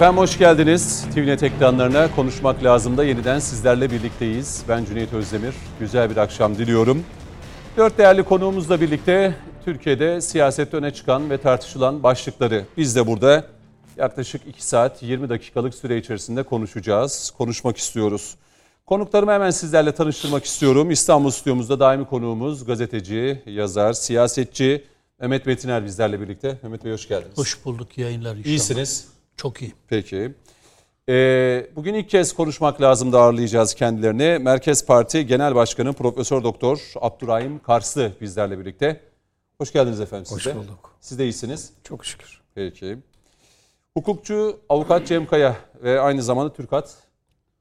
Efendim hoş geldiniz. TVNET ekranlarına konuşmak lazım da yeniden sizlerle birlikteyiz. Ben Cüneyt Özdemir. Güzel bir akşam diliyorum. Dört değerli konuğumuzla birlikte Türkiye'de siyasette öne çıkan ve tartışılan başlıkları biz de burada yaklaşık 2 saat 20 dakikalık süre içerisinde konuşacağız, konuşmak istiyoruz. Konuklarımı hemen sizlerle tanıştırmak istiyorum. İstanbul stüdyomuzda daimi konuğumuz gazeteci, yazar, siyasetçi Mehmet Metiner bizlerle birlikte. Mehmet Bey hoş geldiniz. Hoş bulduk yayınlar inşallah. İyisiniz. Çok iyi. Peki. Ee, bugün ilk kez konuşmak lazım da ağırlayacağız kendilerini. Merkez Parti Genel Başkanı Profesör Doktor Abdurrahim Karslı bizlerle birlikte. Hoş geldiniz efendim siz Hoş de. bulduk. Siz de iyisiniz. Çok şükür. Peki. Hukukçu avukat Cem Kaya ve aynı zamanda TÜRKAT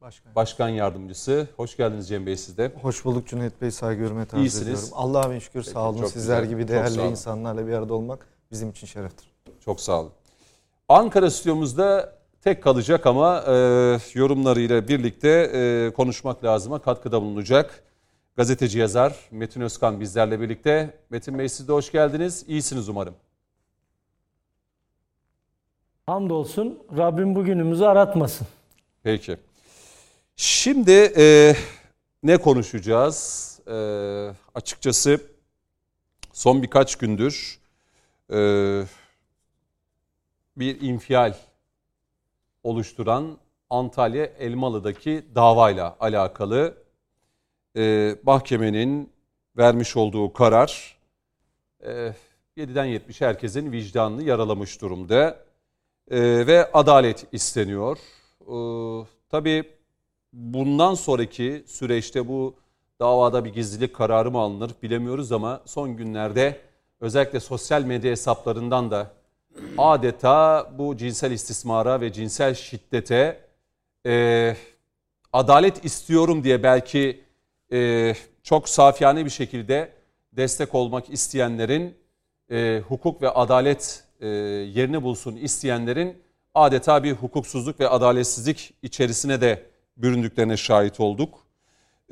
Başkan. Başkan Yardımcısı. Hoş geldiniz Cem Bey siz de. Hoş bulduk Cüneyt Bey. Saygı hürmet arz İyisiniz. ediyorum. Allah'a bin şükür sağ olun. çok Sizler güzel. gibi değerli insanlarla bir arada olmak bizim için şereftir. Çok sağ olun. Ankara stüdyomuzda tek kalacak ama e, yorumlarıyla birlikte e, konuşmak lazıma katkıda bulunacak. Gazeteci yazar Metin Özkan bizlerle birlikte. Metin Bey siz de hoş geldiniz. İyisiniz umarım. Hamdolsun Rabbim bugünümüzü aratmasın. Peki. Şimdi e, ne konuşacağız? E, açıkçası son birkaç gündür e, bir infial oluşturan Antalya Elmalı'daki davayla alakalı e, mahkemenin vermiş olduğu karar e, 7'den 70'e herkesin vicdanını yaralamış durumda E, ve adalet isteniyor. E, tabii bundan sonraki süreçte bu davada bir gizlilik kararı mı alınır bilemiyoruz ama son günlerde özellikle sosyal medya hesaplarından da adeta bu cinsel istismara ve cinsel şiddete e, adalet istiyorum diye belki e, çok safiyane bir şekilde destek olmak isteyenlerin e, hukuk ve adalet e, yerini bulsun isteyenlerin adeta bir hukuksuzluk ve adaletsizlik içerisine de büründüklerine şahit olduk.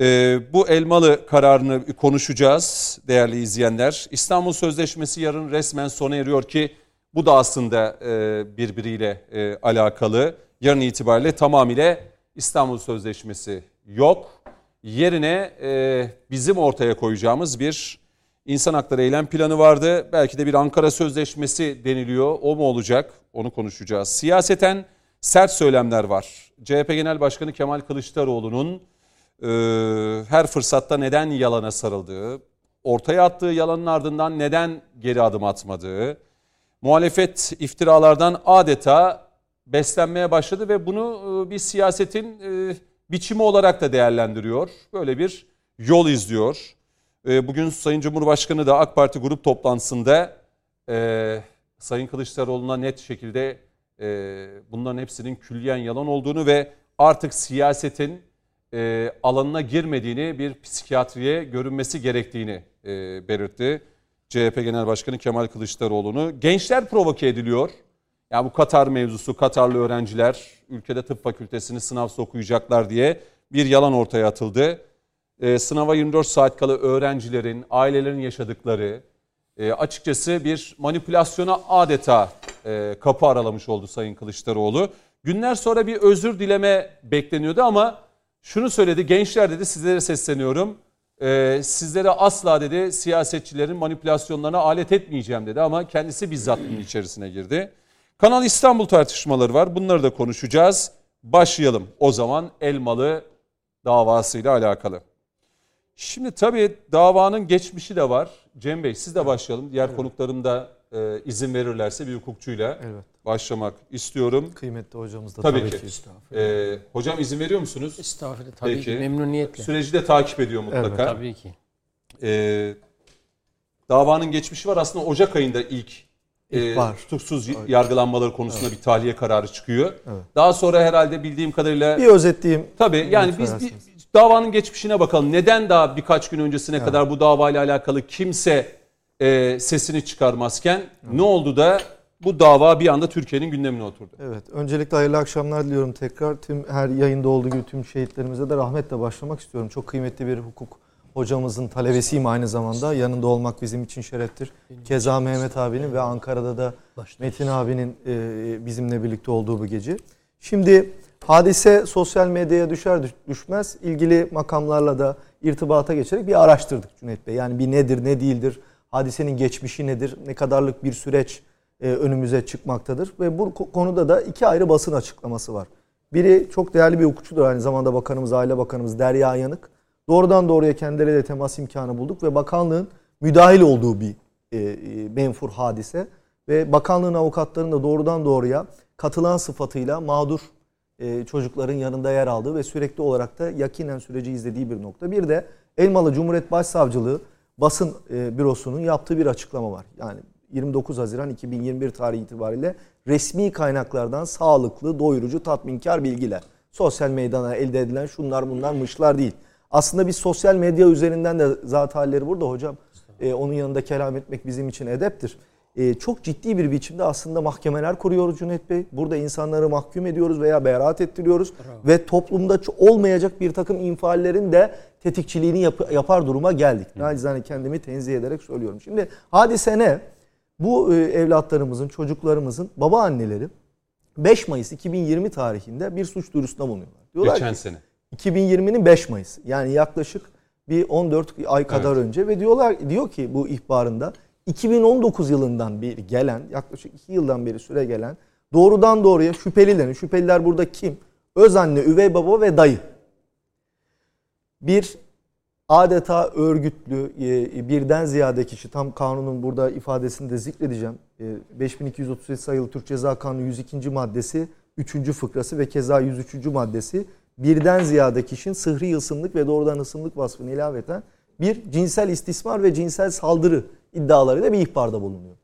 E, bu Elmalı kararını konuşacağız değerli izleyenler. İstanbul Sözleşmesi yarın resmen sona eriyor ki bu da aslında e, birbiriyle e, alakalı. Yarın itibariyle tamamıyla İstanbul Sözleşmesi yok. Yerine e, bizim ortaya koyacağımız bir insan hakları eylem planı vardı. Belki de bir Ankara Sözleşmesi deniliyor. O mu olacak? Onu konuşacağız. Siyaseten sert söylemler var. CHP Genel Başkanı Kemal Kılıçdaroğlu'nun her fırsatta neden yalana sarıldığı, ortaya attığı yalanın ardından neden geri adım atmadığı, muhalefet iftiralardan adeta beslenmeye başladı ve bunu e, bir siyasetin e, biçimi olarak da değerlendiriyor. Böyle bir yol izliyor. E, Bugün Sayın Cumhurbaşkanı da AK Parti grup toplantısında Sayın Kılıçdaroğlu'na net şekilde bunların hepsinin külliyen yalan olduğunu ve artık siyasetin alanına girmediğini bir psikiyatriye görünmesi gerektiğini belirtti. CHP Genel Başkanı Kemal Kılıçdaroğlu'nu. Gençler provoke ediliyor. Ya bu Katar mevzusu, Katarlı öğrenciler ülkede tıp fakültesini sınavsız okuyacaklar diye bir yalan ortaya atıldı. E, sınava 24 saat kala öğrencilerin, ailelerin yaşadıkları e, açıkçası bir manipülasyona adeta e, kapı aralamış oldu Sayın Kılıçdaroğlu. Günler sonra bir özür dileme bekleniyordu ama şunu söyledi, gençler dedi sizlere sesleniyorum. E, sizlere asla dedi siyasetçilerin manipülasyonlarına alet etmeyeceğim dedi ama kendisi bizzat bunun içerisine girdi. Kanal İstanbul tartışmaları var. Bunları da konuşacağız. Başlayalım o zaman Elmalı davasıyla alakalı. Şimdi tabii davanın geçmişi de var. Cem Bey siz de başlayalım. Diğer konuklarım da e, izin verirlerse bir hukukçuyla Evet. Başlamak istiyorum. Kıymetli hocamız da Tabii tabii, ki. ki. E, hocam izin veriyor musunuz? Estağfurullah tabii Peki. ki memnuniyetle. Süreci de takip ediyor mutlaka. Tabii ki. E, davanın geçmişi var. Aslında Ocak ayında ilk, var. tutuksuz yargılanmaları konusunda bir tahliye kararı çıkıyor. Evet. Daha sonra herhalde bildiğim kadarıyla Bir özetleyeyim. Tabii yani biz bir davanın geçmişine bakalım. Neden daha birkaç gün öncesine kadar bu davayla alakalı kimse e, sesini çıkarmazken ne oldu da bu dava bir anda Türkiye'nin gündemine oturdu? Evet. Öncelikle hayırlı akşamlar diliyorum tekrar. Tüm her yayında olduğu gibi tüm şehitlerimize de rahmetle başlamak istiyorum. Çok kıymetli bir hukuk hocamızın talebesiyim aynı zamanda. Yanında olmak bizim için şereftir. Keza Mehmet abinin ve Ankara'da da. Metin abinin e, bizimle birlikte olduğu bu gece. Şimdi hadise sosyal medyaya düşer düş- düşmez ilgili makamlarla da irtibata geçerek bir araştırdık Cüneyt Bey. Yani bir nedir ne değildir, hadisenin geçmişi nedir, ne kadarlık bir süreç e, önümüze çıkmaktadır. Ve bu ko- konuda da iki ayrı basın açıklaması var. Biri çok değerli bir hukukçudur aynı zamanda Bakanımız, Aile Bakanımız Derya Yanık. Doğrudan doğruya kendileriyle temas imkanı bulduk ve bakanlığın müdahil olduğu bir e, e, menfur hadise. Ve bakanlığın avukatlarının da doğrudan doğruya katılan sıfatıyla mağdur çocukların yanında yer aldığı ve sürekli olarak da yakinen süreci izlediği bir nokta. Bir de Elmalı Cumhuriyet Başsavcılığı basın bürosunun yaptığı bir açıklama var. Yani 29 Haziran 2021 tarihi itibariyle resmi kaynaklardan sağlıklı, doyurucu, tatminkar bilgiler. Sosyal meydana elde edilen şunlar bunlar mışlar değil. Aslında biz sosyal medya üzerinden de zat halleri burada hocam. E, onun yanında kelam etmek bizim için edeptir. E, çok ciddi bir biçimde aslında mahkemeler kuruyoruz Cüneyt Bey. Burada insanları mahkum ediyoruz veya beraat ettiriyoruz. Ve toplumda olmayacak bir takım infallerin de tetikçiliğini yap- yapar duruma geldik. Nacizane kendimi tenzih ederek söylüyorum. Şimdi hadise ne? Bu e, evlatlarımızın, çocuklarımızın baba anneleri 5 Mayıs 2020 tarihinde bir suç duyurusunda bulunuyorlar. Diyorlar Geçen ki, sene. 2020'nin 5 Mayıs. Yani yaklaşık bir 14 ay kadar Evet. önce ve diyorlar diyor ki bu ihbarında 2019 yılından beri gelen yaklaşık 2 yıldan beri süre gelen doğrudan doğruya şüphelilerin şüpheliler burada kim? Öz anne, üvey baba ve dayı. Bir adeta örgütlü e, birden ziyade kişi tam kanunun burada ifadesini de zikredeceğim. E, 5237 sayılı Türk Ceza Kanunu 102. maddesi 3. fıkrası ve keza 103. maddesi birden ziyade kişinin sıhri ısımlık ve doğrudan ısımlık vasfını ilaveten bir cinsel istismar ve cinsel saldırı iddialarıyla bir ihbarda bulunuyor.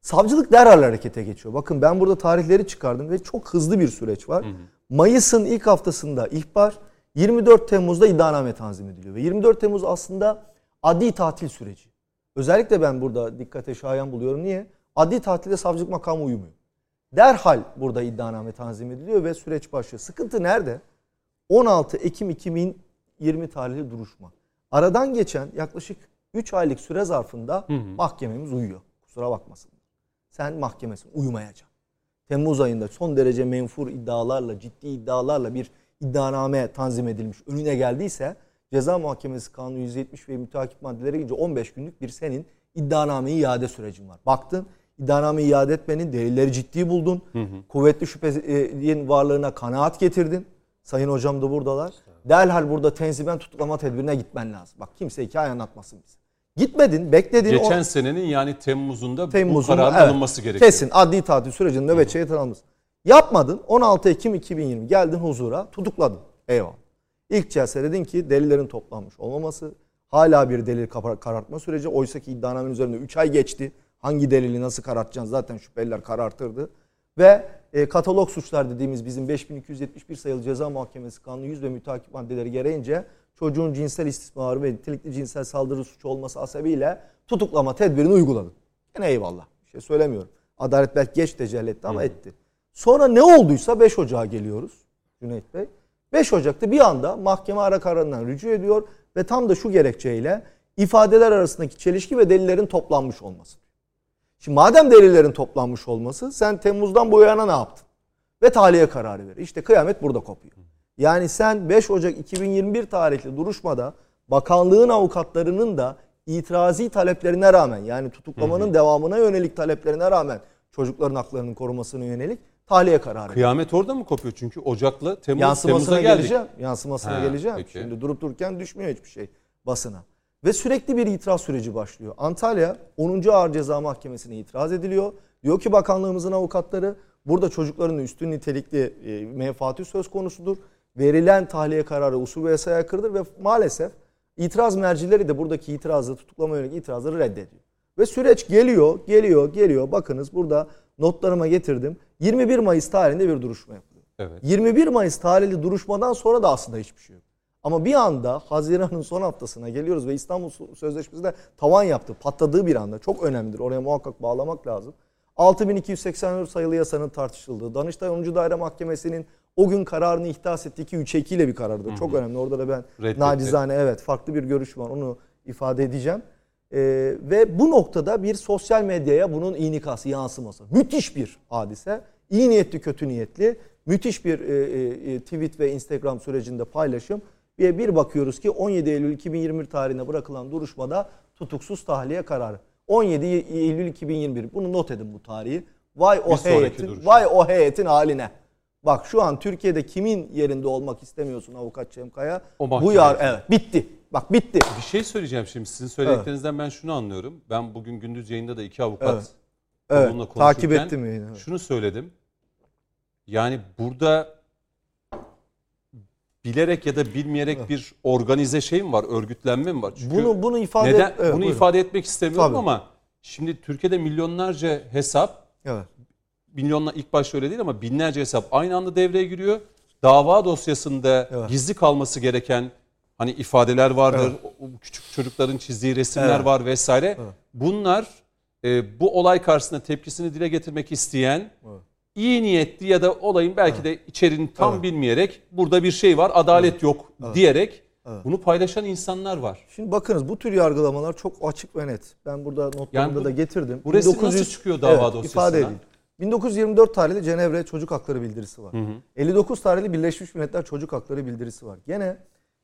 Savcılık derhal harekete geçiyor. Bakın ben burada tarihleri çıkardım ve çok hızlı bir süreç var. Mayıs'ın ilk haftasında ihbar, 24 Temmuz'da iddianame tanzim ediliyor. Ve 24 Temmuz aslında adli tatil süreci. Özellikle ben burada dikkate şayan buluyorum. Niye? Adli tatilde savcılık makamı uyumuyor. Derhal burada iddianame tanzim ediliyor ve süreç başlıyor. Sıkıntı nerede? 16 Ekim 2020 tarihli duruşma. Aradan geçen yaklaşık 3 aylık süre zarfında mahkememiz uyuyor. Kusura bakmasın. Sen mahkemesin uyumayacaksın. Temmuz ayında son derece menfur iddialarla, ciddi iddialarla bir iddianame tanzim edilmiş önüne geldiyse ceza muhakemesi kanunu 170 ve müteakip maddelere gelince 15 günlük bir senin iddianameyi iade sürecin var. Baktın iddianameyi iade etmenin delilleri ciddi buldun. Kuvvetli şüphenin varlığına kanaat getirdin. Sayın hocam da buradalar. Derhal burada tenziben tutuklama tedbirine gitmen lazım. Bak kimse hikaye anlatmasın bize. Gitmedin, bekledin. o- Geçen senenin yani Temmuz'unda Temmuz'un bu kararın evet, alınması gerekiyor. Kesin adli tatil sürecinde nöbetçi heyet alınması. Yapmadın. 16 Ekim 2020 geldin huzura tutukladın. Eyvallah. İlk celse dedin ki delillerin toplanmış olmaması hala bir delil karartma süreci. Oysa ki iddianamenin üzerinde 3 ay geçti. Hangi delili nasıl karartacaksın zaten şüpheliler karartırdı. Ve e, katalog suçlar dediğimiz bizim 5271 sayılı ceza muhakemesi kanunu 100 ve müteakip maddeleri gereğince çocuğun cinsel istismarı ve nitelikli cinsel saldırı suçu olması hasebiyle tutuklama tedbirini uyguladın. Yine eyvallah. Bir şey söylemiyorum. Adalet belki geç tecelli etti ama etti. Sonra ne olduysa 5 Ocağa geliyoruz Cüneyt Bey. 5 Ocak'ta bir anda mahkeme ara kararından rücu ediyor ve tam da şu gerekçeyle ifadeler arasındaki çelişki ve delillerin toplanmış olması. Şimdi madem delillerin toplanmış olması sen Temmuz'dan bu yana ne yaptın? Ve tahliye kararı verir. İşte kıyamet burada kopuyor. Yani sen 5 Ocak 2021 tarihli duruşmada bakanlığın avukatlarının da itirazi taleplerine rağmen yani tutuklamanın devamına yönelik taleplerine rağmen çocukların haklarının korunmasına yönelik tahliye kararı. Kıyamet orada mı kopuyor? Çünkü Ocak'la Temmuz, Yansımasına Temmuz'a geldik. geleceğim. Yansımasına Ha, geleceğim. peki. Şimdi durup dururken düşmüyor hiçbir şey basına. Ve sürekli bir itiraz süreci başlıyor. Antalya 10. Ağır Ceza Mahkemesi'ne itiraz ediliyor. Diyor ki bakanlığımızın avukatları burada çocukların üstün nitelikli e, menfaati söz konusudur. Verilen tahliye kararı usul ve yasaya aykırıdır ve maalesef itiraz mercileri de buradaki itirazı tutuklama yönelik itirazları reddediyor. Ve süreç geliyor, geliyor, geliyor. Bakınız burada notlarıma getirdim. 21 Mayıs tarihinde bir duruşma yapılıyor. Evet. 21 Mayıs tarihli duruşmadan sonra da aslında hiçbir şey yok. Ama bir anda Haziran'ın son haftasına geliyoruz ve İstanbul Sözleşmesi de tavan yaptı. Patladığı bir anda. Çok önemlidir. Oraya muhakkak bağlamak lazım. 6284 sayılı yasanın tartışıldığı, Danıştay 10. Daire Mahkemesi'nin o gün kararını ihdas ettiği ki 3 2 ile bir karardı. Çok önemli. Orada da ben Reddetti. nacizane evet farklı bir görüş var. Onu ifade edeceğim. Ee, ve bu noktada bir sosyal medyaya bunun inikası, yansıması. Müthiş bir hadise. İyi niyetli, kötü niyetli. Müthiş bir e, e, e, tweet ve Instagram sürecinde paylaşım. Ve bir bakıyoruz ki 17 Eylül 2021 tarihine bırakılan duruşmada tutuksuz tahliye kararı. 17 Eylül 2021. Bunu not edin bu tarihi. Vay o Bir heyetin, vay o heyetin haline. Bak şu an Türkiye'de kimin yerinde olmak istemiyorsun avukat Cemkaya? O Bu yar evet bitti. Bak bitti. Bir şey söyleyeceğim şimdi. Sizin söylediklerinizden ben şunu anlıyorum. Ben bugün gündüz yayında da iki avukat Evet. Evet, onunla takip konuşurken ettim yayını, evet. Şunu söyledim. Yani burada bilerek ya da bilmeyerek bir organize şey mi var? Örgütlenme mi var? Çünkü Bunu bunu ifade neden, evet, bunu buyurun. ifade etmek istemiyorum Tabii. ama şimdi Türkiye'de milyonlarca hesap Evet. milyonla ilk başta öyle değil ama binlerce hesap aynı anda devreye giriyor. Dava dosyasında Evet. gizli kalması gereken hani ifadeler vardır. o küçük çocukların çizdiği resimler Evet. var vesaire. Bunlar e, bu olay karşısında tepkisini dile getirmek isteyen iyi niyetli ya da olayın belki de içeriğini tam Evet. bilmeyerek burada bir şey var adalet yok diyerek bunu paylaşan insanlar var. Şimdi bakınız bu tür yargılamalar çok açık ve net. Ben burada notlarımda Yani bu- da getirdim. bu resim nasıl çıkıyor dava dosyasına? ifade edeyim. 1924 tarihli Cenevre Çocuk Hakları Bildirisi var. 59 tarihli Birleşmiş Milletler Çocuk Hakları Bildirisi var. Gene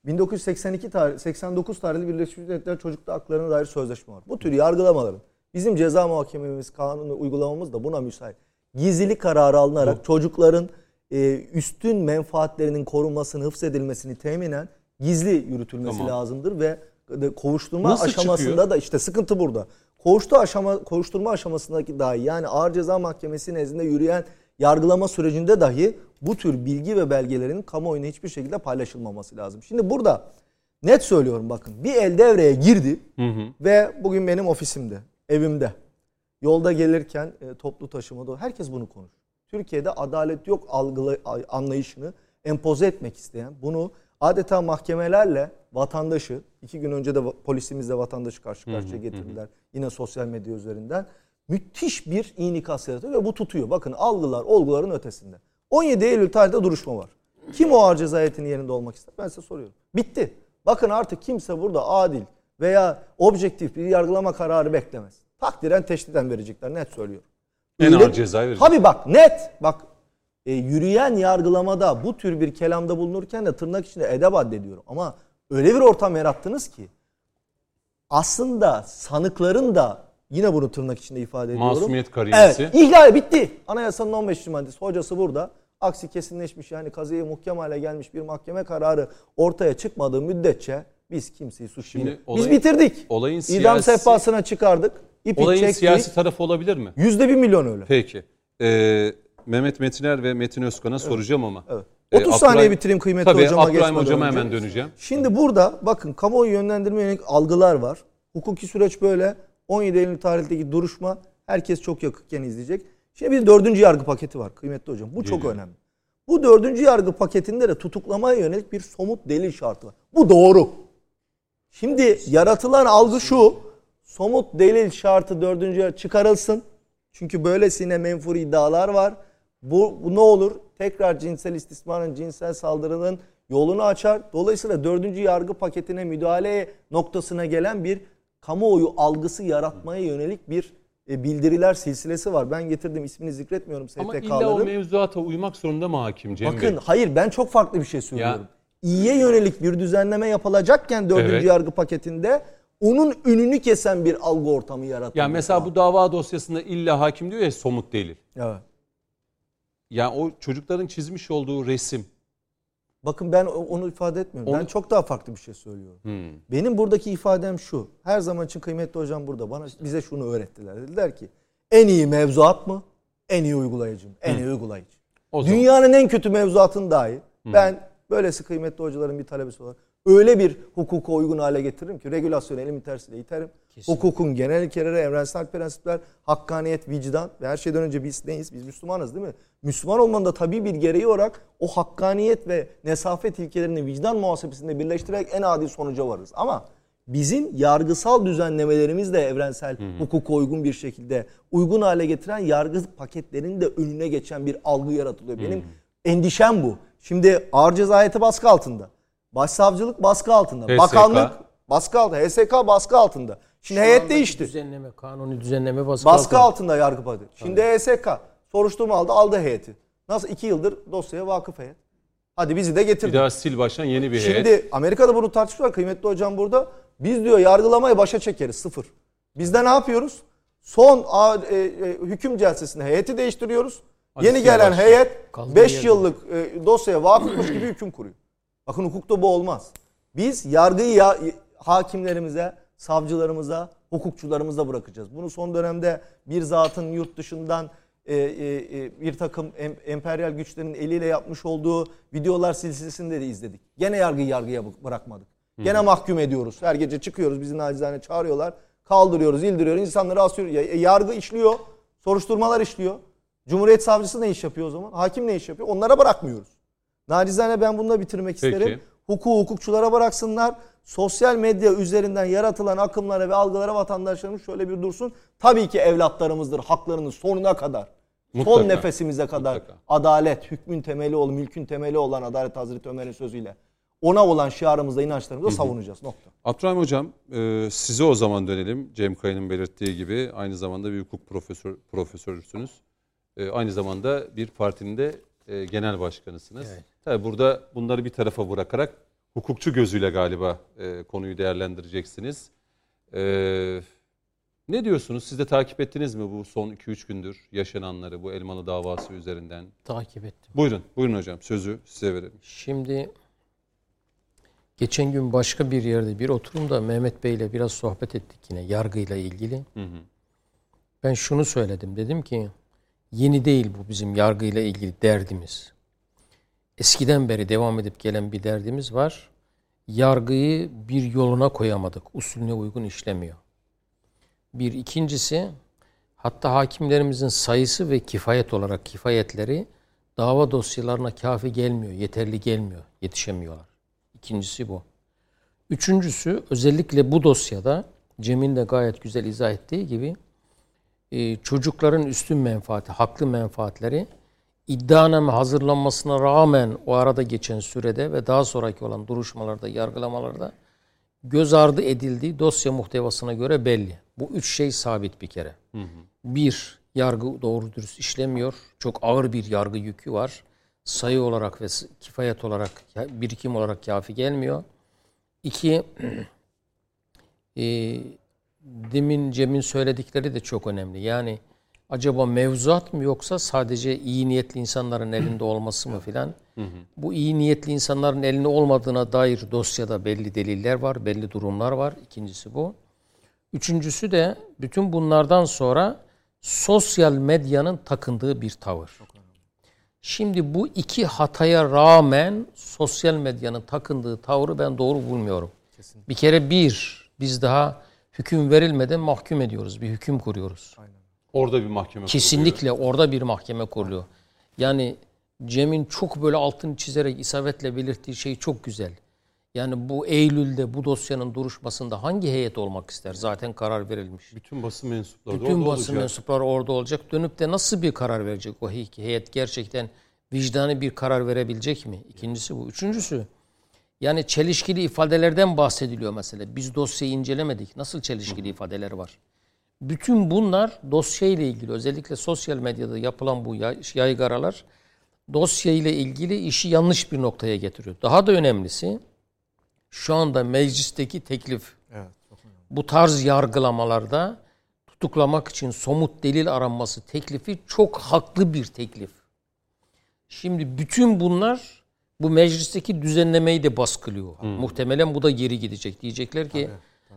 1982 tarih 89 tarihli Birleşmiş Milletler Çocuk Haklarına dair sözleşme var. Bu tür yargılamaların bizim ceza muhakememiz, kanunu uygulamamız da buna müsait. Gizlilik kararı alınarak çocukların e, üstün menfaatlerinin korunmasını, hıfzedilmesini teminen gizli yürütülmesi Tamam. lazımdır ve kovuşturma Nasıl aşamasında çıkıyor? da işte sıkıntı burada. Kovuştu aşama, kovuşturma aşamasındaki dahi yani Ağır Ceza Mahkemesi nezdinde yürüyen yargılama sürecinde dahi bu tür bilgi ve belgelerin kamuoyuna hiçbir şekilde paylaşılmaması lazım. Şimdi burada net söylüyorum bakın bir el devreye girdi ve bugün benim ofisimde, evimde, yolda gelirken e, toplu taşımada herkes bunu konuşuyor. Türkiye'de adalet yok algılı anlayışını empoze etmek isteyen, bunu adeta mahkemelerle vatandaşı, iki gün önce de polisimizle vatandaşı karşı karşıya getirdiler. Yine sosyal medya üzerinden. Müthiş bir inikas yaratıyor ve bu tutuyor. Bakın algılar, olguların ötesinde. 17 Eylül tarihte duruşma var. Kim o ağır ceza heyetinin yerinde olmak ister? Ben size soruyorum. Bitti. Bakın artık kimse burada adil veya objektif bir yargılama kararı beklemez. Takdiren teşhiden verecekler. Net söylüyorum. En Öyle- ağır cezayı verecek. Tabii bak net. Bak e, yürüyen yargılamada bu tür bir kelamda bulunurken de tırnak içinde edeb addediyorum. Ama öyle bir ortam yarattınız ki aslında sanıkların da yine bunu tırnak içinde ifade ediyorum. Masumiyet karinesi. Evet ihlal bitti. Anayasanın 15. maddesi hocası burada. Aksi kesinleşmiş yani kazıya muhkem hale gelmiş bir mahkeme kararı ortaya çıkmadığı müddetçe biz kimseyi suçlayalım. Biz bitirdik. olayın İdam siyasi- sehpasına çıkardık. İpi Olayın çektik. siyasi tarafı olabilir mi? Yüzde bir milyon öyle. Peki. Ee, Mehmet Metiner ve Metin Özkan'a soracağım ama. Evet. Ee, 30 saniye Abdurrahim- bitireyim kıymetli Tabii hocama Abdurrahim geçmeden hocama önce. hemen döneceğim. Şimdi burada bakın kamuoyu yönlendirme yönelik algılar var. Hukuki süreç böyle. 17 Eylül tarihteki duruşma herkes çok yakıkken izleyecek. Şimdi bir dördüncü yargı paketi var kıymetli hocam. Bu çok Geliyor. önemli. Bu dördüncü yargı paketinde de tutuklamaya yönelik bir somut delil şartı var. Bu doğru. Şimdi yaratılan algı şu. Somut delil şartı dördüncü yargı çıkarılsın. Çünkü böylesine menfur iddialar var. Bu, bu ne olur? Tekrar cinsel istismarın, cinsel saldırının yolunu açar. Dolayısıyla dördüncü yargı paketine müdahale noktasına gelen bir kamuoyu algısı yaratmaya yönelik bir e, bildiriler silsilesi var. Ben getirdim ismini zikretmiyorum Ama illa o STK'ların. mevzuata uymak zorunda mı hakim Cem Bakın Bey? hayır ben çok farklı bir şey söylüyorum. Ya- İyiye yönelik bir düzenleme yapılacakken dördüncü Evet. yargı paketinde onun önünü kesen bir algı ortamı yaratılmış. Ya mesela bu dava dosyasında illa hakim diyor ya somut delil. Evet. Yani o çocukların çizmiş olduğu resim. Bakın ben onu ifade etmiyorum. Ben Onu- çok daha farklı bir şey söylüyorum. Hmm. Benim buradaki ifadem şu. Her zaman için kıymetli hocam burada. Bana bize şunu öğrettiler. Dediler ki en iyi mevzuat mı? En iyi uygulayıcı mı? En iyi uygulayıcı. O zaman. Dünyanın en kötü mevzuatını dahi ben böylesi kıymetli hocaların bir talebesi olarak öyle bir hukuka uygun hale getiririm ki regülasyonu elimin tersiyle iterim. Hukukun genel ilkeleri, evrensel prensipler, hakkaniyet, vicdan ve her şeyden önce biz neyiz? Biz Müslümanız değil mi? Müslüman olmanın da tabii bir gereği olarak o hakkaniyet ve nesafet ilkelerini vicdan muhasebesinde birleştirerek en adil sonuca varırız. Ama bizim yargısal düzenlemelerimiz de evrensel hukuka uygun bir şekilde uygun hale getiren yargı paketlerinin de önüne geçen bir algı yaratılıyor. Benim endişem bu. Şimdi ağır ceza heyeti baskı altında. Başsavcılık baskı altında. HSK. Bakanlık baskı altında. HSK baskı altında. Şimdi heyet Andaki değişti. Düzenleme, kanuni düzenleme baskı, Baskı altında. altında yargı paketi. Şimdi HSK soruşturma aldı, aldı heyeti. Nasıl iki yıldır dosyaya vakıf heyet. Hadi bizi de getirdi. Bir daha sil baştan yeni bir heyet. Şimdi Amerika'da bunu tartışıyorlar kıymetli hocam burada. Biz diyor yargılamayı başa çekeriz sıfır. Biz de ne yapıyoruz? Son a- e, e, hüküm celsesinde heyeti değiştiriyoruz. Hadi Yeni gelen başla. heyet Kaldığı 5 yerde. yıllık e, dosyaya vakıfmış gibi hüküm kuruyor. Bakın hukukta bu olmaz. Biz yargıyı ya, hakimlerimize, savcılarımıza, hukukçularımıza bırakacağız. Bunu son dönemde bir zatın yurt dışından e, e, e, bir takım em- emperyal güçlerin eliyle yapmış olduğu videolar silsilesinde de izledik. Gene yargıyı yargıya bı- bırakmadık. Gene mahkum ediyoruz. Her gece çıkıyoruz bizi nacizane çağırıyorlar. Kaldırıyoruz, indiriyoruz, insanları asıyoruz. E, yargı işliyor, soruşturmalar işliyor. Cumhuriyet savcısı ne iş yapıyor o zaman? Hakim ne iş yapıyor? Onlara bırakmıyoruz. Nacizane ben bununla bitirmek Peki. isterim. Hukuku hukukçulara bıraksınlar. Sosyal medya üzerinden yaratılan akımlara ve algılara vatandaşlarımız şöyle bir dursun. Tabii ki evlatlarımızdır haklarının sonuna kadar. Mutlaka. Son nefesimize kadar Mutlaka. adalet, hükmün temeli ol, mülkün temeli olan adalet Hazreti Ömer'in sözüyle. Ona olan şiarımızda, inançlarımızda savunacağız. Nokta. Abdurrahim Hocam e, size o zaman dönelim. Cem Kaya'nın belirttiği gibi aynı zamanda bir hukuk profesör, profesörüsünüz. E, aynı zamanda bir partinin de e, genel başkanısınız. Evet. Tabii burada bunları bir tarafa bırakarak hukukçu gözüyle galiba e, konuyu değerlendireceksiniz. E, ne diyorsunuz? Siz de takip ettiniz mi bu son 2-3 gündür yaşananları bu Elmalı davası üzerinden? Takip ettim. Buyurun, buyurun hocam. Sözü size verelim. Şimdi geçen gün başka bir yerde bir oturumda Mehmet Bey ile biraz sohbet ettik yine yargıyla ilgili. Hı hı. Ben şunu söyledim. Dedim ki yeni değil bu bizim yargıyla ilgili derdimiz. Eskiden beri devam edip gelen bir derdimiz var. Yargıyı bir yoluna koyamadık. Usulüne uygun işlemiyor. Bir ikincisi hatta hakimlerimizin sayısı ve kifayet olarak kifayetleri dava dosyalarına kafi gelmiyor, yeterli gelmiyor, yetişemiyorlar. İkincisi bu. Üçüncüsü özellikle bu dosyada Cem'in de gayet güzel izah ettiği gibi e, çocukların üstün menfaati, haklı menfaatleri iddianame hazırlanmasına rağmen o arada geçen sürede ve daha sonraki olan duruşmalarda, yargılamalarda göz ardı edildiği dosya muhtevasına göre belli. Bu üç şey sabit bir kere. Bir, yargı doğru dürüst işlemiyor. Çok ağır bir yargı yükü var. Sayı olarak ve kifayet olarak, birikim olarak kafi gelmiyor. İki, e, demin Cem'in söyledikleri de çok önemli. Yani acaba mevzuat mı yoksa sadece iyi niyetli insanların elinde olması mı filan? Bu iyi niyetli insanların elinde olmadığına dair dosyada belli deliller var, belli durumlar var. İkincisi bu. Üçüncüsü de bütün bunlardan sonra sosyal medyanın takındığı bir tavır. Şimdi bu iki hataya rağmen sosyal medyanın takındığı tavrı ben doğru bulmuyorum. Bir kere bir, biz daha hüküm verilmeden mahkum ediyoruz. Bir hüküm kuruyoruz. Orada bir mahkeme Kesinlikle orada bir mahkeme kuruluyor. Yani Cem'in çok böyle altını çizerek isabetle belirttiği şey çok güzel. Yani bu Eylül'de bu dosyanın duruşmasında hangi heyet olmak ister? Zaten karar verilmiş. Bütün basın mensupları Bütün orada basın olacak. mensupları orada olacak. Dönüp de nasıl bir karar verecek o hey- heyet? Gerçekten vicdani bir karar verebilecek mi? İkincisi bu. Üçüncüsü yani çelişkili ifadelerden bahsediliyor mesela. Biz dosyayı incelemedik. Nasıl çelişkili ifadeler var? Bütün bunlar dosya ile ilgili özellikle sosyal medyada yapılan bu yay- yaygaralar dosya ile ilgili işi yanlış bir noktaya getiriyor. Daha da önemlisi şu anda meclisteki teklif bu tarz yargılamalarda tutuklamak için somut delil aranması teklifi çok haklı bir teklif. Şimdi bütün bunlar bu meclisteki düzenlemeyi de baskılıyor. Muhtemelen bu da geri gidecek. Diyecekler ki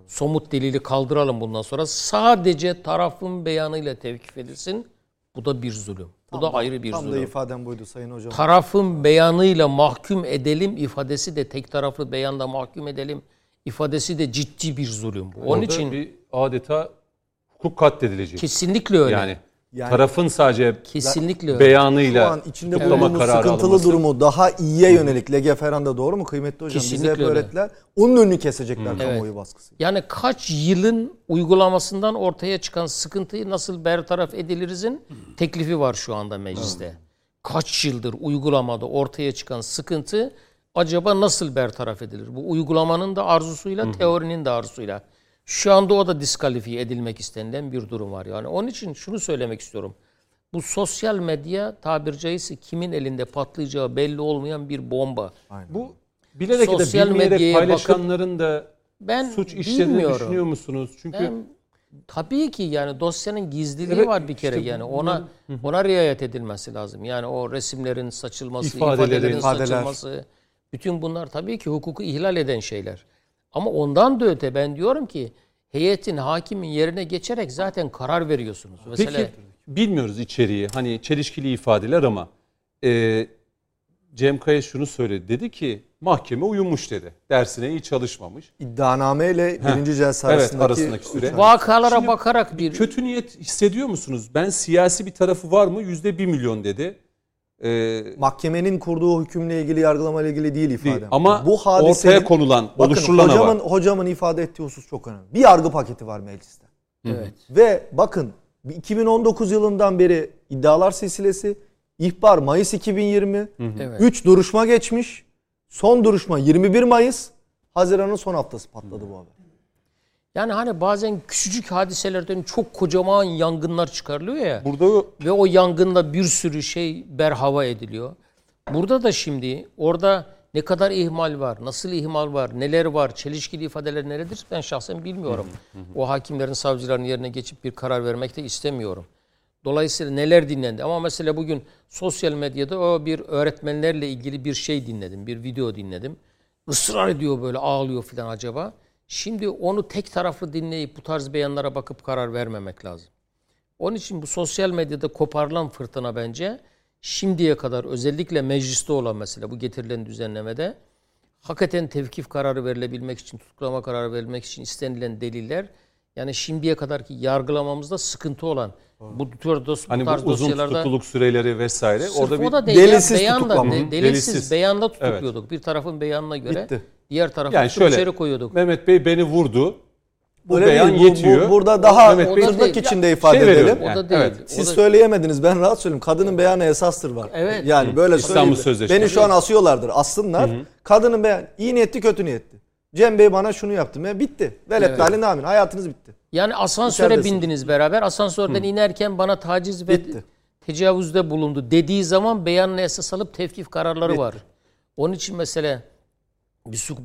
somut delili kaldıralım bundan sonra. Sadece tarafın beyanıyla tevkif edilsin. Bu da bir zulüm. Bu da ayrı bir Tam da zulüm. ifadem buydu Sayın Hocam. Tarafın beyanıyla mahkum edelim ifadesi de tek taraflı beyanla mahkum edelim ifadesi de ciddi bir zulüm. bu. Onun Orada için bir adeta hukuk katledilecek. kesinlikle öyle. Yani, Yani- tarafın sadece kesinlikle öyle. Şu beyanıyla an içinde bulunduğumuz kararı sıkıntılı alınması. durumu daha iyiye yönelik Lege Ferhan'da doğru mu kıymetli hocam? Bize Kesinlikle hep öyle. öğrettiler. Onun önünü kesecekler kamuoyu baskısı. Yani kaç yılın uygulamasından ortaya çıkan sıkıntıyı nasıl bertaraf edilirizin teklifi var şu anda mecliste. Kaç yıldır uygulamada ortaya çıkan sıkıntı acaba nasıl bertaraf edilir? Bu uygulamanın da arzusuyla, teorinin de arzusuyla. Şu anda o da diskalifiye edilmek istenilen bir durum var. Yani onun için şunu söylemek istiyorum. Bu sosyal medya tabiri caizse kimin elinde patlayacağı belli olmayan bir bomba. Bu bilerek Sosyal bilmeyerek medyaya bakıp- paylaşanların da Ben suç işlediğini bilmiyorum. düşünüyor musunuz? Çünkü Ben, tabii ki yani dosyanın gizliliği Evet, var bir kere işte yani ona ona riayet edilmesi lazım. Yani o resimlerin saçılması, İfadelerin, ifadelerin ifadeler. saçılması bütün bunlar tabii ki hukuku ihlal eden şeyler. Ama ondan da öte ben diyorum ki heyetin hakimin yerine geçerek zaten karar veriyorsunuz. Mesela Peki bilmiyoruz içeriği. Hani çelişkili ifadeler ama e, Cem Kaya şunu söyledi. Dedi ki mahkeme uyumuş dedi. Dersine iyi çalışmamış. İddianame ile birinci celse Evet, arasındaki, arasındaki süre. vakalara Şimdi bakarak bir Kötü niyet hissediyor musunuz? Ben siyasi bir tarafı var mı? Yüzde bir milyon dedi. E, Mahkemenin kurduğu hükümle ilgili yargılama ile ilgili değil ifade. değil. Ama bu hadisenin, ortaya konulan, bakın, oluşturulan hocamın, hava. hocamın ifade ettiği husus çok önemli. Bir yargı paketi var mecliste. evet. Ve bakın 2019 yılından beri iddialar silsilesi, ihbar Mayıs 2020, Evet. 3 duruşma geçmiş. Son duruşma 21 Mayıs, Haziran'ın son haftası patladı bu haber. Yani hani bazen küçücük hadiselerden çok kocaman yangınlar çıkarılıyor ya. Burada ve o yangında bir sürü şey berhava ediliyor. Burada da şimdi orada ne kadar ihmal var, nasıl ihmal var, neler var, çelişkili ifadeler neredir ben şahsen bilmiyorum. O hakimlerin, savcıların yerine geçip bir karar vermek de istemiyorum. Dolayısıyla neler dinlendi ama mesela bugün sosyal medyada o bir öğretmenlerle ilgili bir şey dinledim, bir video dinledim. Israr ediyor böyle ağlıyor falan acaba. Şimdi onu tek taraflı dinleyip bu tarz beyanlara bakıp karar vermemek lazım. Onun için bu sosyal medyada koparılan fırtına bence şimdiye kadar özellikle mecliste olan mesela bu getirilen düzenlemede hakikaten tevkif kararı verilebilmek için, tutuklama kararı verilmek için istenilen deliller yani şimdiye kadarki yargılamamızda sıkıntı olan bu tür dos, bu hani tarz bu uzun dosyalarda tutukluluk süreleri vesaire. Sırf Orada bir o da değil delilsiz beyanda, tutuklama. de- delilsiz, Delilsiz. beyanda tutukluyorduk. Bir tarafın beyanına göre Bitti. diğer tarafı yani tutup içeri şöyle koyuyorduk. Mehmet Bey beni vurdu. Bu Öyle beyan değil, bu- bu- yetiyor. burada daha Mehmet Bey- tırnak içinde Ya, ifade şey edelim. veriyorum. O da Yani, değil. evet. O Siz da- söyleyemediniz ben rahat söyleyeyim. Kadının beyanı esastır var. Evet. Yani böyle İstanbul söyleyeyim. Sözleşmesi. Beni şu an asıyorlardır. Assınlar. Kadının beyan iyi niyetli kötü niyetli. Cem Bey bana şunu yaptı. Ya bitti. Velet Evet. evet. amin. Hayatınız bitti. Yani asansöre İçeridesin. bindiniz beraber. Asansörden inerken bana taciz ve Bitti. tecavüzde bulundu dediği zaman beyanına esas alıp tevkif kararları Bitti. var. Onun için mesela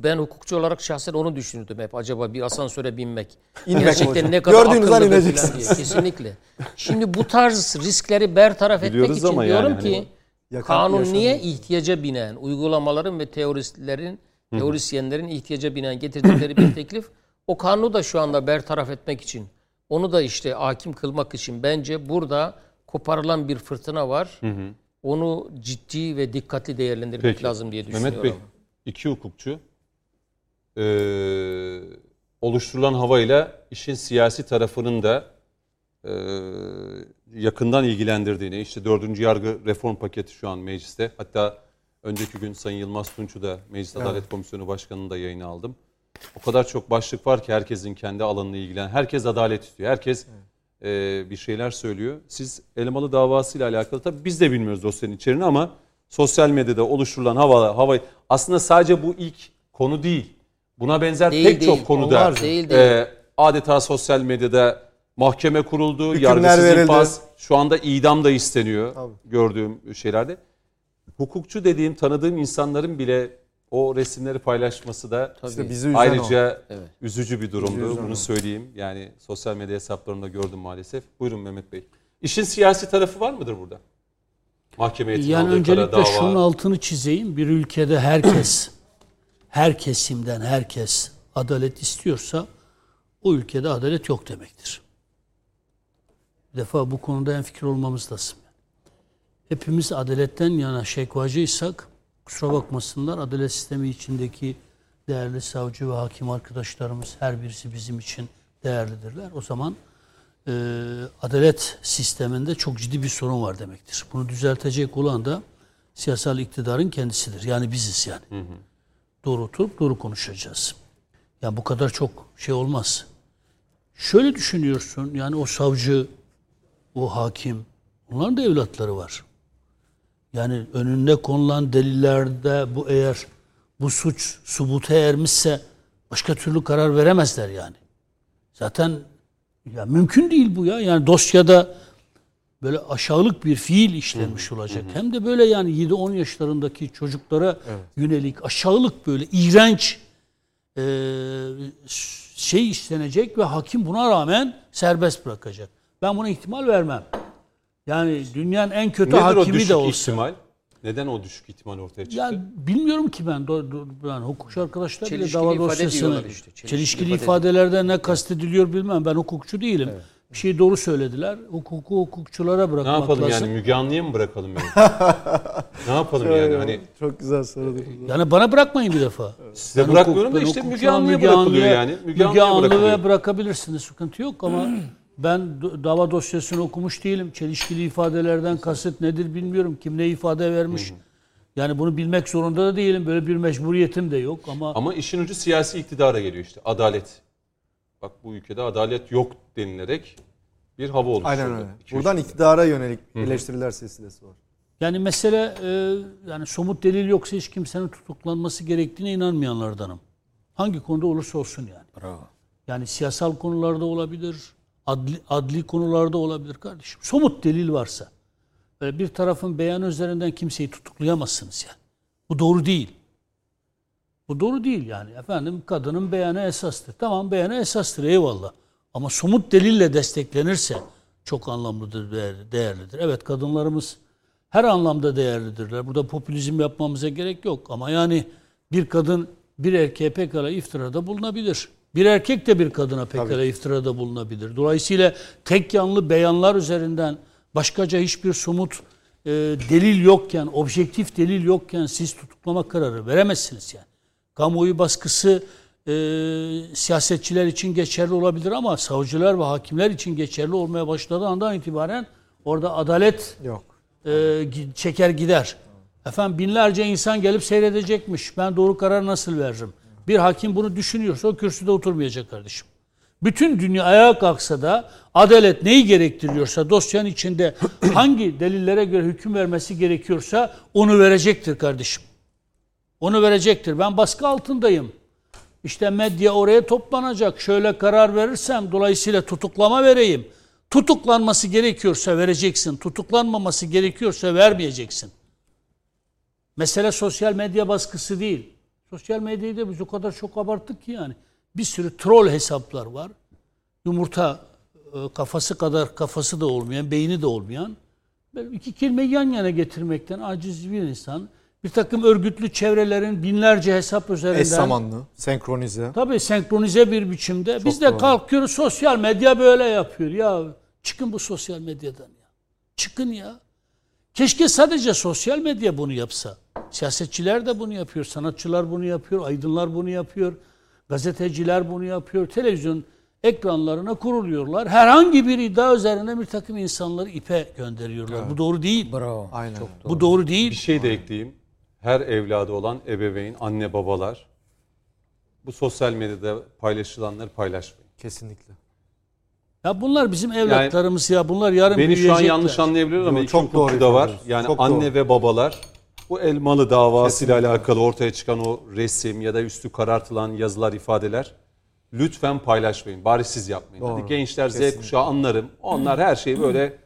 ben hukukçu olarak şahsen onu düşünürdüm hep. Acaba bir asansöre binmek. İnmek Gerçekten hocam. ne kadar Gördüğünüz an ineceksiniz. diye. Kesinlikle. Şimdi bu tarz riskleri bertaraf etmek Biliyoruz için ama yani diyorum hani ki Yakan- kanun niye ihtiyaca binen uygulamaların ve teoristlerin teorisyenlerin ihtiyaca binen getirdikleri bir teklif o kanunu da şu anda bertaraf etmek için onu da işte hakim kılmak için bence burada koparılan bir fırtına var. Onu ciddi ve dikkatli değerlendirmek Peki. lazım diye düşünüyorum. Mehmet Bey, iki hukukçu ee, oluşturulan havayla işin siyasi tarafının da ee, yakından ilgilendirdiğini, işte dördüncü yargı reform paketi şu an mecliste. Hatta önceki gün Sayın Yılmaz Tunç'u da Meclis Adalet Komisyonu Başkanı'nın da yayına aldım. O kadar çok başlık var ki herkesin kendi alanına ilgilen. Herkes adalet istiyor. Herkes ee, bir şeyler söylüyor. Siz Elmalı davasıyla alakalı tabii biz de bilmiyoruz dosyanın içeriğini ama sosyal medyada oluşturulan hava hava aslında sadece bu ilk konu değil. Buna benzer Değil, pek değil. çok konuda Onlar değil, değil. ee, adeta sosyal medyada mahkeme kuruldu, Hükümler yargısız verildi. infaz, şu anda idam da isteniyor Tabii. gördüğüm şeylerde. Hukukçu dediğim, tanıdığım insanların bile o resimleri paylaşması da İşte bizi üzen o. ayrıca Evet. üzücü bir durumdu. üzen Bunu o. söyleyeyim. Yani sosyal medya hesaplarında gördüm maalesef. Buyurun Mehmet Bey. İşin siyasi tarafı var mıdır burada? Mahkeme heyetinin Yani öncelikle dava. şunun altını çizeyim. Bir ülkede herkes, her kesimden herkes adalet istiyorsa o ülkede adalet yok demektir. Bir defa bu konuda en fikir olmamız lazım. Hepimiz adaletten yana şekvacıysak kusura bakmasınlar adalet sistemi içindeki değerli savcı ve hakim arkadaşlarımız her birisi bizim için değerlidirler. O zaman e, adalet sisteminde çok ciddi bir sorun var demektir. Bunu düzeltecek olan da siyasal iktidarın kendisidir. Yani biziz yani. Doğru oturup doğru konuşacağız. Yani bu kadar çok şey olmaz. Şöyle düşünüyorsun yani o savcı, o hakim, onların da evlatları var. Yani önünde konulan delillerde bu eğer bu suç subuta ermişse başka türlü karar veremezler yani. Zaten ya mümkün değil bu ya. Yani dosyada böyle aşağılık bir fiil işlenmiş olacak. Hem de böyle yani 7-10 yaşlarındaki çocuklara yönelik aşağılık böyle iğrenç e, şey işlenecek ve hakim buna rağmen serbest bırakacak. Ben buna ihtimal vermem. Yani dünyanın en kötü Nedir o hakimi düşük de olsa. ihtimal? Neden o düşük ihtimal ortaya çıktı? Yani bilmiyorum ki ben. Do, do, yani hukukçu arkadaşlar bile Çelişkili dava ifade dosyasını işte, çelişkili, çelişkili ifade ifadelerde ne kastediliyor bilmem. Ben hukukçu değilim. Bir şeyi doğru söylediler. Hukuku hukukçulara ne bırakmak yapalım lazım. yani Müge Anlı'ya mı bırakalım yani? ne yapalım yani? Hani Çok güzel soru. Yani bana bırakmayın bir defa. size Ben bırakmıyorum hukuk- da işte Müge Anlı'ya bırakılıyor yani. Müge Müge Anlı'ya bırakabilirsiniz. Sıkıntı yok ama ben dava dosyasını okumuş değilim. Çelişkili ifadelerden kasıt nedir bilmiyorum. Kim ne ifade vermiş. Yani bunu bilmek zorunda da değilim. Böyle bir mecburiyetim de yok ama Ama işin ucu siyasi iktidara geliyor işte. Adalet. Bak bu ülkede adalet yok denilerek bir hava oluşturdu. Aynen öyle. Buradan iktidara yönelik eleştiriler silsilesi var. Yani mesele e, yani somut delil yoksa hiç kimsenin tutuklanması gerektiğine inanmayanlardanım. Hangi konuda olursa olsun yani. Bravo. Yani siyasal konularda olabilir, adli, adli konularda olabilir kardeşim. Somut delil varsa. Böyle bir tarafın beyanı üzerinden kimseyi tutuklayamazsınız yani. Bu doğru değil. Bu doğru değil yani. Efendim kadının beyanı esastır. Tamam beyanı esastır eyvallah. Ama somut delille desteklenirse çok anlamlıdır, değer- değerlidir. Evet kadınlarımız her anlamda değerlidirler. Burada popülizm yapmamıza gerek yok. Ama yani bir kadın bir erkeğe pekala iftirada bulunabilir. Bir erkek de bir kadına pekala iftirada bulunabilir. Dolayısıyla tek yanlı beyanlar üzerinden başkaca hiçbir somut e, delil yokken, objektif delil yokken siz tutuklama kararı veremezsiniz yani. Kamuoyu baskısı e, siyasetçiler için geçerli olabilir ama savcılar ve hakimler için geçerli olmaya başladığı andan itibaren orada adalet Yok. e, çeker gider. Efendim binlerce insan gelip seyredecekmiş. Ben doğru karar nasıl veririm? Bir hakim bunu düşünüyorsa o kürsüde oturmayacak kardeşim. Bütün dünya ayağa kalksa da adalet neyi gerektiriyorsa dosyanın içinde hangi delillere göre hüküm vermesi gerekiyorsa onu verecektir kardeşim. Onu verecektir. Ben baskı altındayım. İşte medya oraya toplanacak. Şöyle karar verirsem dolayısıyla tutuklama vereyim. Tutuklanması gerekiyorsa vereceksin. Tutuklanmaması gerekiyorsa vermeyeceksin. Mesele sosyal medya baskısı değil. Sosyal medyayı da biz o kadar çok abarttık ki yani. Bir sürü troll hesaplar var. Yumurta e, kafası kadar kafası da olmayan, beyni de olmayan. İki kelimeyi yan yana getirmekten aciz bir insan. Bir takım örgütlü çevrelerin binlerce hesap üzerinden. Eş zamanlı, senkronize. Tabii senkronize bir biçimde. Biz de doğru. kalkıyoruz sosyal medya böyle yapıyor. Ya çıkın bu sosyal medyadan ya. Çıkın ya. Keşke sadece sosyal medya bunu yapsa. Siyasetçiler de bunu yapıyor, sanatçılar bunu yapıyor, aydınlar bunu yapıyor, gazeteciler bunu yapıyor, televizyon ekranlarına kuruluyorlar. Herhangi bir iddia üzerine bir takım insanları ipe gönderiyorlar. Bu doğru değil. Bravo. Aynen. Bu doğru Bir değil. şey de ekleyeyim. Her evladı olan ebeveyn, anne babalar bu sosyal medyada paylaşılanları paylaşmayın. Kesinlikle. Ya bunlar bizim evlatlarımız ya. Bunlar yarın Beni şu an büyüyecekler. yanlış anlayabiliyor ama çok doğru da var. Yani. Çok anne doğru. ve babalar bu Elmalı davasıyla alakalı ortaya çıkan o resim ya da üstü karartılan yazılar, ifadeler lütfen paylaşmayın. Bari siz yapmayın. Hadi Doğru. gençler Z Kesinlikle. kuşağı anlarım. Onlar her şeyi böyle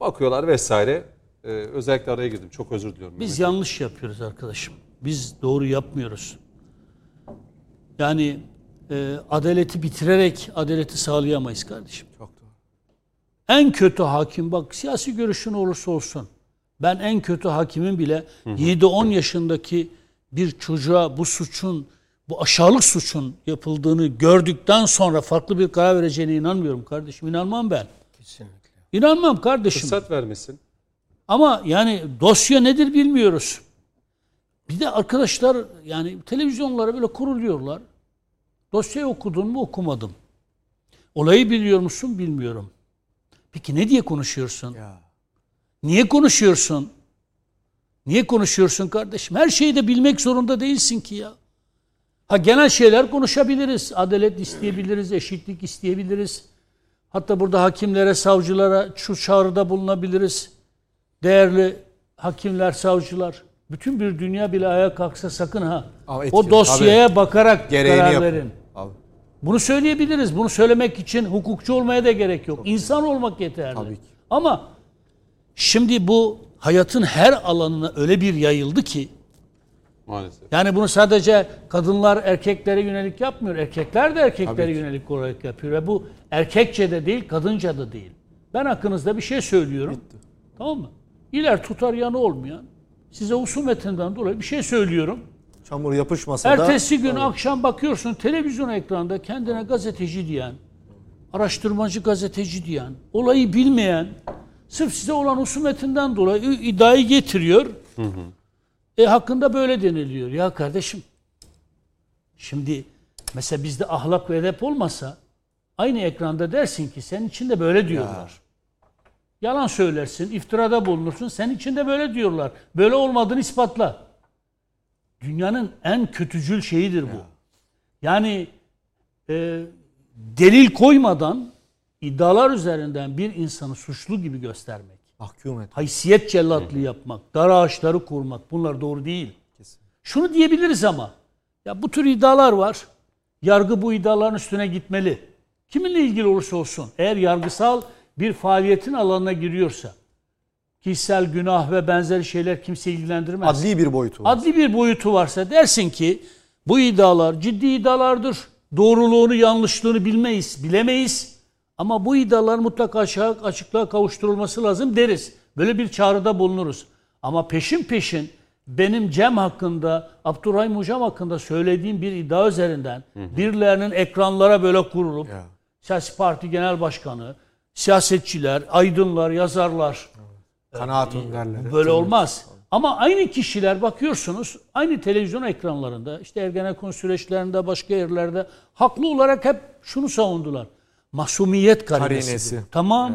bakıyorlar vesaire. Ee, özellikle araya girdim. Çok özür diliyorum. Biz Mehmet. yanlış yapıyoruz arkadaşım. Biz doğru yapmıyoruz. Yani e, adaleti bitirerek adaleti sağlayamayız kardeşim. Çok doğru. En kötü hakim bak siyasi görüşün olursa olsun. Ben en kötü hakimin bile 7-10 yaşındaki bir çocuğa bu suçun, bu aşağılık suçun yapıldığını gördükten sonra farklı bir karar vereceğine inanmıyorum kardeşim. İnanmam ben. Kesinlikle. İnanmam kardeşim. Fırsat vermesin. Ama yani dosya nedir bilmiyoruz. Bir de arkadaşlar yani televizyonlara böyle kuruluyorlar. Dosyayı okudun mu okumadım. Olayı biliyor musun bilmiyorum. Peki ne diye konuşuyorsun? Ya. Niye konuşuyorsun? Niye konuşuyorsun kardeşim? Her şeyi de bilmek zorunda değilsin ki ya. Ha genel şeyler konuşabiliriz. Adalet isteyebiliriz, eşitlik isteyebiliriz. Hatta burada hakimlere, savcılara şu çağrıda bulunabiliriz. Değerli hakimler, savcılar. Bütün bir dünya bile ayağa kalksa sakın ha. Ama o dosyaya bakarak Gereğini karar yapın. verin. Abi. Bunu söyleyebiliriz. Bunu söylemek için hukukçu olmaya da gerek yok. İnsan olmak yeterli. Tabii ki. Ama Şimdi bu hayatın her alanına öyle bir yayıldı ki Maalesef. yani bunu sadece kadınlar erkeklere yönelik yapmıyor. Erkekler de erkeklere Tabii ki. yönelik olarak yapıyor. Ve bu erkekçe de değil, kadınca da değil. Ben hakkınızda bir şey söylüyorum. Tamam mı? İler tutar yanı olmayan. Size husumetinden dolayı bir şey söylüyorum. Çamur yapışmasa da Ertesi gün akşam bakıyorsun televizyon ekranda kendine gazeteci diyen, araştırmacı gazeteci diyen, olayı bilmeyen, sırf size olan husumetinden dolayı iddiayı getiriyor. E hakkında böyle deniliyor. Ya kardeşim, şimdi mesela bizde ahlak ve edep olmasa aynı ekranda dersin ki senin için de böyle diyorlar. Yalan söylersin, iftirada bulunursun. Senin için de böyle diyorlar. Böyle olmadığını ispatla. Dünyanın en kötücül şeyidir bu. Yani e, delil koymadan iddialar üzerinden bir insanı suçlu gibi göstermek, mahkum et. haysiyet cellatlığı yapmak, dar ağaçları kurmak bunlar doğru değil. Şunu diyebiliriz ama ya bu tür iddialar var. Yargı bu iddiaların üstüne gitmeli. Kiminle ilgili olursa olsun eğer yargısal bir faaliyetin alanına giriyorsa kişisel günah ve benzeri şeyler kimse ilgilendirmez. Adli bir boyutu. var. Adli bir boyutu varsa dersin ki bu iddialar ciddi iddialardır. Doğruluğunu, yanlışlığını bilmeyiz, bilemeyiz. Ama bu iddialar mutlaka açıklığa kavuşturulması lazım deriz. Böyle bir çağrıda bulunuruz. Ama peşin peşin benim Cem hakkında, Abdurrahim Hocam hakkında söylediğim bir iddia üzerinden birilerinin ekranlara böyle kurulup Ya. siyasi parti genel başkanı, siyasetçiler, aydınlar, yazarlar, Kanaat önderleri. Böyle olmaz. Ama aynı kişiler bakıyorsunuz aynı televizyon ekranlarında işte Ergenekon süreçlerinde başka yerlerde haklı olarak hep şunu savundular. Masumiyet karinesi. Karinesi. Tamam.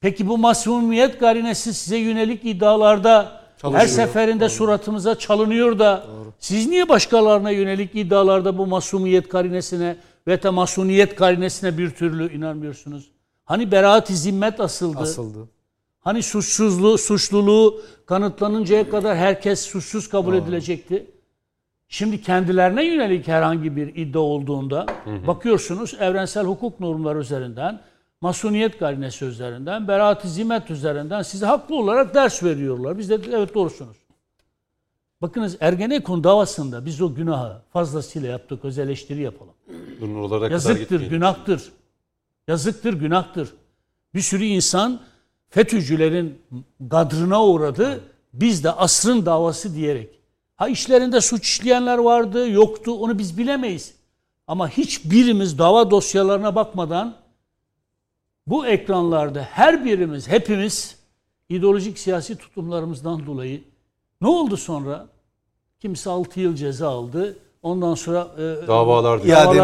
Peki bu masumiyet karinesi size yönelik iddialarda her Çalışıyor. seferinde suratımıza çalınıyor da siz niye başkalarına yönelik iddialarda bu masumiyet karinesine ve de masuniyet karinesine bir türlü inanmıyorsunuz? Hani beraat-i zimmet asıldı. Asıldı. Hani suçsuzluğu, suçluluğu kanıtlanıncaya kadar herkes suçsuz kabul edilecekti. Şimdi kendilerine yönelik herhangi bir iddia olduğunda bakıyorsunuz evrensel hukuk normları üzerinden, masuniyet garinesi üzerinden, beraat-i zimmet üzerinden size haklı olarak ders veriyorlar. Biz de evet doğrusunuz. Bakınız Ergenekon davasında biz o günahı fazlasıyla yaptık, öz eleştiri yapalım. Kadar Yazıktır, günahtır. Yazıktır, günahtır. Bir sürü insan FETÖ'cülerin gadrına uğradı. Biz de asrın davası diyerek. Ha işlerinde suç işleyenler vardı, yoktu. Onu biz bilemeyiz. Ama hiçbirimiz dava dosyalarına bakmadan bu ekranlarda her birimiz, hepimiz ideolojik siyasi tutumlarımızdan dolayı ne oldu sonra? Kimisi 6 yıl ceza aldı. Ondan sonra e, Davalar düştü. İade.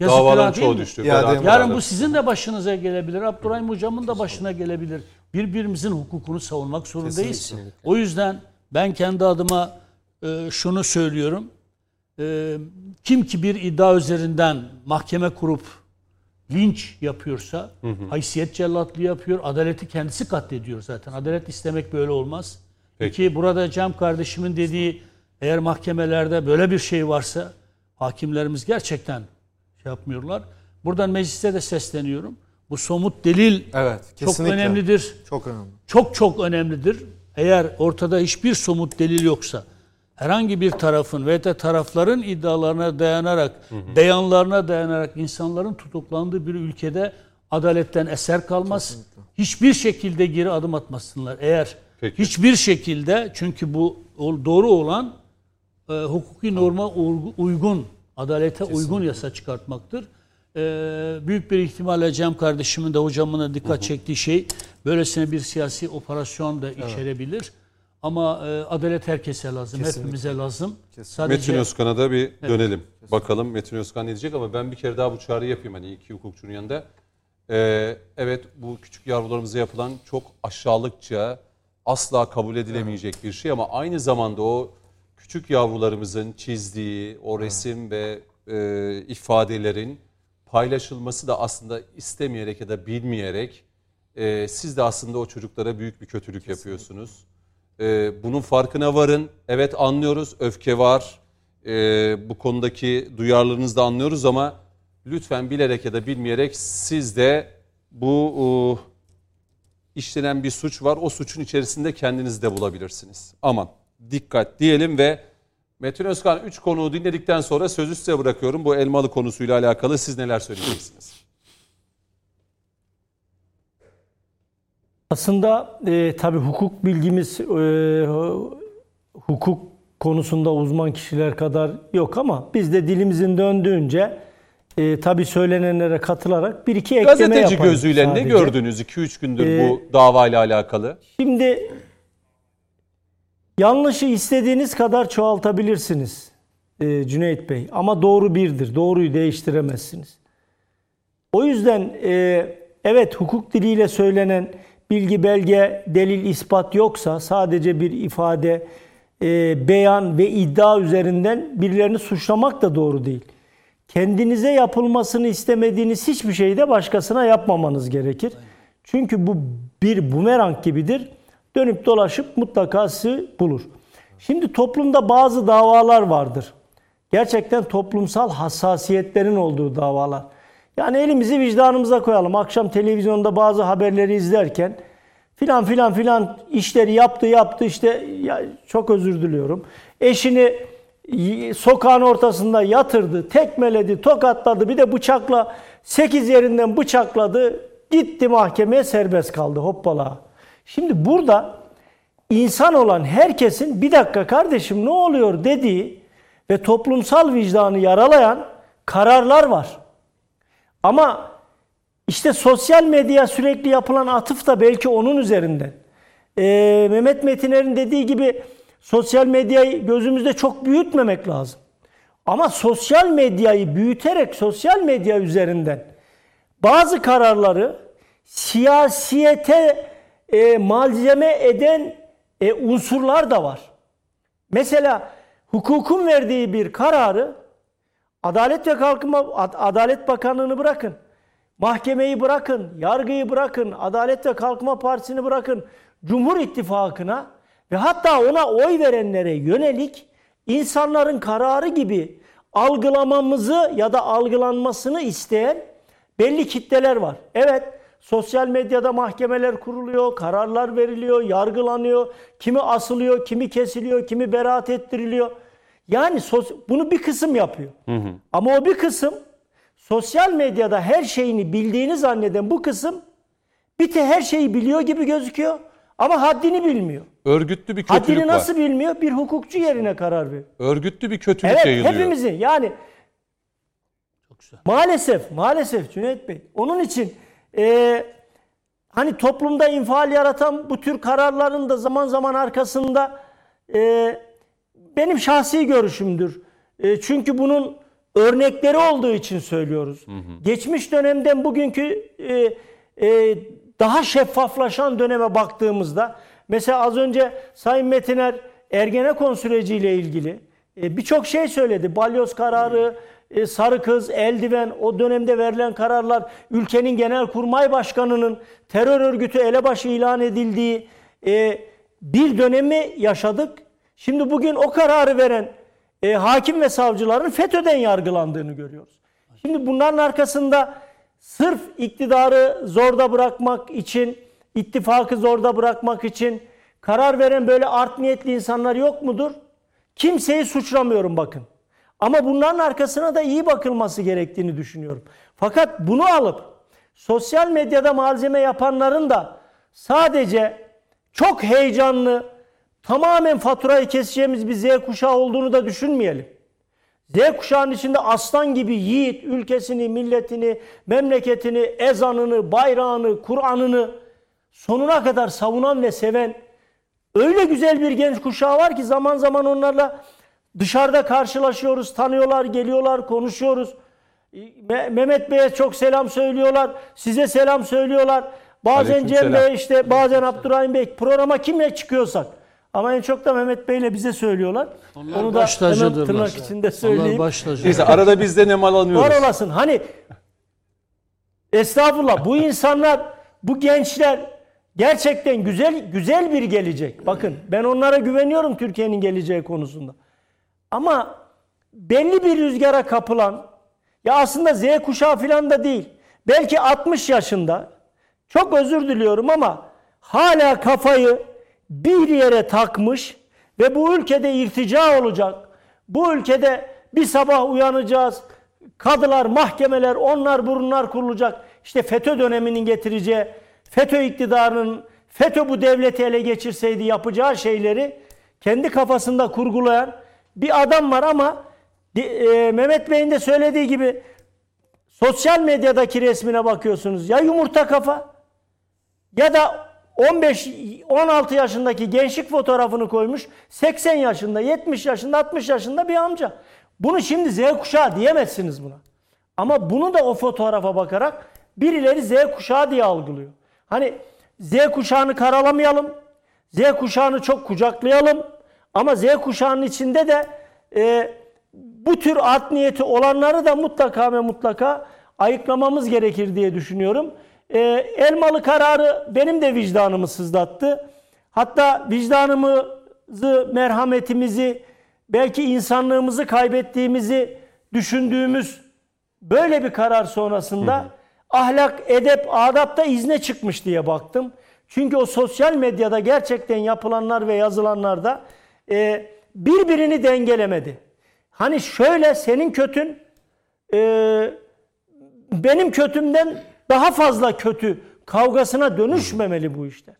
Yazık Davaların çoğu düştü. İade? Yarın bu sizin de başınıza gelebilir. Abdurrahim Hocam'ın da başına gelebilir. Birbirimizin hukukunu savunmak zorundayız. Kesinlikle. O yüzden ben kendi adıma e, şunu söylüyorum. E, kim ki bir iddia üzerinden mahkeme kurup linç yapıyorsa haysiyet cellatlığı yapıyor. Adaleti kendisi katlediyor zaten. Adalet istemek böyle olmaz. Peki. Ki burada Cem kardeşimin dediği eğer mahkemelerde böyle bir şey varsa hakimlerimiz gerçekten şey yapmıyorlar. Buradan meclise de sesleniyorum. Bu somut delil Evet. çok önemlidir. Çok önemli. Çok çok önemlidir. Eğer ortada hiçbir somut delil yoksa herhangi bir tarafın ve de tarafların iddialarına dayanarak, beyanlarına dayanarak insanların tutuklandığı bir ülkede adaletten eser kalmaz. Hiçbir şekilde geri adım atmasınlar. Eğer Peki. hiçbir şekilde çünkü bu doğru olan e, hukuki norma uygun, adalete uygun yasa çıkartmaktır. E, büyük bir ihtimalle Cem kardeşimin de hocamın da dikkat çektiği şey böylesine bir siyasi operasyon da içerebilir. Ama e, adalet herkese lazım, Kesinlikle. hepimize lazım. Metin Sadece Özkan'a da bir dönelim. Bakalım Metin Özkan ne diyecek ama ben bir kere daha bu çağrıyı yapayım hani iki hukukçunun yanında. Ee, evet bu küçük yavrularımıza yapılan çok aşağılıkça asla kabul edilemeyecek bir şey ama aynı zamanda o küçük yavrularımızın çizdiği o resim ve e, ifadelerin paylaşılması da aslında istemeyerek ya da bilmeyerek e, siz de aslında o çocuklara büyük bir kötülük yapıyorsunuz. E, bunun farkına varın. Evet anlıyoruz, öfke var. E, bu konudaki duyarlılığınızı da anlıyoruz ama lütfen bilerek ya da bilmeyerek siz de bu işlenen bir suç var. O suçun içerisinde kendinizi de bulabilirsiniz. Aman dikkat diyelim ve Metin Özkan 3 konuğu dinledikten sonra sözü size bırakıyorum. Bu elmalı konusuyla alakalı siz neler söyleyeceksiniz? Aslında e, tabii hukuk bilgimiz e, hukuk konusunda uzman kişiler kadar yok ama biz de dilimizin döndüğünce e, tabii söylenenlere katılarak bir iki ekleme Gazeteci yaparız gözüyle ne sadece. gördünüz 2-3 gündür Ee, bu davayla alakalı? Şimdi yanlışı istediğiniz kadar çoğaltabilirsiniz e, Cüneyt Bey ama doğru birdir. Doğruyu değiştiremezsiniz. O yüzden e, evet hukuk diliyle söylenen bilgi, belge, delil, ispat yoksa sadece bir ifade, e, beyan ve iddia üzerinden birilerini suçlamak da doğru değil. Kendinize yapılmasını istemediğiniz hiçbir şeyi de başkasına yapmamanız gerekir. Çünkü bu bir bumerang gibidir. Dönüp dolaşıp mutlaka sizi bulur. Şimdi toplumda bazı davalar vardır. Gerçekten toplumsal hassasiyetlerin olduğu davalar. Yani elimizi vicdanımıza koyalım. Akşam televizyonda bazı haberleri izlerken filan filan filan işleri yaptı yaptı işte ya çok özür diliyorum. Eşini sokağın ortasında yatırdı, tekmeledi, tokatladı bir de bıçakla 8 yerinden bıçakladı. Gitti mahkemeye serbest kaldı hoppala. Şimdi burada insan olan herkesin bir dakika kardeşim ne oluyor dediği ve toplumsal vicdanı yaralayan kararlar var. Ama işte sosyal medya sürekli yapılan atıf da belki onun üzerinden. Ee, Mehmet Metiner'in dediği gibi sosyal medyayı gözümüzde çok büyütmemek lazım. Ama sosyal medyayı büyüterek sosyal medya üzerinden bazı kararları siyasiyete e, malzeme eden e, unsurlar da var. Mesela hukukun verdiği bir kararı Adalet ve Kalkınma Ad- Adalet Bakanlığı'nı bırakın. Mahkemeyi bırakın, yargıyı bırakın, Adalet ve Kalkınma Partisi'ni bırakın, Cumhur İttifakı'na ve hatta ona oy verenlere yönelik insanların kararı gibi algılamamızı ya da algılanmasını isteyen belli kitleler var. Evet, sosyal medyada mahkemeler kuruluyor, kararlar veriliyor, yargılanıyor, kimi asılıyor, kimi kesiliyor, kimi beraat ettiriliyor. Yani sos- bunu bir kısım yapıyor. Ama o bir kısım sosyal medyada her şeyini bildiğini zanneden bu kısım bir de her şeyi biliyor gibi gözüküyor ama haddini bilmiyor. Örgütlü bir kötülük Haddini var. nasıl bilmiyor? Bir hukukçu yerine karar veriyor. Örgütlü bir kötülük Evet yayılıyor. hepimizin yani Çok güzel. maalesef maalesef Cüneyt Bey onun için e, hani toplumda infial yaratan bu tür kararların da zaman zaman arkasında e, benim şahsi görüşümdür. E, çünkü bunun örnekleri olduğu için söylüyoruz. Geçmiş dönemden bugünkü e, e, daha şeffaflaşan döneme baktığımızda mesela az önce Sayın Metiner Ergenekon süreciyle ilgili e, birçok şey söyledi. Balyoz kararı, e, sarı kız, eldiven, o dönemde verilen kararlar, ülkenin genelkurmay başkanının terör örgütü elebaşı ilan edildiği e, bir dönemi yaşadık. Şimdi bugün o kararı veren e, hakim ve savcıların FETÖ'den yargılandığını görüyoruz. Şimdi bunların arkasında sırf iktidarı zorda bırakmak için, ittifakı zorda bırakmak için karar veren böyle art niyetli insanlar yok mudur? Kimseyi suçlamıyorum bakın. Ama bunların arkasına da iyi bakılması gerektiğini düşünüyorum. Fakat bunu alıp sosyal medyada malzeme yapanların da sadece çok heyecanlı, tamamen faturayı keseceğimiz bir Z kuşağı olduğunu da düşünmeyelim. Z kuşağının içinde aslan gibi yiğit ülkesini, milletini, memleketini, ezanını, bayrağını, Kur'an'ını sonuna kadar savunan ve seven öyle güzel bir genç kuşağı var ki zaman zaman onlarla dışarıda karşılaşıyoruz, tanıyorlar, geliyorlar, konuşuyoruz. Me- Mehmet Bey'e çok selam söylüyorlar, size selam söylüyorlar. Bazen Cem Aleykümselam. Bey işte bazen Abdurrahim Bey programa kimle çıkıyorsak. Ama en çok da Mehmet Bey'le bize söylüyorlar. Onlar Onu da hemen tırnak içinde söyleyeyim. Neyse arada biz de nemalanıyoruz. Var olasın. Hani estağfurullah bu insanlar, bu gençler gerçekten güzel güzel bir gelecek. Bakın ben onlara güveniyorum Türkiye'nin geleceği konusunda. Ama belli bir rüzgara kapılan ya aslında Z kuşağı falan da değil. Belki 60 yaşında çok özür diliyorum ama hala kafayı bir yere takmış ve bu ülkede irtica olacak. Bu ülkede bir sabah uyanacağız. Kadılar, mahkemeler, onlar burunlar kurulacak. İşte FETÖ döneminin getireceği, FETÖ iktidarının, FETÖ bu devleti ele geçirseydi yapacağı şeyleri kendi kafasında kurgulayan bir adam var ama e, Mehmet Bey'in de söylediği gibi sosyal medyadaki resmine bakıyorsunuz. Ya yumurta kafa ya da 15-16 yaşındaki gençlik fotoğrafını koymuş. 80 yaşında, 70 yaşında, 60 yaşında bir amca. Bunu şimdi Z kuşağı diyemezsiniz buna. Ama bunu da o fotoğrafa bakarak birileri Z kuşağı diye algılıyor. Hani Z kuşağını karalamayalım. Z kuşağını çok kucaklayalım. Ama Z kuşağının içinde de e, bu tür art niyeti olanları da mutlaka ve mutlaka ayıklamamız gerekir diye düşünüyorum. E, Elmalı kararı benim de vicdanımı sızlattı. Hatta vicdanımızı, merhametimizi, belki insanlığımızı kaybettiğimizi düşündüğümüz böyle bir karar sonrasında hı hı. ahlak, edep, adapta izne çıkmış diye baktım. Çünkü o sosyal medyada gerçekten yapılanlar ve yazılanlarda e, birbirini dengelemedi. Hani şöyle senin kötün e, benim kötümden daha fazla kötü kavgasına dönüşmemeli bu işler.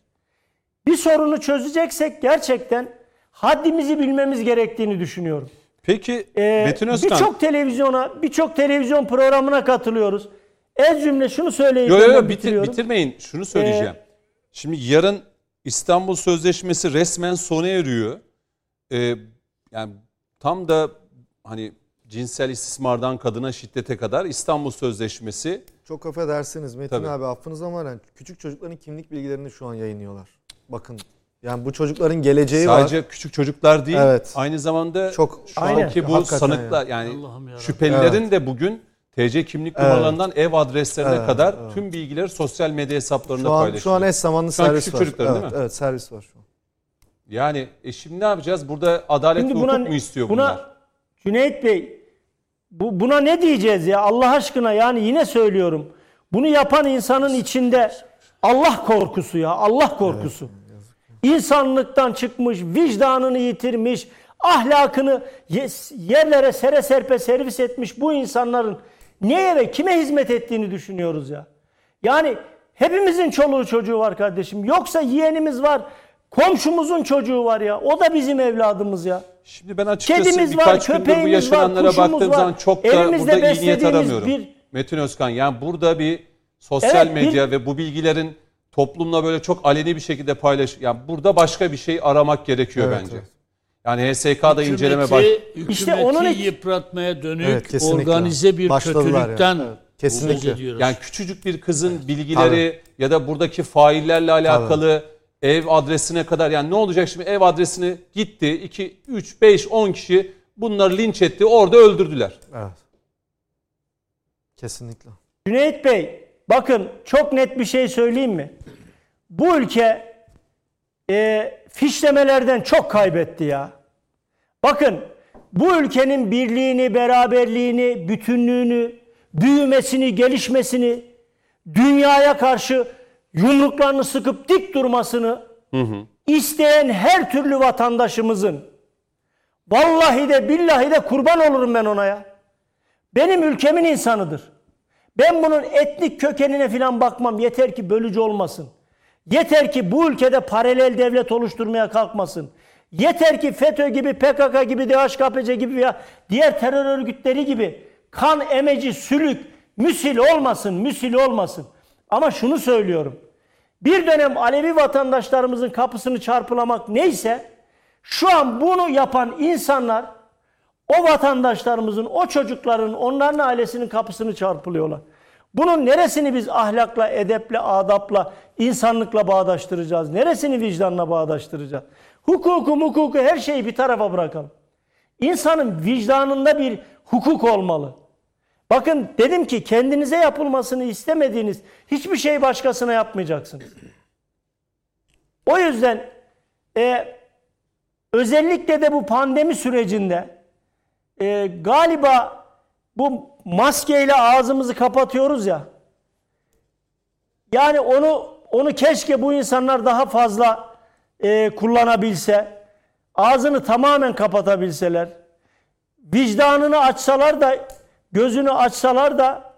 Bir sorunu çözeceksek gerçekten haddimizi bilmemiz gerektiğini düşünüyorum. Peki ee, Metin Özkan. Birçok televizyona, birçok televizyon programına katılıyoruz. Ez cümle şunu söyleyeyim. Yok yok yo, bitir, bitirmeyin. Şunu söyleyeceğim. Ee, Şimdi yarın İstanbul Sözleşmesi resmen sona eriyor. Ee, yani tam da hani cinsel istismardan kadına şiddete kadar İstanbul Sözleşmesi. Çok affedersiniz Metin Tabii. abi affınız ama yani küçük çocukların kimlik bilgilerini şu an yayınlıyorlar. Bakın yani bu çocukların geleceği Sadece var. Sadece küçük çocuklar değil. Evet. Aynı zamanda çok şu anki bu sanıklar yani, yani şüphelilerin evet. de bugün TC kimlik numaralarından evet. ev adreslerine evet, kadar evet. tüm bilgileri sosyal medya hesaplarında paylaşıyor. Şu an eş zamanlı şu servis var. Çocukların evet, değil mi? Evet servis var şu an. Yani e şimdi ne yapacağız? Burada adalet şimdi buna, hukuk mu istiyor buna, bunlar? Cüneyt Bey bu, buna ne diyeceğiz ya Allah aşkına yani yine söylüyorum. Bunu yapan insanın içinde Allah korkusu ya Allah korkusu. İnsanlıktan çıkmış, vicdanını yitirmiş, ahlakını yerlere sere serpe servis etmiş bu insanların neye ve kime hizmet ettiğini düşünüyoruz ya. Yani hepimizin çoluğu çocuğu var kardeşim. Yoksa yeğenimiz var, komşumuzun çocuğu var ya. O da bizim evladımız ya. Şimdi ben açıkçası Kedimiz birkaç var, gündür bu yaşananlara var, baktığım var. zaman çok da Elimizde burada iyi niyet aramıyorum. Bir... Metin Özkan yani burada bir sosyal evet, medya bir... ve bu bilgilerin toplumla böyle çok aleni bir şekilde paylaş. Yani burada başka bir şey aramak gerekiyor evet, bence. Evet. Yani HSK'da inceleme baş... İşte onun yıpratmaya dönük evet, organize bir kötülükten yani. Kesinlikle. Yani küçücük bir kızın evet. bilgileri Tabii. ya da buradaki faillerle alakalı Tabii. Ev adresine kadar yani ne olacak şimdi ev adresini gitti 2 3 5 10 kişi bunları linç etti orada öldürdüler. Evet. Kesinlikle. Cüneyt Bey bakın çok net bir şey söyleyeyim mi? Bu ülke e, fişlemelerden çok kaybetti ya. Bakın bu ülkenin birliğini, beraberliğini, bütünlüğünü, büyümesini, gelişmesini, dünyaya karşı yumruklarını sıkıp dik durmasını hı hı. isteyen her türlü vatandaşımızın vallahi de billahi de kurban olurum ben ona ya. Benim ülkemin insanıdır. Ben bunun etnik kökenine falan bakmam. Yeter ki bölücü olmasın. Yeter ki bu ülkede paralel devlet oluşturmaya kalkmasın. Yeter ki FETÖ gibi, PKK gibi, DHKPC gibi veya diğer terör örgütleri gibi kan emeci, sülük, müsil olmasın, müsil olmasın. Ama şunu söylüyorum. Bir dönem Alevi vatandaşlarımızın kapısını çarpılamak neyse şu an bunu yapan insanlar o vatandaşlarımızın, o çocukların, onların ailesinin kapısını çarpılıyorlar. Bunun neresini biz ahlakla, edeple, adapla, insanlıkla bağdaştıracağız? Neresini vicdanla bağdaştıracağız? Hukuku, hukuku her şeyi bir tarafa bırakalım. İnsanın vicdanında bir hukuk olmalı. Bakın dedim ki kendinize yapılmasını istemediğiniz hiçbir şey başkasına yapmayacaksınız. O yüzden e, özellikle de bu pandemi sürecinde e, galiba bu maskeyle ağzımızı kapatıyoruz ya. Yani onu onu keşke bu insanlar daha fazla e, kullanabilse, ağzını tamamen kapatabilseler, vicdanını açsalar da, gözünü açsalar da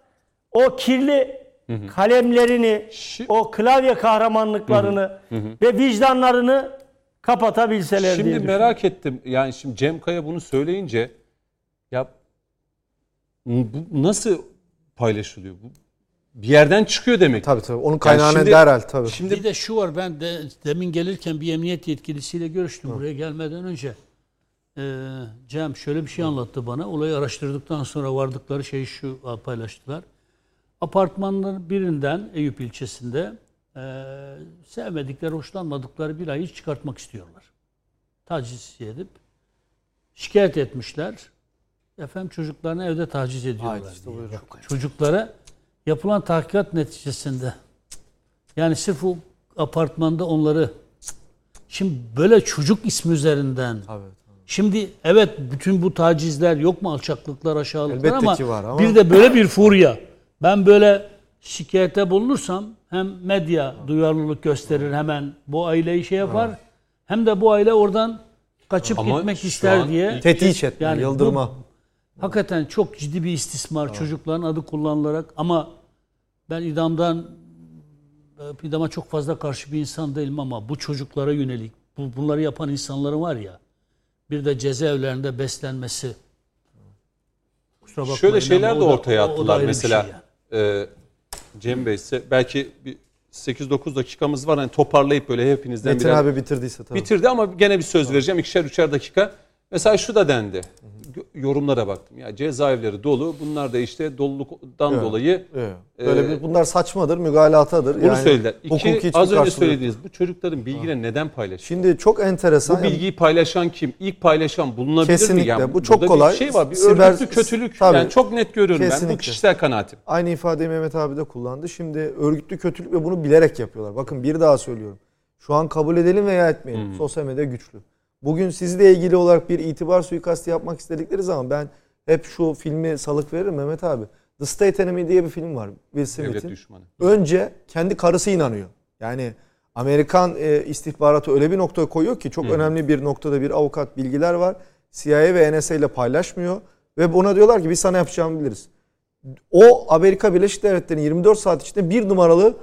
o kirli kalemlerini, Şi- o klavye kahramanlıklarını ve vicdanlarını kapatabilseler diye Şimdi merak ettim. Yani şimdi Cem Kaya bunu söyleyince ya bu nasıl paylaşılıyor? Bu bir yerden çıkıyor demek. Tabii tabii. Onun kaynağını şimdi- derhal tabii. Şimdi Bir de şu var ben de demin gelirken bir emniyet yetkilisiyle görüştüm buraya gelmeden önce. Ee, Cem şöyle bir şey anlattı bana. Olayı araştırdıktan sonra vardıkları şeyi şu paylaştılar. Apartmanların birinden Eyüp ilçesinde e, sevmedikleri, hoşlanmadıkları bir ayı çıkartmak istiyorlar. Taciz edip şikayet etmişler. Efendim çocuklarını evde taciz ediyorlar. diye. Çocuklara yapılan tahkikat neticesinde yani sırf o apartmanda onları şimdi böyle çocuk ismi üzerinden Şimdi evet bütün bu tacizler yok mu alçaklıklar aşağılıklar Elbette ama, ki var ama- bir de böyle bir furya. Ben böyle şikayete bulunursam hem medya duyarlılık gösterir hemen bu aileyi şey yapar hem de bu aile oradan kaçıp Ama gitmek ister diye. Tetiş etme, Yani bu- yıldırma. Hakikaten çok ciddi bir istismar çocukların adı kullanılarak ama ben idamdan e, idama çok fazla karşı bir insan değilim ama bu çocuklara yönelik bu, bunları yapan insanların var ya bir de cezaevlerinde beslenmesi Kusura bakmayın şöyle şeyler de da- ortaya o- o da attılar mesela. şey yani. e, Cem Bey ise belki bir 8-9 dakikamız var. Hani toparlayıp böyle hepinizden Metin birer abi bitirdiyse tabii. bitirdi ama gene bir söz vereceğim. ikişer üçer dakika. Mesela şu da dendi. Gö- Yorumlara baktım. Ya cezaevleri dolu. Bunlar da işte doluluktan Evet. dolayı Evet. Böyle Ee, bir, bunlar saçmadır, mügalatadır. bunu söylediler. hukuki İki, az önce söylediğiniz bu çocukların bilgilerini neden paylaşıyor? Şimdi çok enteresan. Bu bilgiyi paylaşan kim? İlk paylaşan bulunabilir mi? Kesinlikle. Yani Bu çok burada kolay. Bir şey var. Bir Siber- örgütlü kötülük. Tabii. Yani çok net görüyorum ben. Bu Kesinlikle. kişisel kanaatim. Aynı ifadeyi Mehmet abi de kullandı. Şimdi örgütlü kötülük ve bunu bilerek yapıyorlar. Bakın bir daha söylüyorum. Şu an kabul edelim veya etmeyelim. Sosyal medya güçlü. Bugün sizle ilgili olarak bir itibar suikastı yapmak istedikleri zaman ben hep şu filmi salık veririm Mehmet abi. The State Enemy diye bir film var. Will Smith'in. Önce kendi karısı inanıyor. Yani Amerikan e, istihbaratı öyle bir noktaya koyuyor ki çok önemli bir noktada bir avukat bilgiler var. CIA ve NSA ile paylaşmıyor ve buna diyorlar ki biz sana yapacağımı biliriz. O Amerika Birleşik Devletleri'nin 24 saat içinde bir numaralı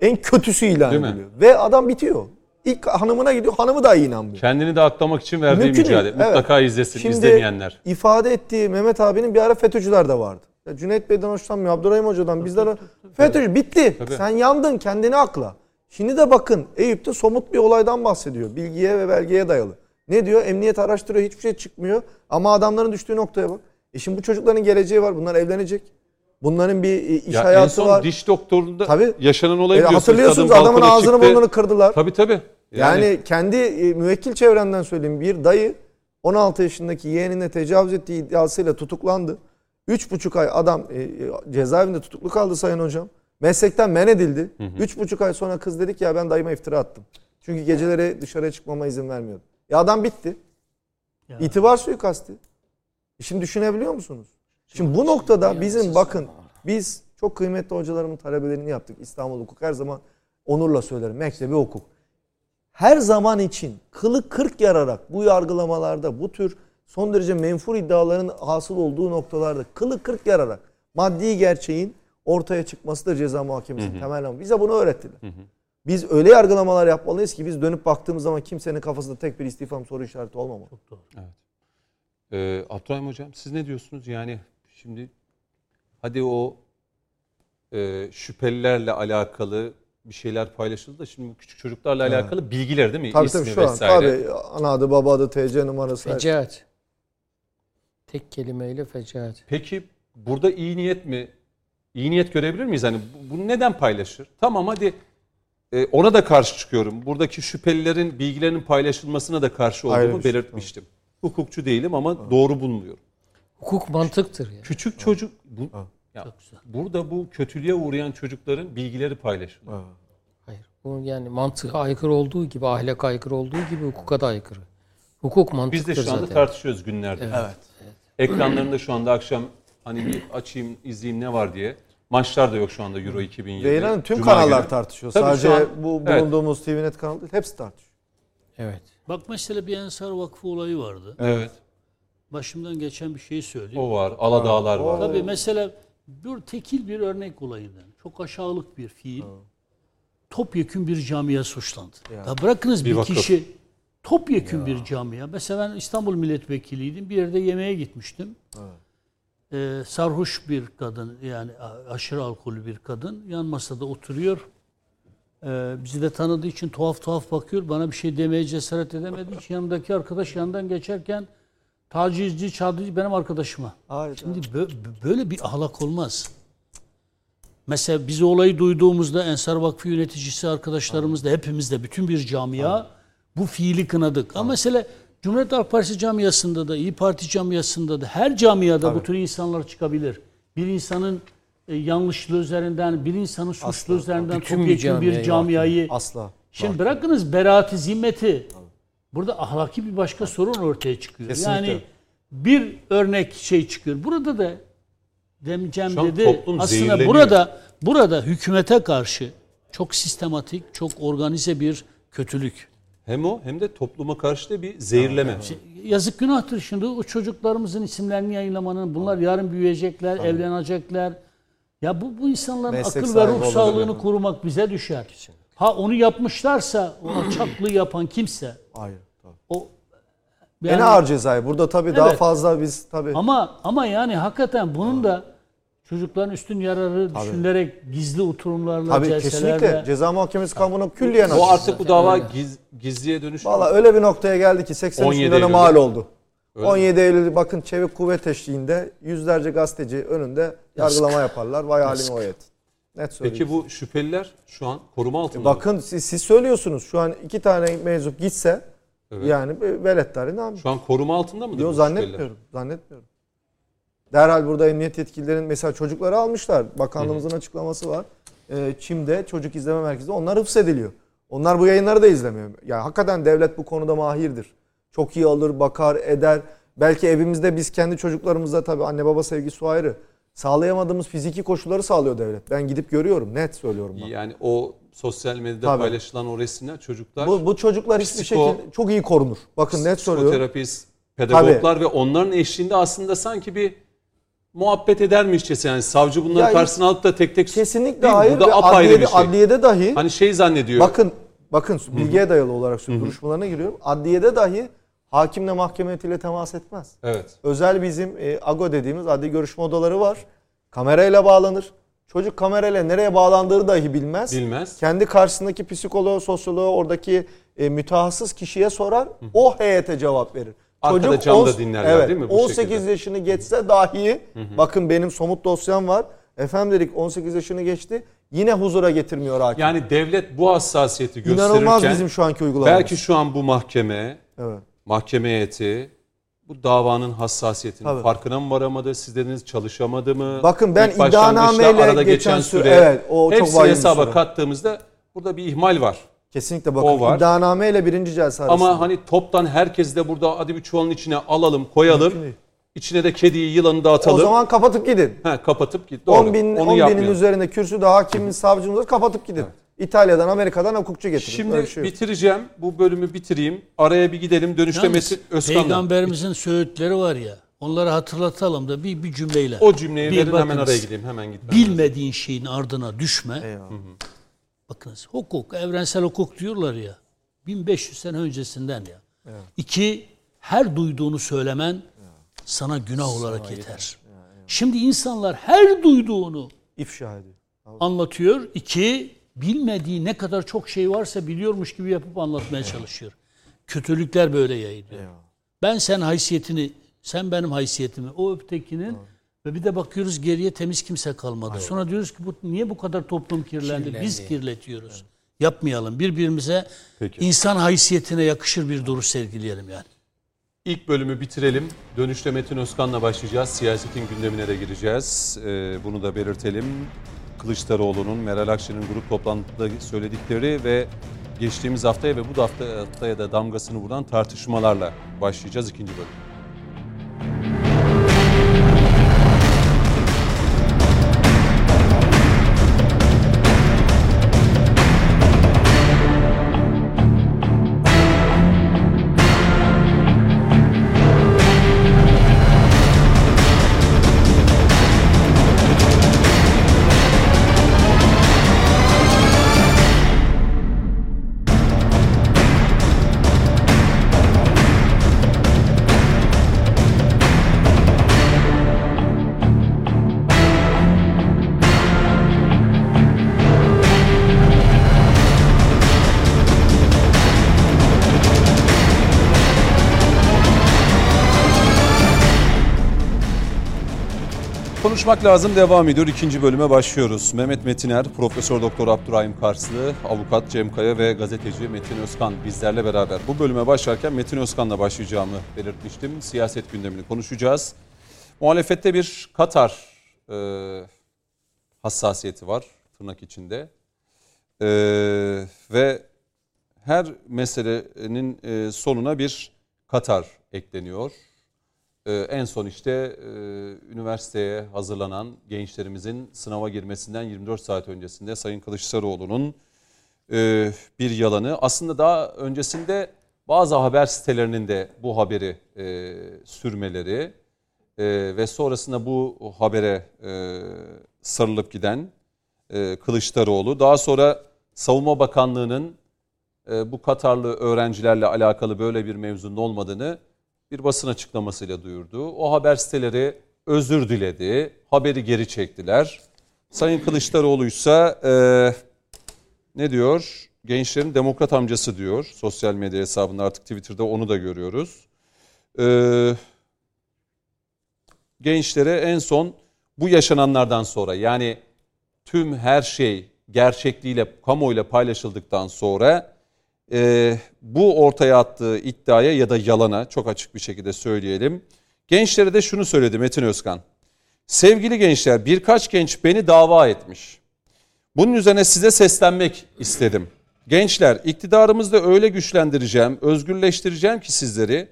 en kötüsü ilan ediliyor. Ve adam bitiyor. İlk hanımına gidiyor. Hanımı da inanmıyor. Kendini de aklamak için verdiği Mümkün değil, mücadele. evet. Mutlaka izlesin Şimdi izlemeyenler. ifade ettiği Mehmet abinin bir ara FETÖ'cüler de vardı. Ya Cüneyt Bey'den hoşlanmıyor, Abdurrahim Hoca'dan bizden FETÖ'cü bitti. Tabii. Sen yandın kendini akla. Şimdi de bakın Eyüp'te somut bir olaydan bahsediyor. Bilgiye ve belgeye dayalı. Ne diyor? Emniyet araştırıyor hiçbir şey çıkmıyor. Ama adamların düştüğü noktaya bak. E şimdi bu çocukların geleceği var. Bunlar evlenecek. Bunların bir e, iş Ya en hayatı son var. diş doktorunda Tabii. yaşanan olayı E, biliyorsunuz. hatırlıyorsunuz Kadın adamın ağzını çıktı. burnunu kırdılar. Tabii tabii. Yani, kendi e, müvekkil çevrenden söyleyeyim bir dayı 16 yaşındaki yeğenine tecavüz ettiği iddiasıyla tutuklandı. 3,5 ay adam e, e, cezaevinde tutuklu kaldı sayın hocam. Meslekten men edildi. 3,5 ay sonra kız dedi ki ya ben dayıma iftira attım. Çünkü geceleri dışarıya çıkmama izin vermiyordu. Ya adam bitti. Ya. İtibar suikasti. E Şimdi düşünebiliyor musunuz? Şimdi bu noktada bizim bakın biz çok kıymetli hocalarımın talebelerini yaptık. İstanbul Hukuk her zaman onurla söylerim. Mektebi hukuk. Her zaman için kılı kırk yararak bu yargılamalarda bu tür son derece menfur iddiaların hasıl olduğu noktalarda kılı kırk yararak maddi gerçeğin ortaya çıkmasıdır ceza muhakemesinin temel amacı. Bize bunu öğrettiler. Biz öyle yargılamalar yapmalıyız ki biz dönüp baktığımız zaman kimsenin kafasında tek bir istifam soru işareti olmamalı. Ee, Abdurrahim Hocam siz ne diyorsunuz? Yani şimdi hadi o e, şüphelilerle alakalı bir şeyler paylaşıldı da şimdi bu küçük çocuklarla alakalı bilgiler değil mi? Tabii İsmi tabii şu an. vesaire. Tabii ana adı baba adı TC numarası. her. Fecaat. Tek kelimeyle fecaat. Peki burada iyi niyet mi? İyi niyet görebilir miyiz? Hani bu- bunu neden paylaşır? Tamam hadi e, ona da karşı çıkıyorum. Buradaki şüphelilerin bilgilerinin paylaşılmasına da karşı olduğumu şey, belirtmiştim. Hukukçu değilim ama doğru bulmuyorum. Hukuk mantıktır ya. Küçük çocuk bu, ya, Çok güzel. burada bu kötülüğe uğrayan çocukların bilgileri paylaşılıyor. Hayır. Bu yani mantığa aykırı olduğu gibi, ahlaka aykırı olduğu gibi hukuka da aykırı. Hukuk Biz mantıktır de şu anda zaten. tartışıyoruz günlerde. Evet. Ekranlarında şu anda akşam hani bir açayım izleyeyim ne var diye. Maçlar da yok şu anda Euro 2020. Ve inanın tüm Cuma kanallar günü. tartışıyor. Tabii Sadece an- bu evet. bulunduğumuz TVNet kanalı değil. Hepsi tartışıyor. Evet. Bak mesela bir Ensar Vakfı olayı vardı. Evet. Başımdan geçen bir şey söyleyeyim. O var. Aladağlar var. Tabii mesela bir tekil bir örnek olayından. Çok aşağılık bir fiil. Topyekün bir camiye suçlandı. Ya bırakınız Bir bir, vakıf. kişi topyekün bir camia. Mesela ben İstanbul milletvekiliydim. Bir yerde yemeğe gitmiştim. Ee, sarhoş bir kadın yani aşırı alkollü bir kadın yan masada oturuyor. Ee, bizi de tanıdığı için tuhaf tuhaf bakıyor. Bana bir şey demeye cesaret edemediği için yanımdaki arkadaş yandan geçerken tacizci, çağdırıcı benim arkadaşıma. Hayda. Şimdi bö- böyle bir ahlak olmaz. Mesela biz olayı duyduğumuzda Ensar Vakfı yöneticisi arkadaşlarımız da hepimiz de bütün bir camia bu fiili kınadık. Ama mesela Cumhuriyet Halk Partisi camiasında da İyi Parti camiasında da her camiada bu tür insanlar çıkabilir. Bir insanın e, yanlışlığı üzerinden, bir insanın suçlu üzerinden topyekun bir camiayı camiayı Asla. Şimdi bırakınız beraati zimmeti. Burada ahlaki bir başka sorun ortaya çıkıyor. Kesinlikle. Yani bir örnek şey çıkıyor. Burada da demeyeceğim dedi. Aslında burada burada hükümete karşı çok sistematik, çok organize bir kötülük. Hem o hem de topluma karşı da bir zehirleme. Yazık günahtır şimdi o çocuklarımızın isimlerini yayınlamanın. Bunlar yarın büyüyecekler, evlenecekler. Ya bu bu insanların Meslek akıl ve ruh sağlığını yani. korumak bize düşer. Ha onu yapmışlarsa, o alçaklığı yapan kimse Hayır. Tabii. o en yani- ağır cezayı. Burada tabii daha Evet. fazla biz tabii. Ama ama yani hakikaten bunun da çocukların üstün yararı düşünülerek gizli oturumlarla, Tabii celselerle kesinlikle ceza muhakemesi kanunu külliyen Bu artık bu dava giz, gizliye dönüş. Valla öyle bir noktaya geldi ki 83 17 milyona mal oldu. Öyle 17 Eylül bakın çevik kuvvet eşliğinde yüzlerce gazeteci önünde yargılama yaparlar. Vay halime o et. Net söyleyeyim. Peki bu şüpheliler şu an koruma altında mı? Bakın siz, siz söylüyorsunuz şu an iki tane meczup gitse Evet. yani bir veletleri ne yapayım? Şu an koruma altında mıdır Yok zannetmiyorum. şüpheliler? Zannetmiyorum. Derhal burada emniyet yetkililerin mesela çocukları almışlar. Bakanlığımızın açıklaması var. Ee, Çim'de çocuk izleme merkezinde onlar hıfzediliyor. Onlar bu yayınları da izlemiyor. Yani hakikaten devlet bu konuda mahirdir. Çok iyi alır, bakar, eder. Belki evimizde biz kendi çocuklarımızda tabii anne baba sevgisi ayrı. Sağlayamadığımız fiziki koşulları sağlıyor devlet. Ben gidip görüyorum. Net söylüyorum ben. Yani o sosyal medyada Tabii. paylaşılan o resimler çocuklar Bu, bu çocuklar hiçbir Psiko- şekilde çok iyi korunur. Bakın net söylüyorum. psikoterapist, pedagoglar ve onların eşliğinde aslında sanki bir muhabbet edermişçesi yani savcı bunları Ya, karşısına alıp da tek tek Kesinlikle Değil hayır. Bu da apayrı adliyede, bir şey. adliyede dahi Hani şey zannediyor. Bakın bakın bilgiye dayalı olarak. Duruşmalarına giriyorum. Adliyede dahi hakimle mahkeme heyetiyle temas etmez. Evet. Özel bizim e, AGO dediğimiz adli görüşme odaları var. Kamerayla bağlanır. Çocuk kamerayla nereye bağlandığını dahi bilmez. Bilmez. Kendi karşısındaki psikoloğu, sosyoloğu, oradaki e, mütehassıs kişiye sorar. O heyete cevap verir. Arkada camda on- dinlerler evet, değil mi bu 18 şekilde? yaşını geçse dahi bakın benim somut dosyam var. Efendim dedik 18 yaşını geçti. Yine huzura getirmiyor hakim. Yani devlet bu hassasiyeti gösterirken İnanılmaz bizim şu anki uygulamamız. belki şu an bu mahkeme, Evet. Mahkeme heyeti bu davanın hassasiyetinin Tabii. farkına mı varamadı? Siz dediniz çalışamadı mı? Bakın ben İlk iddianameyle arada geçen geçen süre- süre, evet, o çok bir hesaba süre. kattığımızda burada bir ihmal var. Kesinlikle bakın O var. iddianame ile birinci celse arasında. Ama hani toptan herkes de burada hadi bir çuvalın içine alalım, koyalım. İçine de kediyi, yılanı da o atalım. zaman kapatıp gidin. He, kapatıp git. Doğru. 10 bin, Onu 10 binin üzerinde kürsüde hakimin savcımız kapatıp gidin. İtalya'dan, Amerika'dan hukukçu getirin. Şimdi Öyle bir şey yok. bitireceğim. Bu bölümü bitireyim. Araya bir gidelim. Mesut Özkan'la. Peygamberimizin söğütleri var ya. Onları hatırlatalım da bir bir cümleyle. O cümleyi Bir verin hemen bakınız, araya gideyim. Hemen git. Bilmediğin şeyin ardına düşme. Eyvallah. Bakınız hukuk, evrensel hukuk diyorlar ya. 1500 sene öncesinden ya. İki, her duyduğunu söylemen sana günah olarak yeter. Şimdi insanlar her duyduğunu İfşa ediyor. anlatıyor. İki, bilmediği ne kadar çok şey varsa biliyormuş gibi yapıp anlatmaya çalışıyor. Kötülükler böyle yayılıyor. Ben sen haysiyetini, sen benim haysiyetimi, o ötekinin ve bir de bakıyoruz geriye temiz kimse kalmadı. Sonra diyoruz ki bu niye bu kadar toplum kirlendi? Biz Kirlendi. kirletiyoruz. Yapmayalım. Birbirimize Peki. insan haysiyetine yakışır bir duruş sergileyelim yani. İlk bölümü bitirelim. Dönüşte Metin Özkan'la başlayacağız. Siyasetin gündemine de gireceğiz. Ee, bunu da belirtelim. Kılıçdaroğlu'nun, Meral Akşener'in grup toplantıda söyledikleri ve geçtiğimiz haftaya ve bu hafta, haftaya da damgasını vuran tartışmalarla başlayacağız ikinci bölüm. Konuşmak lazım devam ediyor. İkinci bölüme başlıyoruz. Mehmet Metiner, Profesör Doktor Abdurrahim Karslı, avukat Cem Kaya ve gazeteci Metin Özkan bizlerle beraber. Bu bölüme başlarken Metin Özkan'la başlayacağımı belirtmiştim. Siyaset gündemini konuşacağız. Muhalefette bir Katar e, hassasiyeti var tırnak içinde. E, ve her meselenin e, sonuna bir Katar ekleniyor. Ee, en son işte e, üniversiteye hazırlanan gençlerimizin sınava girmesinden 24 saat öncesinde Sayın Kılıçdaroğlu'nun e, bir yalanı. Aslında daha öncesinde bazı haber sitelerinin de bu haberi e, sürmeleri ve sonrasında bu habere sarılıp giden Kılıçdaroğlu. Daha sonra Savunma Bakanlığı'nın bu Katarlı öğrencilerle alakalı böyle bir mevzunun olmadığını bir basın açıklamasıyla duyurdu. O haber siteleri özür diledi, haberi geri çektiler. Sayın Kılıçdaroğlu ise e, ne diyor? Gençlerin demokrat amcası diyor. Sosyal medya hesabında artık Twitter'da onu da görüyoruz. E, gençlere en son bu yaşananlardan sonra yani tüm her şey gerçekliğiyle, kamuoyuyla paylaşıldıktan sonra e, bu ortaya attığı iddiaya ya da yalana çok açık bir şekilde söyleyelim. Gençlere de şunu söyledi Metin Özkan. Sevgili gençler birkaç genç beni dava etmiş. Bunun üzerine size seslenmek istedim. Gençler iktidarımızda öyle güçlendireceğim, özgürleştireceğim ki sizleri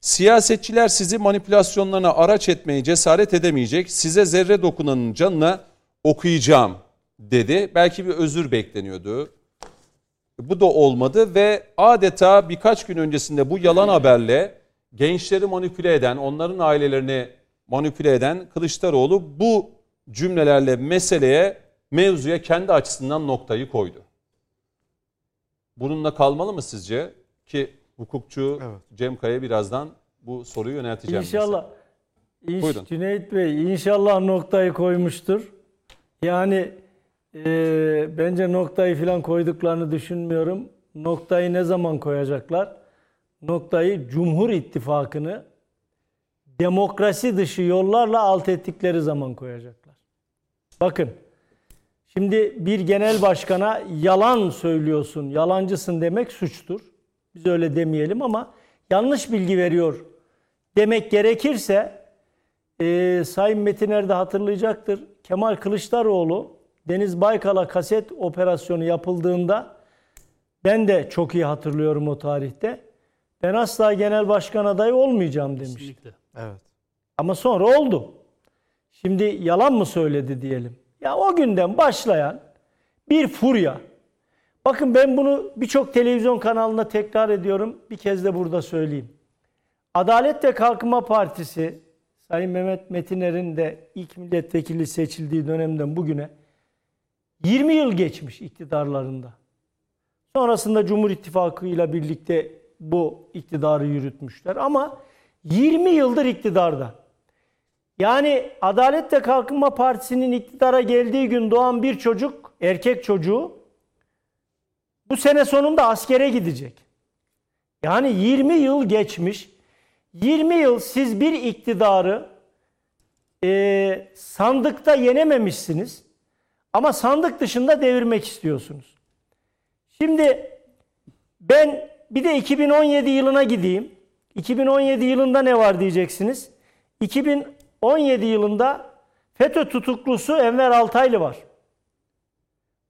siyasetçiler sizi manipülasyonlarına araç etmeyi cesaret edemeyecek. Size zerre dokunanın canına okuyacağım dedi. Belki bir özür bekleniyordu. Bu da olmadı ve adeta birkaç gün öncesinde bu yalan haberle gençleri manipüle eden, onların ailelerini manipüle eden Kılıçdaroğlu bu cümlelerle meseleye, mevzuya kendi açısından noktayı koydu. Bununla kalmalı mı sizce? Ki hukukçu Evet. Cem Kaya birazdan bu soruyu yönelteceğim. İnşallah. İnş, Buyurun. Cüneyt Bey inşallah noktayı koymuştur. Yani e, bence noktayı falan koyduklarını düşünmüyorum. Noktayı ne zaman koyacaklar? Noktayı Cumhur İttifakı'nı demokrasi dışı yollarla alt ettikleri zaman koyacaklar. Bakın şimdi bir genel başkana yalan söylüyorsun, yalancısın demek suçtur. Biz öyle demeyelim ama yanlış bilgi veriyor demek gerekirse e, Sayın Metiner de hatırlayacaktır. Kemal Kılıçdaroğlu Deniz Baykal'a kaset operasyonu yapıldığında ben de çok iyi hatırlıyorum o tarihte. Ben asla genel başkan adayı olmayacağım demiş. Kesinlikle. Evet. Ama sonra oldu. Şimdi yalan mı söyledi diyelim. Ya o günden başlayan bir furya. Bakın ben bunu birçok televizyon kanalında tekrar ediyorum. Bir kez de burada söyleyeyim. Adalet ve Kalkınma Partisi Sayın Mehmet Metiner'in de ilk milletvekili seçildiği dönemden bugüne 20 yıl geçmiş iktidarlarında. Sonrasında Cumhur İttifakı ile birlikte bu iktidarı yürütmüşler ama 20 yıldır iktidarda. Yani Adalet ve Kalkınma Partisi'nin iktidara geldiği gün doğan bir çocuk, erkek çocuğu bu sene sonunda askere gidecek. Yani 20 yıl geçmiş. 20 yıl siz bir iktidarı e, sandıkta yenememişsiniz. Ama sandık dışında devirmek istiyorsunuz. Şimdi ben bir de 2017 yılına gideyim. 2017 yılında ne var diyeceksiniz. 2017 yılında FETÖ tutuklusu Enver Altaylı var.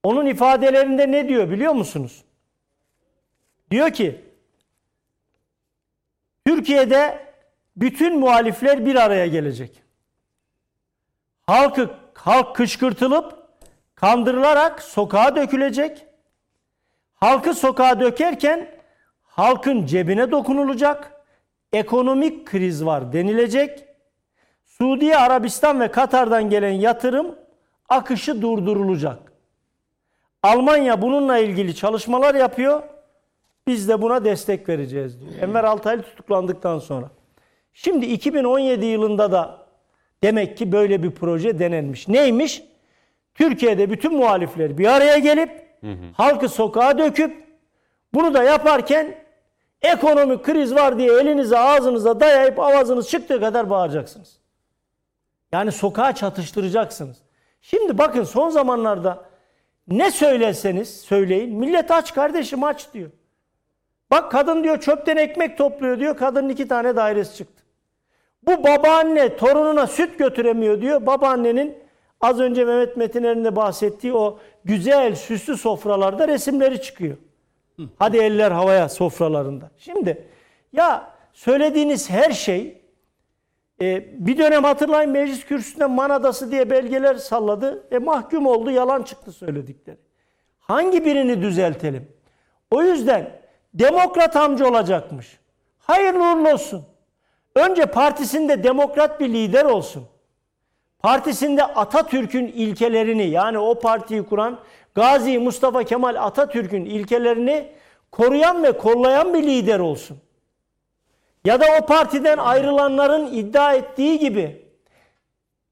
Onun ifadelerinde ne diyor biliyor musunuz? Diyor ki Türkiye'de bütün muhalifler bir araya gelecek. Halkı halk kışkırtılıp kandırılarak sokağa dökülecek. Halkı sokağa dökerken halkın cebine dokunulacak. Ekonomik kriz var denilecek. Suudi Arabistan ve Katar'dan gelen yatırım akışı durdurulacak. Almanya bununla ilgili çalışmalar yapıyor. Biz de buna destek vereceğiz diyor. Enver Altaylı tutuklandıktan sonra. Şimdi 2017 yılında da demek ki böyle bir proje denenmiş. Neymiş? Türkiye'de bütün muhalifler bir araya gelip halkı sokağa döküp bunu da yaparken ekonomik kriz var diye elinize ağzınıza dayayıp avazınız çıktığı kadar bağıracaksınız. Yani sokağa çatıştıracaksınız. Şimdi bakın son zamanlarda ne söylerseniz söyleyin millet aç kardeşim aç diyor. Bak kadın diyor çöpten ekmek topluyor diyor. Kadının iki tane dairesi çıktı. Bu babaanne torununa süt götüremiyor diyor. Babaannenin az önce Mehmet Metiner'in de bahsettiği o güzel süslü sofralarda resimleri çıkıyor. Hadi eller havaya sofralarında. Şimdi ya söylediğiniz her şey e, bir dönem hatırlayın meclis kürsüsünde Manadası diye belgeler salladı. E mahkum oldu yalan çıktı söyledikleri. Hangi birini düzeltelim? O yüzden demokrat amca olacakmış. Hayırlı uğurlu olsun. Önce partisinde demokrat bir lider olsun. Partisinde Atatürk'ün ilkelerini yani o partiyi kuran Gazi Mustafa Kemal Atatürk'ün ilkelerini koruyan ve kollayan bir lider olsun. Ya da o partiden ayrılanların iddia ettiği gibi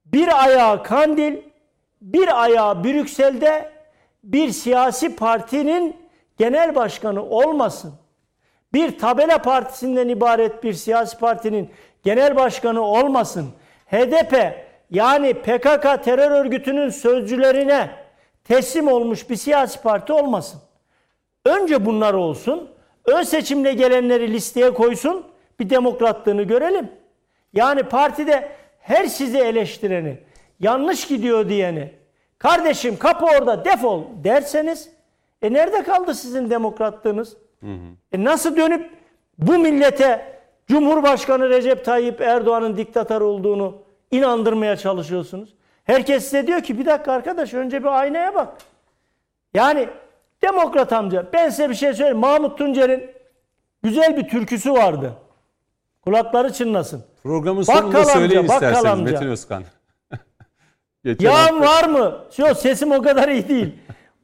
bir ayağı Kandil, bir ayağı Brüksel'de bir siyasi partinin genel başkanı olmasın. Bir tabela partisinden ibaret bir siyasi partinin genel başkanı olmasın. HDP yani PKK terör örgütünün sözcülerine teslim olmuş bir siyasi parti olmasın. Önce bunlar olsun. Ön seçimle gelenleri listeye koysun. Bir demokratlığını görelim. Yani partide her sizi eleştireni, yanlış gidiyor diyeni, kardeşim kapı orada defol derseniz e nerede kaldı sizin demokratlığınız? Hı hı. E nasıl dönüp bu millete Cumhurbaşkanı Recep Tayyip Erdoğan'ın diktatör olduğunu inandırmaya çalışıyorsunuz? Herkes size diyor ki bir dakika arkadaş önce bir aynaya bak. Yani demokrat amca ben size bir şey söyleyeyim. Mahmut Tuncer'in güzel bir türküsü vardı. Kulakları çınlasın. Programın sonunda bakkal söyleyin amca, isterseniz amca. Metin Özkan. Yağın var mı? Yok sesim o kadar iyi değil.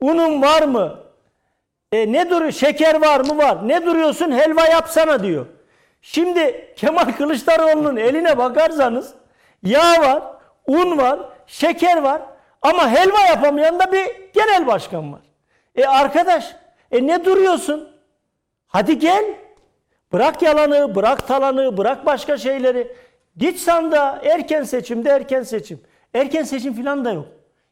Unun var mı? E ne duruyor? Şeker var mı? Var. Ne duruyorsun? Helva yapsana diyor. Şimdi Kemal Kılıçdaroğlu'nun eline bakarsanız yağ var, un var, şeker var ama helva yapamayan da bir genel başkan var. E arkadaş, e ne duruyorsun? Hadi gel. Bırak yalanı, bırak talanı, bırak başka şeyleri. Git sanda erken seçimde erken seçim. Erken seçim filan da yok.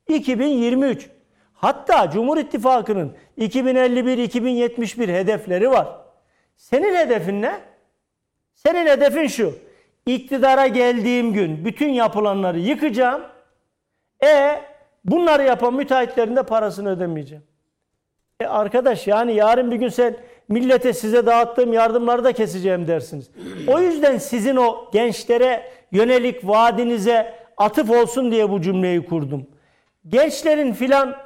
2023. Hatta Cumhur İttifakı'nın 2051-2071 hedefleri var. Senin hedefin ne? Senin hedefin şu. İktidara geldiğim gün bütün yapılanları yıkacağım. E bunları yapan müteahhitlerin de parasını ödemeyeceğim. E arkadaş yani yarın bir gün sen millete size dağıttığım yardımları da keseceğim dersiniz. O yüzden sizin o gençlere yönelik vaadinize atıf olsun diye bu cümleyi kurdum. Gençlerin filan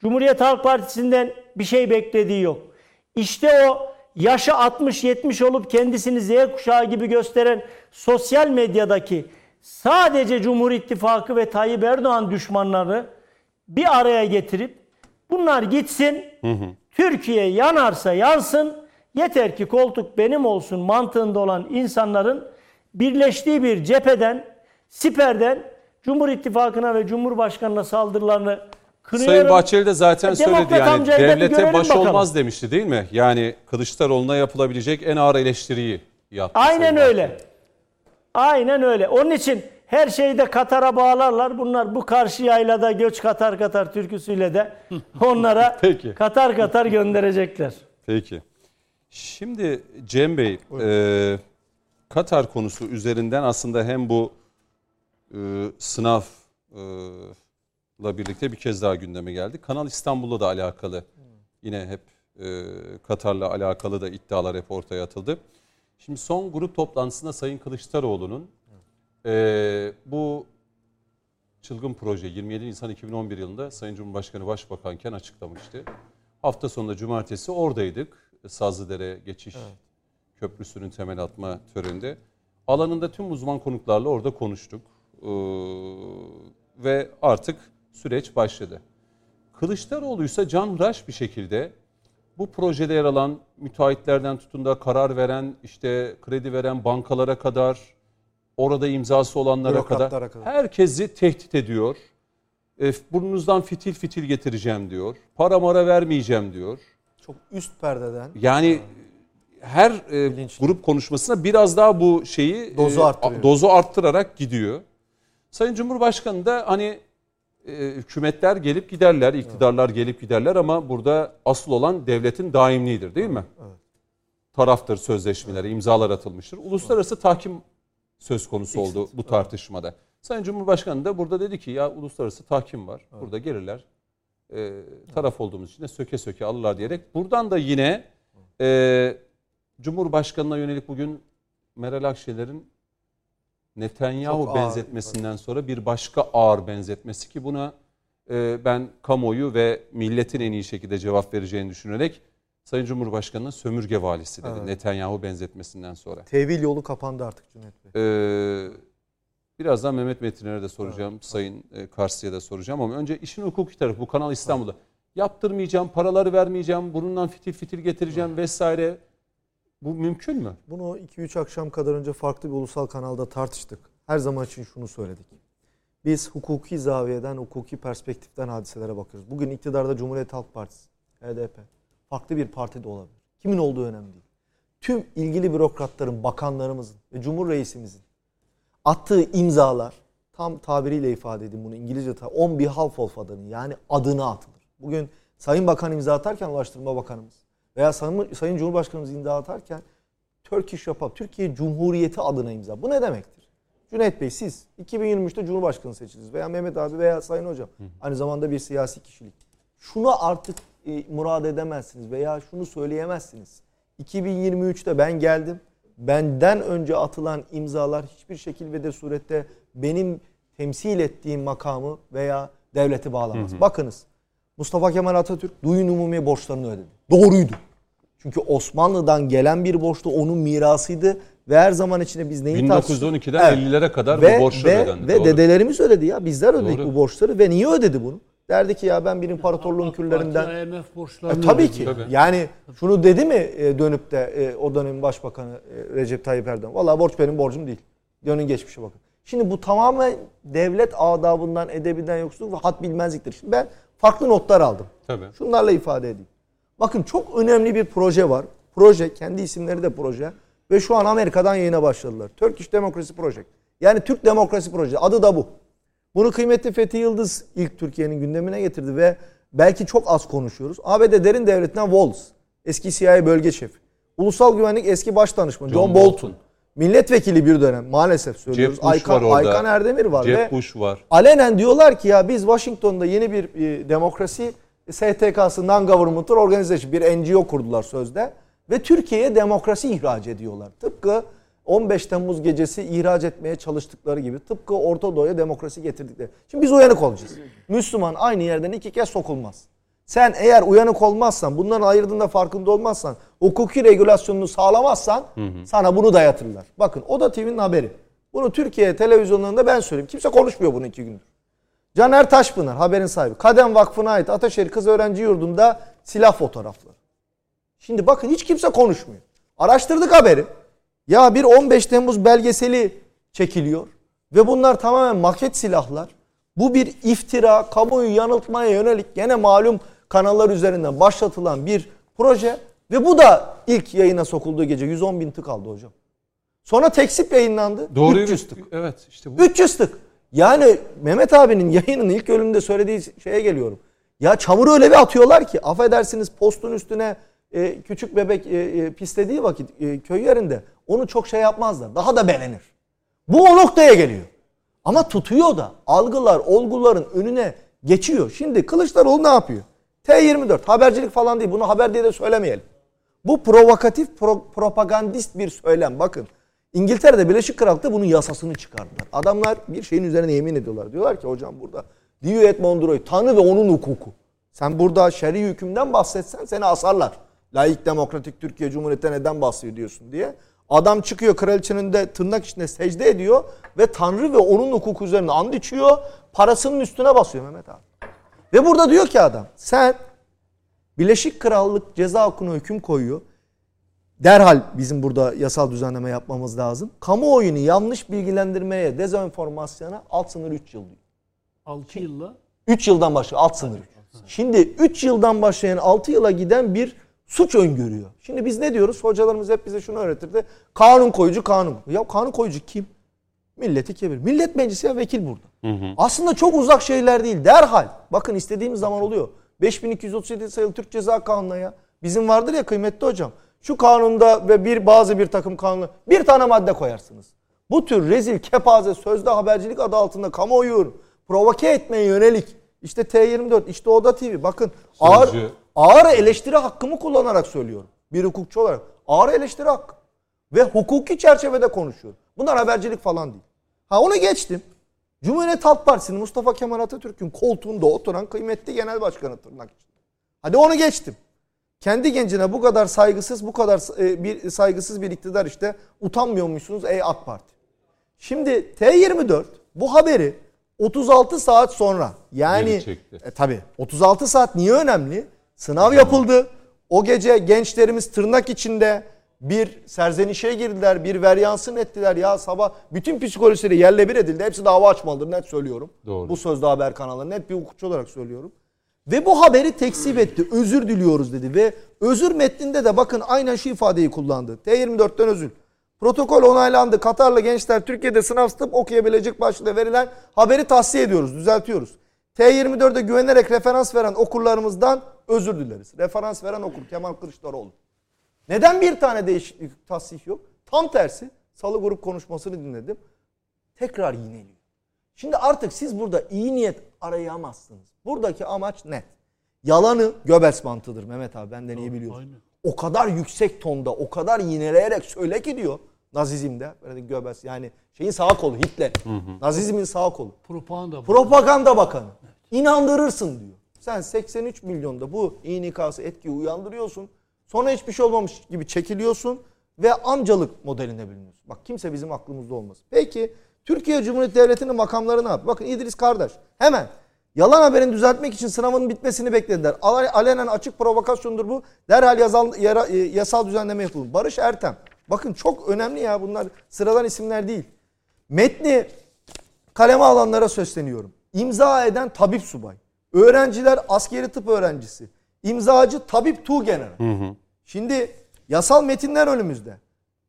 Cumhuriyet Halk Partisi'nden bir şey beklediği yok. İşte o yaşı 60-70 olup kendisini Z kuşağı gibi gösteren sosyal medyadaki sadece Cumhur İttifakı ve Tayyip Erdoğan düşmanları bir araya getirip bunlar gitsin, hı hı. Türkiye yanarsa yansın, yeter ki koltuk benim olsun mantığında olan insanların birleştiği bir cepheden, siperden Cumhur İttifakı'na ve Cumhurbaşkanı'na saldırılarını kınıyorum. Sayın Bahçeli de zaten e, söyledi yani devlete baş bakalım. olmaz demişti değil mi? Yani Kılıçdaroğlu'na yapılabilecek en ağır eleştiriyi yaptı. Aynen öyle. Aynen öyle. Onun için her şeyi de Katar'a bağlarlar. Bunlar bu karşı yaylada göç Katar Katar türküsüyle de onlara Peki. Katar Katar gönderecekler. Peki. Şimdi Cem Bey, e, Katar konusu üzerinden aslında hem bu e, sınav e, birlikte bir kez daha gündeme geldi. Kanal İstanbul'la da alakalı yine hep e, Katar'la alakalı da iddialar hep ortaya atıldı. Şimdi son grup toplantısında Sayın Kılıçdaroğlu'nun e, bu çılgın proje 27 Nisan 2011 yılında Sayın Cumhurbaşkanı Başbakanken açıklamıştı. Hafta sonunda cumartesi oradaydık. Sazlıdere geçiş evet. köprüsünün temel atma töreninde. Alanında tüm uzman konuklarla orada konuştuk. Ee, ve artık süreç başladı. Kılıçdaroğlu ise canhıraş bir şekilde bu projede yer alan müteahhitlerden tutun da karar veren, işte kredi veren bankalara kadar, orada imzası olanlara kadar, kadar herkesi tehdit ediyor. E, burnunuzdan fitil fitil getireceğim diyor. Para mara vermeyeceğim diyor. Çok üst perdeden. Yani her e, grup konuşmasına biraz daha bu şeyi dozu, e, dozu arttırarak gidiyor. Sayın Cumhurbaşkanı da hani hükümetler gelip giderler, iktidarlar gelip giderler ama burada asıl olan devletin daimliğidir değil mi? Taraftır sözleşmelere, imzalar atılmıştır. Uluslararası tahkim söz konusu oldu bu tartışmada. Sayın Cumhurbaşkanı da burada dedi ki ya uluslararası tahkim var. Burada gelirler. E, taraf olduğumuz için de söke söke alırlar diyerek. Buradan da yine e, Cumhurbaşkanına yönelik bugün Meral Akşener'in Netanyahu ağır benzetmesinden sonra bir başka ağır benzetmesi ki buna e, ben kamuoyu ve milletin en iyi şekilde cevap vereceğini düşünerek Sayın Cumhurbaşkanı'na sömürge valisi dedi Evet. Netanyahu benzetmesinden sonra. Tevil yolu kapandı artık Cüneyt Bey. Ee, birazdan Mehmet Metinler'e de soracağım, Sayın e, Karslı'ya da soracağım ama önce işin hukuki tarafı bu Kanal İstanbul'da. Yaptırmayacağım, paraları vermeyeceğim, bunundan fitil fitil getireceğim vesaire. Bu mümkün mü? Bunu 2-3 akşam kadar önce farklı bir ulusal kanalda tartıştık. Her zaman için şunu söyledik. Biz hukuki zaviyeden, hukuki perspektiften hadiselere bakıyoruz. Bugün iktidarda Cumhuriyet Halk Partisi, HDP, farklı bir parti de olabilir. Kimin olduğu önemli değil. Tüm ilgili bürokratların, bakanlarımızın ve Cumhur Reisimizin attığı imzalar tam tabiriyle ifade edeyim bunu İngilizce on behalf of adını yani adına atılır. Bugün Sayın Bakan imza atarken Ulaştırma Bakanımız veya Sayın, Cumhurbaşkanımız imza atarken Turkish Yapap, Türkiye Cumhuriyeti adına imza. Bu ne demektir? Cüneyt Bey siz 2023'te Cumhurbaşkanı seçildiniz veya Mehmet abi veya Sayın Hocam aynı zamanda bir siyasi kişilik. Şunu artık e, murad edemezsiniz veya şunu söyleyemezsiniz. 2023'te ben geldim. Benden önce atılan imzalar hiçbir şekil ve de surette benim temsil ettiğim makamı veya devleti bağlamaz. Bakınız Mustafa Kemal Atatürk duyun umumi borçlarını ödedi. Doğruydu. Çünkü Osmanlı'dan gelen bir borçtu, onun mirasıydı ve her zaman içinde biz neyi tartıştık? 1912'den 50'lere kadar ve, bu borçlar ve, ödendi. Ve Doğru. dedelerimiz ödedi ya. Bizler ödedik Doğru. bu borçları ve niye ödedi bunu? Derdi ki ya ben bir imparatorluğun Parti küllerinden... IMF E, borçlarını tabii ödedi. ki. Tabii. Yani şunu dedi mi e, dönüp de e, o dönemin başbakanı e, Recep Tayyip Erdoğan? Vallahi borç benim borcum değil. Dönün geçmişe bakın. Şimdi bu tamamen devlet adabından, edebinden yoksulluk ve had bilmezliktir. Şimdi ben farklı notlar aldım. Tabii. Şunlarla ifade edeyim. Bakın çok önemli bir proje var. Proje, kendi isimleri de proje. Ve şu an Amerika'dan yayına başladılar. Turkish Democracy Project. Yani Türk Demokrasi Projesi. Adı da bu. Bunu kıymetli Fethi Yıldız ilk Türkiye'nin gündemine getirdi ve belki çok az konuşuyoruz. ABD derin devletinden Wallace, eski CIA bölge şefi. Ulusal Güvenlik eski baş danışmanı John, John Bolton. Bolton. Milletvekili bir dönem maalesef söylüyoruz. Bush Aykan, var orada. Aykan Erdemir var. Jeb ve Bush var. Alenen diyorlar ki ya biz Washington'da yeni bir e, demokrasi STK'sı Non-Governmental Organization bir NGO kurdular sözde ve Türkiye'ye demokrasi ihraç ediyorlar. Tıpkı 15 Temmuz gecesi ihraç etmeye çalıştıkları gibi tıpkı Orta Doğu'ya demokrasi getirdikleri. Şimdi biz uyanık olacağız. Müslüman aynı yerden iki kez sokulmaz. Sen eğer uyanık olmazsan, bunların ayırdığında farkında olmazsan, hukuki regülasyonunu sağlamazsan sana bunu dayatırlar. Bakın o da TV'nin haberi. Bunu Türkiye televizyonlarında ben söyleyeyim. Kimse konuşmuyor bunu iki gündür. Caner Taşpınar haberin sahibi. Kadem Vakfı'na ait Ataşehir Kız Öğrenci Yurdu'nda silah fotoğrafları. Şimdi bakın hiç kimse konuşmuyor. Araştırdık haberi. Ya bir 15 Temmuz belgeseli çekiliyor. Ve bunlar tamamen maket silahlar. Bu bir iftira, kamuoyu yanıltmaya yönelik gene malum kanallar üzerinden başlatılan bir proje. Ve bu da ilk yayına sokulduğu gece 110 bin tık aldı hocam. Sonra tekzip yayınlandı. Doğruyu 300 tık. Evet işte bu. 300 tık. Yani Mehmet abinin yayının ilk bölümünde söylediği şeye geliyorum. Ya çamuru öyle bir atıyorlar ki affedersiniz postun üstüne e, küçük bebek e, e, pislediği vakit e, köy yerinde onu çok şey yapmazlar. Daha da belenir. Bu o noktaya geliyor. Ama tutuyor da algılar, olguların önüne geçiyor. Şimdi Kılıçdaroğlu ne yapıyor? T24 habercilik falan değil. Bunu haber diye de söylemeyelim. Bu provokatif, pro- propagandist bir söylem. Bakın İngiltere'de Birleşik Krallık'ta bunun yasasını çıkardılar. Adamlar bir şeyin üzerine yemin ediyorlar. Diyorlar ki hocam burada Dieu et Mondroy, Tanrı ve onun hukuku. Sen burada şer'i hükümden bahsetsen seni asarlar. Laik demokratik Türkiye Cumhuriyeti neden bahsediyor diyorsun diye. Adam çıkıyor kraliçenin önünde tırnak içinde secde ediyor ve Tanrı ve onun hukuku üzerine and içiyor. Parasının üstüne basıyor Mehmet abi. Ve burada diyor ki adam sen Birleşik Krallık ceza hukukuna hüküm koyuyor. Derhal bizim burada yasal düzenleme yapmamız lazım. Kamuoyunu yanlış bilgilendirmeye, dezenformasyona alt sınır 3 yıl diyor. 6 yılla 3 yıldan başlıyor alt sınır. Şimdi 3 yıldan başlayan 6 yıla giden bir suç öngörüyor. Şimdi biz ne diyoruz? Hocalarımız hep bize şunu öğretirdi. Kanun koyucu kanun. Ya kanun koyucu kim? Milleti kebir. Millet meclisi vekil burada. Aslında çok uzak şeyler değil. Derhal. Bakın istediğimiz zaman oluyor. 5237 sayılı Türk Ceza Kanunu'na ya. Bizim vardır ya kıymetli hocam. Şu kanunda ve bir bazı bir takım kanunu bir tane madde koyarsınız. Bu tür rezil, kepaze, sözde habercilik adı altında kamuoyu provoke etmeye yönelik işte T24, işte Oda TV bakın ağır, Sözcü. ağır eleştiri hakkımı kullanarak söylüyorum. Bir hukukçu olarak. Ağır eleştiri hakkı. Ve hukuki çerçevede konuşuyorum. Bunlar habercilik falan değil. Ha onu geçtim. Cumhuriyet Halk Partisi'nin Mustafa Kemal Atatürk'ün koltuğunda oturan kıymetli genel başkanı tırnak içinde. Hadi onu geçtim. Kendi gencine bu kadar saygısız, bu kadar e, bir saygısız bir iktidar işte utanmıyor musunuz ey AK Parti? Şimdi T24 bu haberi 36 saat sonra yani e, tabi 36 saat niye önemli? Sınav yapıldı. O gece gençlerimiz tırnak içinde bir serzenişe girdiler, bir veryansın ettiler. Ya sabah bütün psikolojileri yerle bir edildi. Hepsi dava açmalıdır net söylüyorum. Doğru. Bu sözde haber kanalları net bir hukukçu olarak söylüyorum. Ve bu haberi tekzip etti. Özür diliyoruz dedi. Ve özür metninde de bakın aynen şu ifadeyi kullandı. T24'ten özür. Protokol onaylandı. Katarlı gençler Türkiye'de sınav tıp okuyabilecek başlığı verilen haberi tahsiye ediyoruz, düzeltiyoruz. T24'e güvenerek referans veren okurlarımızdan özür dileriz. Referans veren okur Kemal Kılıçdaroğlu. Neden bir tane değişiklik, tasih yok? Tam tersi. Salı grup konuşmasını dinledim. Tekrar yineliyor. Şimdi artık siz burada iyi niyet arayamazsınız. Buradaki amaç net. Yalanı Göbels mantığıdır Mehmet abi benden iyi biliyorsun. aynen. O kadar yüksek tonda, o kadar yineleyerek söyle ki diyor. Nazizmde, böyle Göbels yani şeyin sağ kolu Hitler. Nazizmin sağ kolu. Propaganda. Propaganda bakanı. İnandırırsın diyor. Sen 83 milyonda bu inikası etkiyi uyandırıyorsun. Sonra hiçbir şey olmamış gibi çekiliyorsun ve amcalık modeline bürünüyorsun. Bak kimse bizim aklımızda olmaz. Peki Türkiye Cumhuriyeti Devleti'nin makamları ne yaptı? Bakın İdris kardeş hemen yalan haberini düzeltmek için sınavın bitmesini beklediler. Ale- Alenen açık provokasyondur bu. Derhal yazal, yara- e, yasal düzenleme yapılın. Barış Ertem. Bakın çok önemli ya bunlar sıradan isimler değil. Metni kaleme alanlara sesleniyorum. İmza eden tabip subay. Öğrenciler askeri tıp öğrencisi. İmzacı tabip tuğgeneral. Şimdi yasal metinler önümüzde.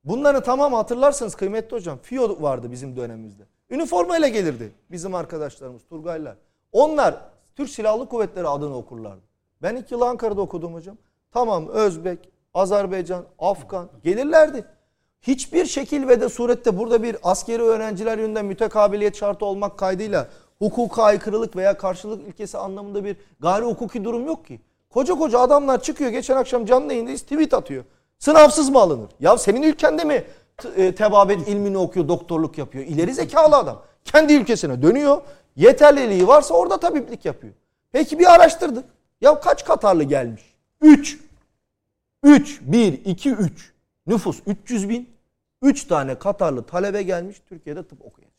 Bunları tamam hatırlarsınız kıymetli hocam. FİO vardı bizim dönemimizde. Üniformayla gelirdi bizim arkadaşlarımız Turgaylar. Onlar Türk Silahlı Kuvvetleri adını okurlardı. Ben iki yıl Ankara'da okudum hocam. Tamam Özbek, Azerbaycan, Afgan gelirlerdi. Hiçbir şekil ve de surette burada bir askeri öğrenciler yönünden mütekabiliyet şartı olmak kaydıyla hukuka aykırılık veya karşılık ilkesi anlamında bir gayri hukuki durum yok ki. Koca koca adamlar çıkıyor geçen akşam canlı yayındayız tweet atıyor. Sınavsız mı alınır? Ya senin ülkende mi e, tebabet ilmini okuyor, doktorluk yapıyor? İleri zekalı adam. Kendi ülkesine dönüyor. Yeterliliği varsa orada tabiplik yapıyor. Peki bir araştırdık. Ya kaç Katarlı gelmiş? 3. 3, 1, 2, 3. Nüfus 300 bin. 3 tane Katarlı talebe gelmiş Türkiye'de tıp okuyacak.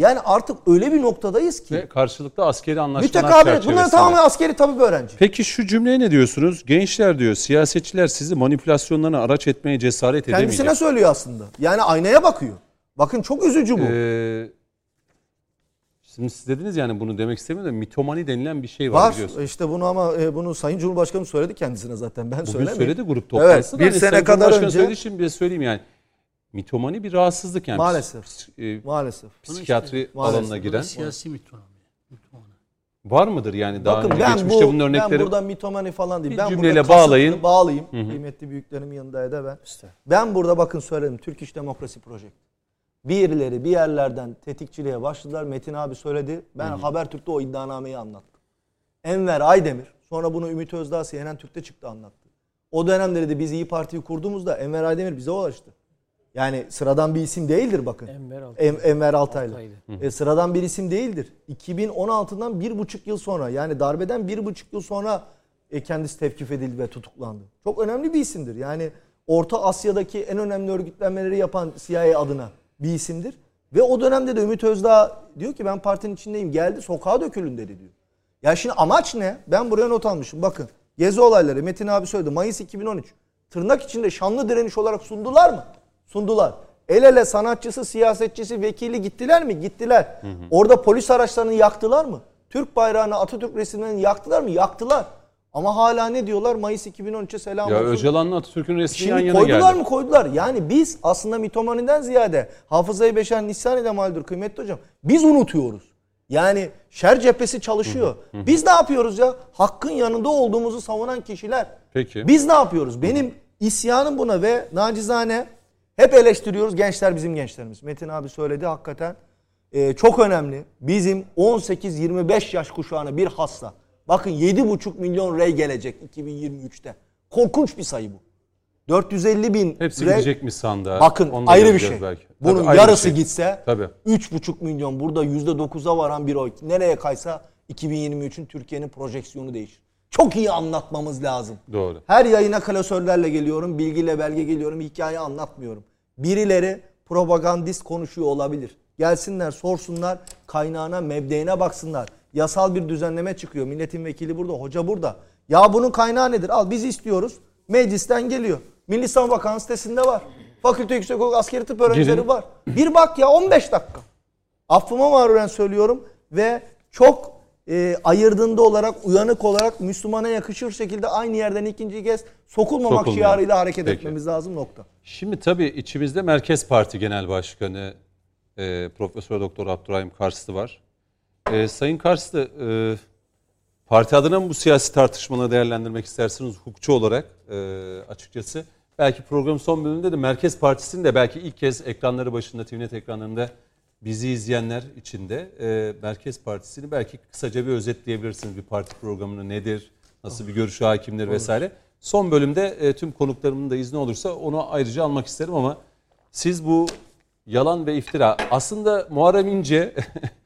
Yani artık öyle bir noktadayız ki. Ve karşılıklı askeri anlaşmalar çerçevesinde. Bunlar tamamen askeri tabip öğrenci. Peki şu cümleye ne diyorsunuz? Gençler diyor siyasetçiler sizi manipülasyonlarına araç etmeye cesaret edemeyecek. Kendisine söylüyor aslında. Yani aynaya bakıyor. Bakın çok üzücü bu. Ee, şimdi siz dediniz yani bunu demek istemiyorum da mitomani denilen bir şey var, Var. biliyorsun. İşte bunu ama e, bunu Sayın Cumhurbaşkanı söyledi kendisine zaten. Ben Bugün söylemeyeyim. söyledi grup Evet. toplantısında. Bir Hani sene Sayın kadar önce söyledi şimdi bir söyleyeyim yani. Mitomani bir rahatsızlık yani. Maalesef. Ps- e, Maalesef. psikiyatri Maalesef. alanına Bu da giren. siyasi mitomani. Mitomani. Var mıdır yani daha Bakın önce ben geçmişte bu bunun örnekleri? ben burada mitomani falan değil. Bir ben cümleyle bağlayın. Bağlayayım. Kıymetli büyüklerimin yanında da ben. Ben burada bakın söyledim. Türk İş Demokrasi Project. Birileri bir yerlerden tetikçiliğe başladılar. Metin abi söyledi. Ben Habertürk'te o iddianameyi anlattım. Enver Aydemir. Sonra bunu Ümit Özdağ CNN Türk'te çıktı anlattı. O dönemleri de biz İyi Parti'yi kurduğumuzda Enver Aydemir bize ulaştı. Yani sıradan bir isim değildir bakın. Enver Altay. Em- Enver Altaylı. Altaylı. E, sıradan bir isim değildir. 2016'dan bir buçuk yıl sonra yani darbeden bir buçuk yıl sonra e, kendisi tevkif edildi ve tutuklandı. Çok önemli bir isimdir. Yani Orta Asya'daki en önemli örgütlenmeleri yapan CIA adına bir isimdir. Ve o dönemde de Ümit Özdağ diyor ki ben partinin içindeyim. Geldi sokağa dökülün dedi diyor. Ya şimdi amaç ne? Ben buraya not almışım. Bakın gezi olayları Metin abi söyledi. Mayıs 2013. Tırnak içinde şanlı direniş olarak sundular mı? Sundular. El ele sanatçısı, siyasetçisi, vekili gittiler mi? Gittiler. Orada polis araçlarını yaktılar mı? Türk bayrağını, Atatürk resimlerini yaktılar mı? Yaktılar. Ama hala ne diyorlar? Mayıs 2013'e selam Ya olsun. Öcalan'la Atatürk'ün resmi Şimdi yan yana koydular geldi. mı koydular. Yani biz aslında mitomaniden ziyade hafızayı beşer nisyan ede maldur kıymetli hocam. Biz unutuyoruz. Yani şer cephesi çalışıyor. Biz ne yapıyoruz ya? Hakkın yanında olduğumuzu savunan kişiler. Peki. Biz ne yapıyoruz? Benim isyanım buna ve nacizane hep eleştiriyoruz. Gençler bizim gençlerimiz. Metin abi söyledi hakikaten. Ee, çok önemli. Bizim 18-25 yaş kuşağına bir hassa. Bakın 7,5 milyon rey gelecek 2023'te. Korkunç bir sayı bu. 450 bin Hepsi rey- gidecek mi sandığa? Bakın Onu ayrı bir şey. belki. Bunun Tabii, ayrı yarısı şey. gitse Tabii. 3,5 milyon burada %9'a varan bir oy. Nereye kaysa 2023'ün Türkiye'nin projeksiyonu değişir. Çok iyi anlatmamız lazım. Doğru. Her yayına klasörlerle geliyorum, bilgiyle belge geliyorum, hikaye anlatmıyorum. Birileri propagandist konuşuyor olabilir. Gelsinler, sorsunlar, kaynağına, mebdeğine baksınlar. Yasal bir düzenleme çıkıyor. Milletin vekili burada, hoca burada. Ya bunun kaynağı nedir? Al biz istiyoruz. Meclisten geliyor. Milli Savunma Bakanı sitesinde var. Fakülte Yüksekokulu Askeri Tıp öğrencileri Girin. var. Bir bak ya 15 dakika. Affıma mağruren söylüyorum ve çok e, ayırdığında olarak, uyanık olarak Müslümana yakışır şekilde aynı yerden ikinci kez sokulmamak Sokulmayalım. şiarıyla hareket Peki. etmemiz lazım nokta. Şimdi tabii içimizde Merkez Parti Genel Başkanı e, Profesör Doktor Abdurrahim Karslı var. E, Sayın Karslı, e, parti adına mı bu siyasi tartışmaları değerlendirmek istersiniz hukukçu olarak e, açıkçası? Belki programın son bölümünde de Merkez Partisi'nin de belki ilk kez ekranları başında, TVNet ekranlarında bizi izleyenler için de e, Merkez Partisi'ni belki kısaca bir özetleyebilirsiniz. Bir parti programını nedir, nasıl bir görüşü hakimdir vesaire. Son bölümde e, tüm konuklarımın da izni olursa onu ayrıca almak isterim ama siz bu yalan ve iftira aslında Muharrem İnce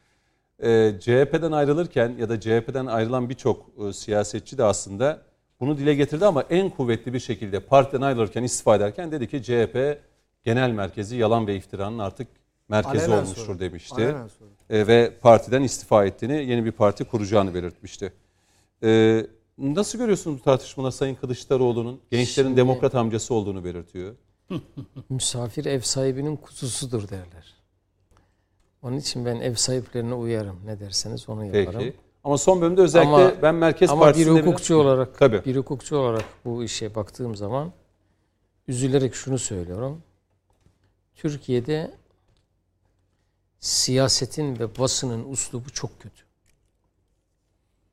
e, CHP'den ayrılırken ya da CHP'den ayrılan birçok e, siyasetçi de aslında bunu dile getirdi ama en kuvvetli bir şekilde partiden ayrılırken istifa ederken dedi ki CHP genel merkezi yalan ve iftiranın artık merkezi Alenen olmuştur sonra. demişti. E, ve partiden istifa ettiğini, yeni bir parti kuracağını belirtmişti. E, nasıl görüyorsunuz bu tartışmaları Sayın Kılıçdaroğlu'nun gençlerin Şimdi- demokrat amcası olduğunu belirtiyor? Misafir ev sahibinin kuzusudur derler. Onun için ben ev sahiplerine uyarım. Ne derseniz onu yaparım. Peki. Ama son bölümde özellikle Ama- ben Merkez Ama bir Partisi'nde biraz- hukukçu olarak Tabii. bir hukukçu olarak bu işe baktığım zaman üzülerek şunu söylüyorum. Türkiye'de siyasetin ve basının uslubu çok kötü.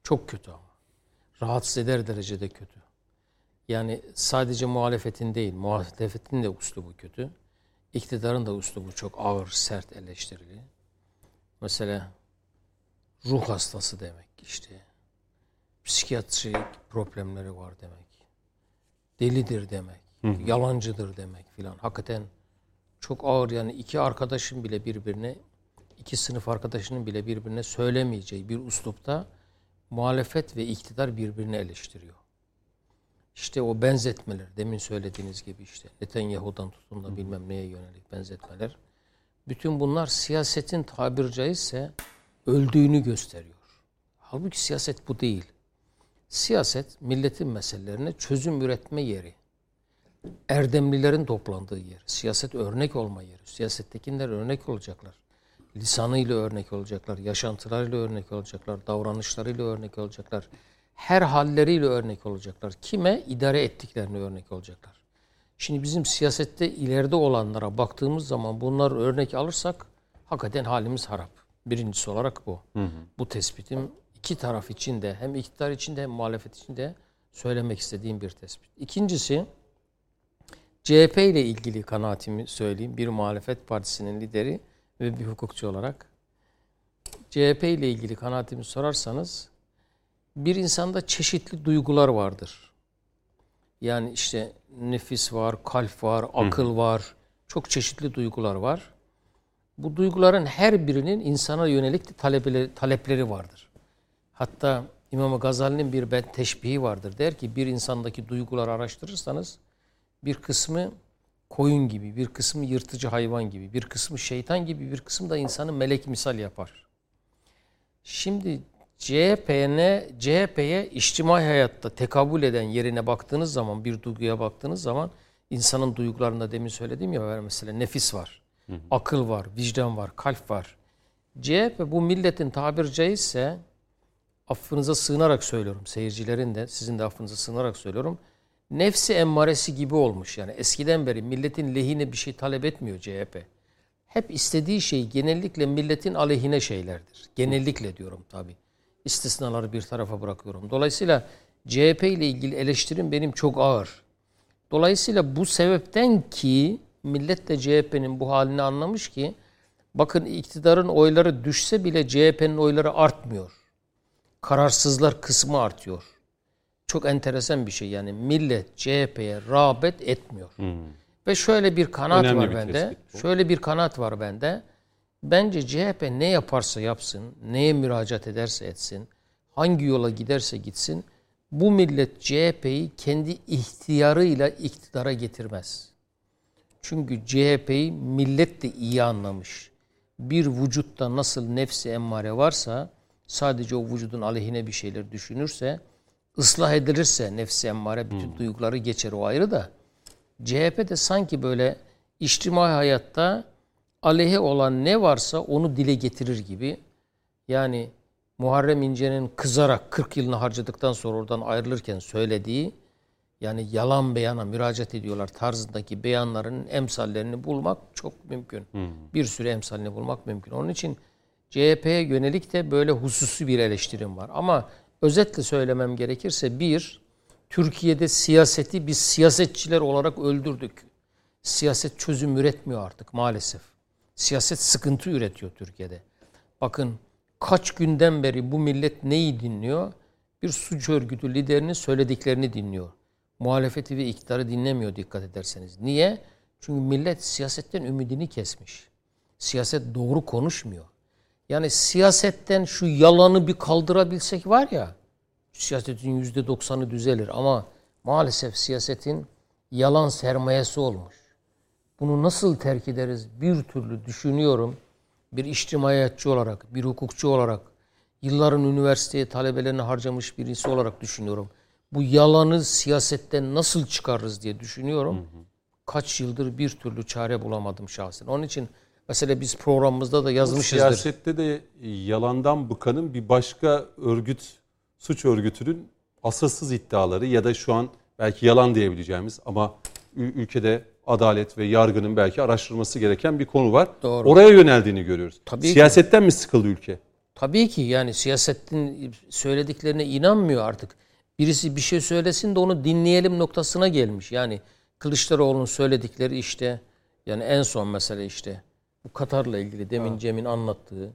Çok kötü ama. Rahatsız eder derecede kötü. Yani sadece muhalefetin değil, muhalefetin de uslubu kötü. İktidarın da uslubu çok ağır, sert eleştirili. Mesela ruh hastası demek işte. Psikiyatrik problemleri var demek. Delidir demek. Yalancıdır demek filan. Hakikaten çok ağır yani iki arkadaşın bile birbirine iki sınıf arkadaşının bile birbirine söylemeyeceği bir uslupta muhalefet ve iktidar birbirini eleştiriyor. İşte o benzetmeler, demin söylediğiniz gibi işte Netanyahu'dan tutun da bilmem neye yönelik benzetmeler. Bütün bunlar siyasetin tabiri caizse öldüğünü gösteriyor. Halbuki siyaset bu değil. Siyaset milletin meselelerine çözüm üretme yeri. Erdemlilerin toplandığı yer. Siyaset örnek olma yeri. Siyasettekiler örnek olacaklar. Lisanıyla örnek olacaklar, yaşantılarıyla örnek olacaklar, davranışlarıyla örnek olacaklar. Her halleriyle örnek olacaklar. Kime? idare ettiklerini örnek olacaklar. Şimdi bizim siyasette ileride olanlara baktığımız zaman bunlar örnek alırsak hakikaten halimiz harap. Birincisi olarak bu. Bu tespitim iki taraf için de hem iktidar için de hem muhalefet için de söylemek istediğim bir tespit. İkincisi CHP ile ilgili kanaatimi söyleyeyim. Bir muhalefet partisinin lideri ve bir hukukçu olarak. CHP ile ilgili kanaatimi sorarsanız bir insanda çeşitli duygular vardır. Yani işte nefis var, kalp var, akıl var. Çok çeşitli duygular var. Bu duyguların her birinin insana yönelik talepleri, talepleri vardır. Hatta İmam Gazali'nin bir ben teşbihi vardır. Der ki bir insandaki duyguları araştırırsanız bir kısmı koyun gibi, bir kısmı yırtıcı hayvan gibi, bir kısmı şeytan gibi, bir kısmı da insanı melek misal yapar. Şimdi CHP'ne CHP'ye içtimai hayatta tekabül eden yerine baktığınız zaman, bir duyguya baktığınız zaman insanın duygularında demin söylediğim ya mesela nefis var, akıl var, vicdan var, kalp var. CHP bu milletin tabiri caizse affınıza sığınarak söylüyorum. Seyircilerin de sizin de affınıza sığınarak söylüyorum. Nefsi emmaresi gibi olmuş. Yani eskiden beri milletin lehine bir şey talep etmiyor CHP. Hep istediği şey genellikle milletin aleyhine şeylerdir. Genellikle diyorum tabii. İstisnaları bir tarafa bırakıyorum. Dolayısıyla CHP ile ilgili eleştirim benim çok ağır. Dolayısıyla bu sebepten ki millet de CHP'nin bu halini anlamış ki bakın iktidarın oyları düşse bile CHP'nin oyları artmıyor. Kararsızlar kısmı artıyor. Çok enteresan bir şey yani millet CHP'ye rağbet etmiyor. Ve şöyle bir kanaat Önemli var bir bende. tespit. Şöyle bir kanaat var bende. Bence CHP ne yaparsa yapsın, neye müracaat ederse etsin, hangi yola giderse gitsin, bu millet CHP'yi kendi ihtiyarıyla iktidara getirmez. Çünkü CHP'yi millet de iyi anlamış. Bir vücutta nasıl nefsi emmare varsa, sadece o vücudun aleyhine bir şeyler düşünürse, ıslah edilirse nefsi emmare bütün duyguları geçer o ayrı da. CHP de sanki böyle içtimai hayatta aleyhe olan ne varsa onu dile getirir gibi. Yani Muharrem İnce'nin kızarak 40 yılını harcadıktan sonra oradan ayrılırken söylediği yani yalan beyana müracaat ediyorlar tarzındaki beyanların emsallerini bulmak çok mümkün. Bir sürü emsalini bulmak mümkün. Onun için CHP'ye yönelik de böyle hususi bir eleştirim var. Ama özetle söylemem gerekirse bir, Türkiye'de siyaseti biz siyasetçiler olarak öldürdük. Siyaset çözüm üretmiyor artık maalesef. Siyaset sıkıntı üretiyor Türkiye'de. Bakın kaç günden beri bu millet neyi dinliyor? Bir suç örgütü liderinin söylediklerini dinliyor. Muhalefeti ve iktidarı dinlemiyor dikkat ederseniz. Niye? Çünkü millet siyasetten ümidini kesmiş. Siyaset doğru konuşmuyor. Yani siyasetten şu yalanı bir kaldırabilsek var ya, siyasetin yüzde doksanı düzelir ama maalesef siyasetin yalan sermayesi olmuş. Bunu nasıl terk ederiz bir türlü düşünüyorum. Bir içtimaiyatçı olarak, bir hukukçu olarak, yılların üniversiteye talebelerini harcamış birisi olarak düşünüyorum. Bu yalanı siyasetten nasıl çıkarırız diye düşünüyorum. Kaç yıldır bir türlü çare bulamadım şahsen. Onun için mesela biz programımızda da yazmışızdır. Siyasette de yalandan bıkanın bir başka örgüt, suç örgütünün asılsız iddiaları ya da şu an belki yalan diyebileceğimiz ama ül- ülkede adalet ve yargının belki araştırması gereken bir konu var. Doğru. Oraya yöneldiğini görüyoruz. Tabii ki. Siyasetten mi sıkıldı ülke? Tabii ki yani siyasetin söylediklerine inanmıyor artık. Birisi bir şey söylesin de onu dinleyelim noktasına gelmiş. Yani Kılıçdaroğlu'nun söyledikleri işte yani en son mesele işte bu Katar'la ilgili demin Cem'in anlattığı.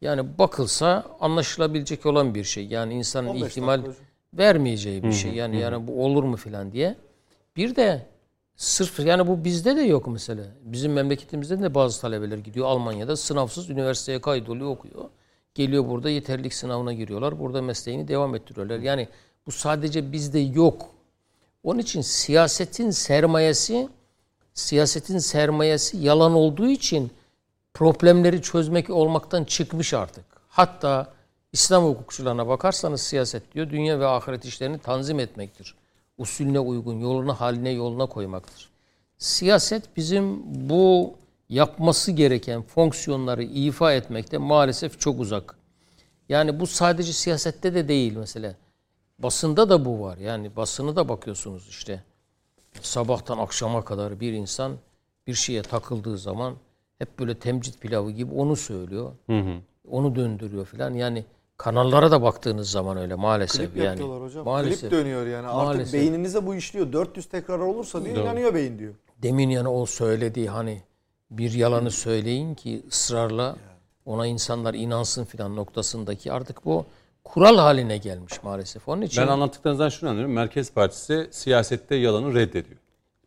Yani bakılsa anlaşılabilecek olan bir şey. Yani insanın 15 ihtimal dakika vermeyeceği bir şey. Yani yani bu olur mu filan diye. Bir de sırf yani bu bizde de yok mesela. Bizim memleketimizde de bazı talebeler gidiyor Almanya'da sınavsız üniversiteye kaydoluyor okuyor. Geliyor burada yeterlilik sınavına giriyorlar. Burada mesleğini devam ettiriyorlar. Yani bu sadece bizde yok. Onun için siyasetin sermayesi siyasetin sermayesi yalan olduğu için problemleri çözmek olmaktan çıkmış artık. Hatta İslam hukukçularına bakarsanız siyaset diyor dünya ve ahiret işlerini tanzim etmektir. Usulüne uygun, yoluna, haline, yoluna koymaktır. Siyaset bizim bu yapması gereken fonksiyonları ifa etmekte maalesef çok uzak. Yani bu sadece siyasette de değil mesela. Basında da bu var. Yani basını da bakıyorsunuz işte. Sabahtan akşama kadar bir insan bir şeye takıldığı zaman hep böyle temcit pilavı gibi onu söylüyor. Onu döndürüyor filan. Yani kanallara da baktığınız zaman öyle maalesef Klip yani. hocam. Maalesef. Klip dönüyor yani. Artık Maalesef. beyninize bu işliyor. 400 tekrar olursa diyor inanıyor beyin diyor. Demin yani o söylediği hani bir yalanı söyleyin ki ısrarla ona insanlar inansın filan noktasındaki artık bu kural haline gelmiş maalesef. Onun için Ben anlattıklarınızdan şunu anlıyorum. Merkez Partisi siyasette yalanı reddediyor.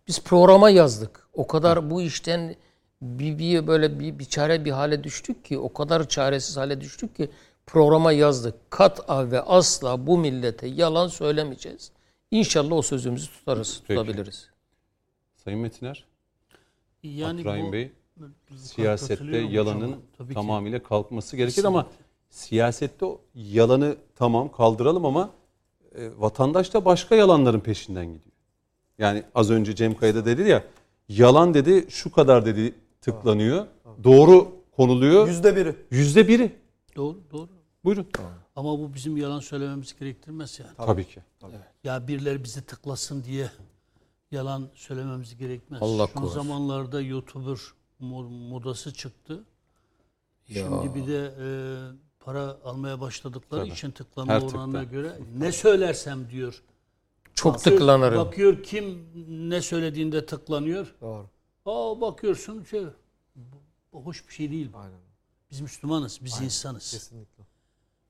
biz programa yazdık. O kadar bu işten bir, bir böyle bir, bir çare bir hale düştük ki o kadar çaresiz hale düştük ki programa yazdık. Kat'a ve asla bu millete yalan söylemeyeceğiz. İnşallah o sözümüzü tutarız, Peki. tutabiliriz. Sayın Metiner, Yani Abdurrahim bu- Bey, bu- siyasette katılıyorum yalanın hocam. Tabii ki. tamamıyla kalkması gerekir ama siyasette o yalanı tamam kaldıralım ama e, vatandaş da başka yalanların peşinden gidiyor. Yani az önce Cem Kaya da dedi ya yalan dedi şu kadar dedi tıklanıyor. Doğru konuluyor. Yüzde biri. Yüzde biri. Doğru, doğru. Buyurun. Ama bu bizim yalan söylememiz gerektirmez yani. Tabii ki. Ya birileri bizi tıklasın diye yalan söylememiz gerekmez. Allah Şu korusun. zamanlarda YouTuber mo- modası çıktı. Ya. Şimdi bir de e, para almaya başladıkları Tabii. için tıklama Her oranına tıkta. göre ne söylersem diyor. Çok tıklanırım. Bakıyor kim ne söylediğinde tıklanıyor. Doğru. Aa bakıyorsun şey, hoş bir şey değil bu. Aynen. Biz Müslümanız, biz insanız. Kesinlikle.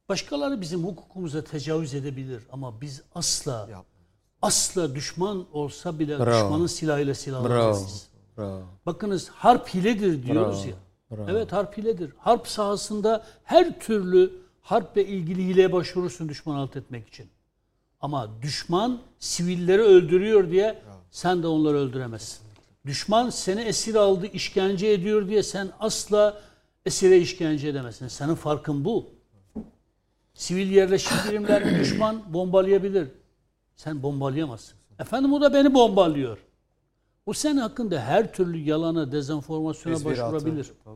Başkaları bizim hukukumuza tecavüz edebilir ama biz asla Yapma. asla düşman olsa bile Bravo. düşmanın silahıyla Bravo. silahlanmayız. Bravo. Bakınız harp hiledir diyoruz Bravo. ya. Bravo. Evet harp hiledir. Harp sahasında her türlü harple ilgili hileye başvurursun düşman alt etmek için. Ama düşman sivilleri öldürüyor diye sen de onları öldüremezsin. Düşman seni esir aldı, işkence ediyor diye sen asla esire işkence edemezsin. Senin farkın bu. Sivil yerleşim birimlerini düşman bombalayabilir. Sen bombalayamazsın. Efendim o da beni bombalıyor. O senin hakkında her türlü yalana, dezenformasyona Tezviratı. başvurabilir. Tabii.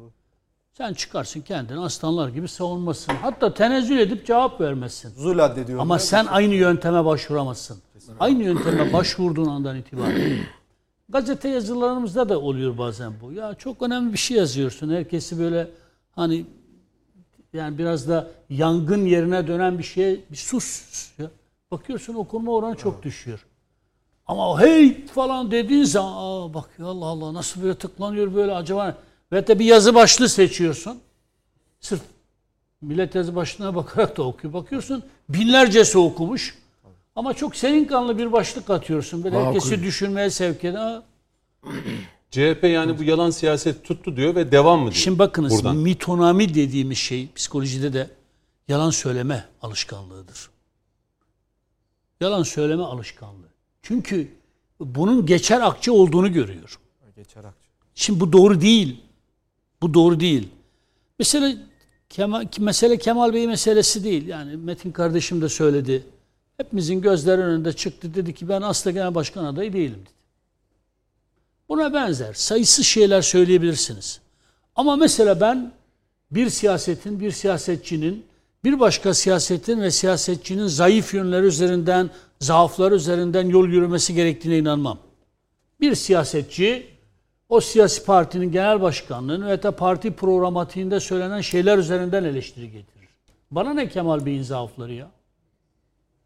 Sen çıkarsın kendini aslanlar gibi savunmasın. Hatta tenezzül edip cevap vermezsin. Zul addediyorum. Ama sen aynı yönteme başvuramazsın. Aynı yönteme başvurduğun andan itibaren. Gazete yazılarımızda da oluyor bazen bu. Ya çok önemli bir şey yazıyorsun. Herkesi böyle hani yani biraz da yangın yerine dönen bir şey bir sus ya. Bakıyorsun okunma oranı çok düşüyor. Ama hey falan dediğin zaman aa bak ya Allah Allah nasıl böyle tıklanıyor böyle acaba ve de bir yazı başlığı seçiyorsun. Sırf millet yazı başlığına bakarak da okuyor. Bakıyorsun binlercesi okumuş. Ama çok serin kanlı bir başlık atıyorsun. Böyle Makul. herkesi düşünmeye sevk eden. CHP yani bu yalan siyaset tuttu diyor ve devam mı diyor? Şimdi bakınız Buradan. mitonami dediğimiz şey psikolojide de yalan söyleme alışkanlığıdır. Yalan söyleme alışkanlığı. Çünkü bunun geçer akçe olduğunu görüyor. Geçer akçe. Şimdi bu doğru değil. Bu doğru değil. Mesela Kemal, mesele Kemal Bey meselesi değil. Yani Metin kardeşim de söyledi. Hepimizin gözleri önünde çıktı. Dedi ki ben asla genel başkan adayı değilim dedi. Buna benzer sayısız şeyler söyleyebilirsiniz. Ama mesela ben bir siyasetin, bir siyasetçinin, bir başka siyasetin ve siyasetçinin zayıf yönleri üzerinden, zaafları üzerinden yol yürümesi gerektiğine inanmam. Bir siyasetçi o siyasi partinin genel başkanlığını ve de parti programatiğinde söylenen şeyler üzerinden eleştiri getirir. Bana ne Kemal Bey'in zaafları ya?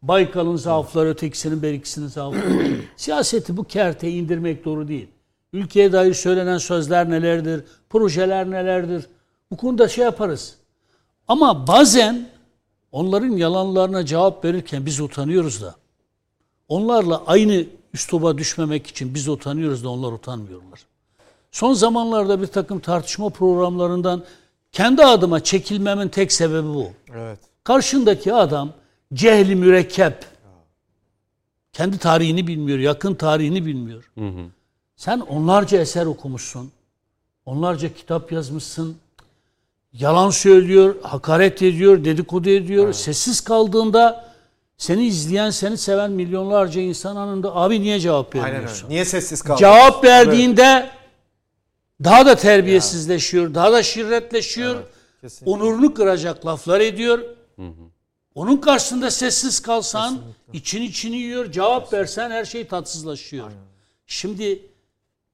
Baykal'ın zaafları, ötekisinin, berikisinin zaafları. Siyaseti bu kerteye indirmek doğru değil. Ülkeye dair söylenen sözler nelerdir, projeler nelerdir? Bu konuda şey yaparız. Ama bazen onların yalanlarına cevap verirken biz utanıyoruz da. Onlarla aynı üsluba düşmemek için biz utanıyoruz da onlar utanmıyorlar. Son zamanlarda bir takım tartışma programlarından kendi adıma çekilmemin tek sebebi bu. Evet. Karşındaki adam cehli mürekkep. Kendi tarihini bilmiyor, yakın tarihini bilmiyor. Sen onlarca eser okumuşsun. Onlarca kitap yazmışsın. Yalan söylüyor, hakaret ediyor, dedikodu ediyor. Sessiz kaldığında seni izleyen, seni seven milyonlarca insan anında abi niye cevap Aynen vermiyorsun? öyle. Niye sessiz kaldın? Cevap verdiğinde daha da terbiyesizleşiyor, daha da şirretleşiyor. Kesinlikle. Onurunu kıracak laflar ediyor. Onun karşısında sessiz kalsan, için içini yiyor, cevap versen her şey tatsızlaşıyor. Şimdi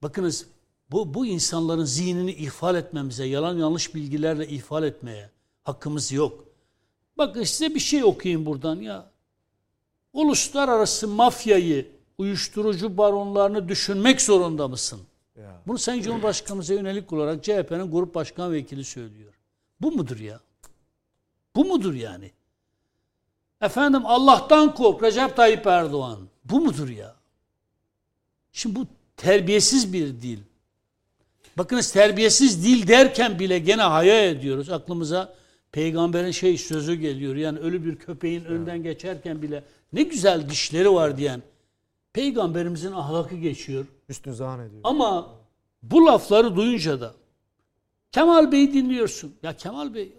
bakınız bu, bu insanların zihnini ihfal etmemize, yalan yanlış bilgilerle ihfal etmeye hakkımız yok. Bakın size bir şey okuyayım buradan ya. Uluslararası mafyayı, uyuşturucu baronlarını düşünmek zorunda mısın? Ya. Bunu Sayın Cumhurbaşkanımıza yönelik olarak CHP'nin grup başkan vekili söylüyor. Bu mudur ya? Bu mudur yani? Efendim Allah'tan kork Recep Tayyip Erdoğan. Bu mudur ya? Şimdi bu terbiyesiz bir dil. Bakınız terbiyesiz dil derken bile gene hayal ediyoruz. Aklımıza peygamberin şey sözü geliyor. Yani ölü bir köpeğin önünden geçerken bile ne güzel dişleri var diyen peygamberimizin ahlakı geçiyor. Üstün zan ediyor. Ama bu lafları duyunca da Kemal Bey'i dinliyorsun. Ya Kemal Bey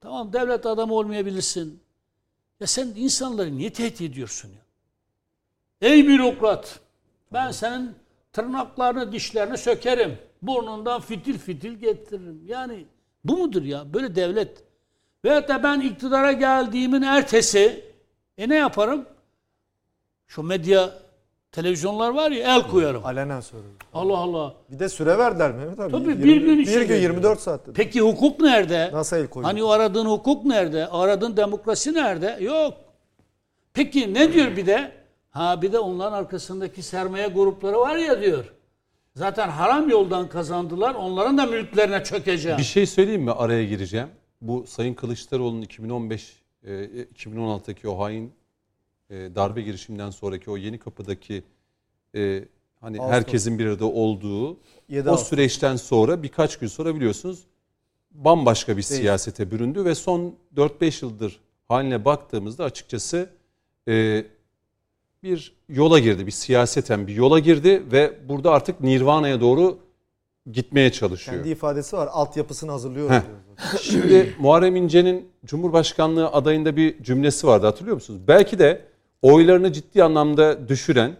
tamam devlet adamı olmayabilirsin. Ya sen insanları niye tehdit ediyorsun ya? Ey bürokrat ben senin tırnaklarını dişlerini sökerim. Burnundan fitil fitil getiririm. Yani bu mudur ya? Böyle devlet Veyahut da ben iktidara geldiğimin ertesi e ne yaparım? Şu medya televizyonlar var ya el koyarım. Alenen söylüyorum. Allah Allah. Bir de süre verdiler Mehmet abi. Tabii, Yirmi- bir gün Bir içinde. gün 24 saatte. Peki hukuk nerede? Nasıl el koyuyor? Hani o aradığın hukuk nerede? Aradığın demokrasi nerede? Yok. Peki ne diyor bir de? Ha bir de onların arkasındaki sermaye grupları var ya diyor. Zaten haram yoldan kazandılar. Onların da mülklerine çökeceğim. Bir şey söyleyeyim mi? Araya gireceğim. Bu Sayın Kılıçdaroğlu'nun 2015 e, 2016'daki o hain e, darbe girişiminden sonraki o yeni kapıdaki e, hani Ağustos. herkesin bir arada olduğu o süreçten sonra birkaç gün sonra biliyorsunuz bambaşka bir siyasete büründü ve son 4-5 yıldır haline baktığımızda açıkçası e, bir yola girdi. Bir siyaseten bir yola girdi ve burada artık Nirvana'ya doğru gitmeye çalışıyor. Kendi ifadesi var. Altyapısını hazırlıyor Heh. Şimdi Muharrem İnce'nin Cumhurbaşkanlığı adayında bir cümlesi vardı hatırlıyor musunuz? Belki de oylarını ciddi anlamda düşüren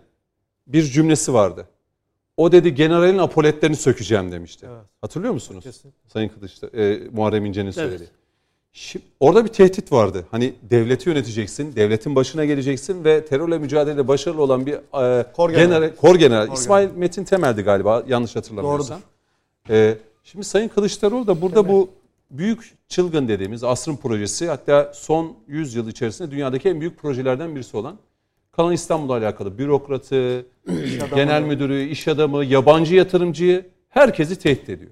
bir cümlesi vardı. O dedi generalin apoletlerini sökeceğim demişti. Evet. Hatırlıyor musunuz? Kesinlikle. Sayın Kılıçdaroğlu, e, Muharrem İnce'nin söylediği. Şimdi, orada bir tehdit vardı. Hani devleti yöneteceksin, devletin başına geleceksin ve terörle mücadelede başarılı olan bir e, Kor general. general, kor general. Kor İsmail Metin Temel'di galiba yanlış hatırlamıyorsam. Ee, şimdi Sayın Kılıçdaroğlu da burada bu büyük çılgın dediğimiz asrın projesi hatta son 100 yıl içerisinde dünyadaki en büyük projelerden birisi olan Kalan İstanbul'la alakalı bürokratı, genel müdürü, iş adamı, yabancı yatırımcıyı herkesi tehdit ediyor.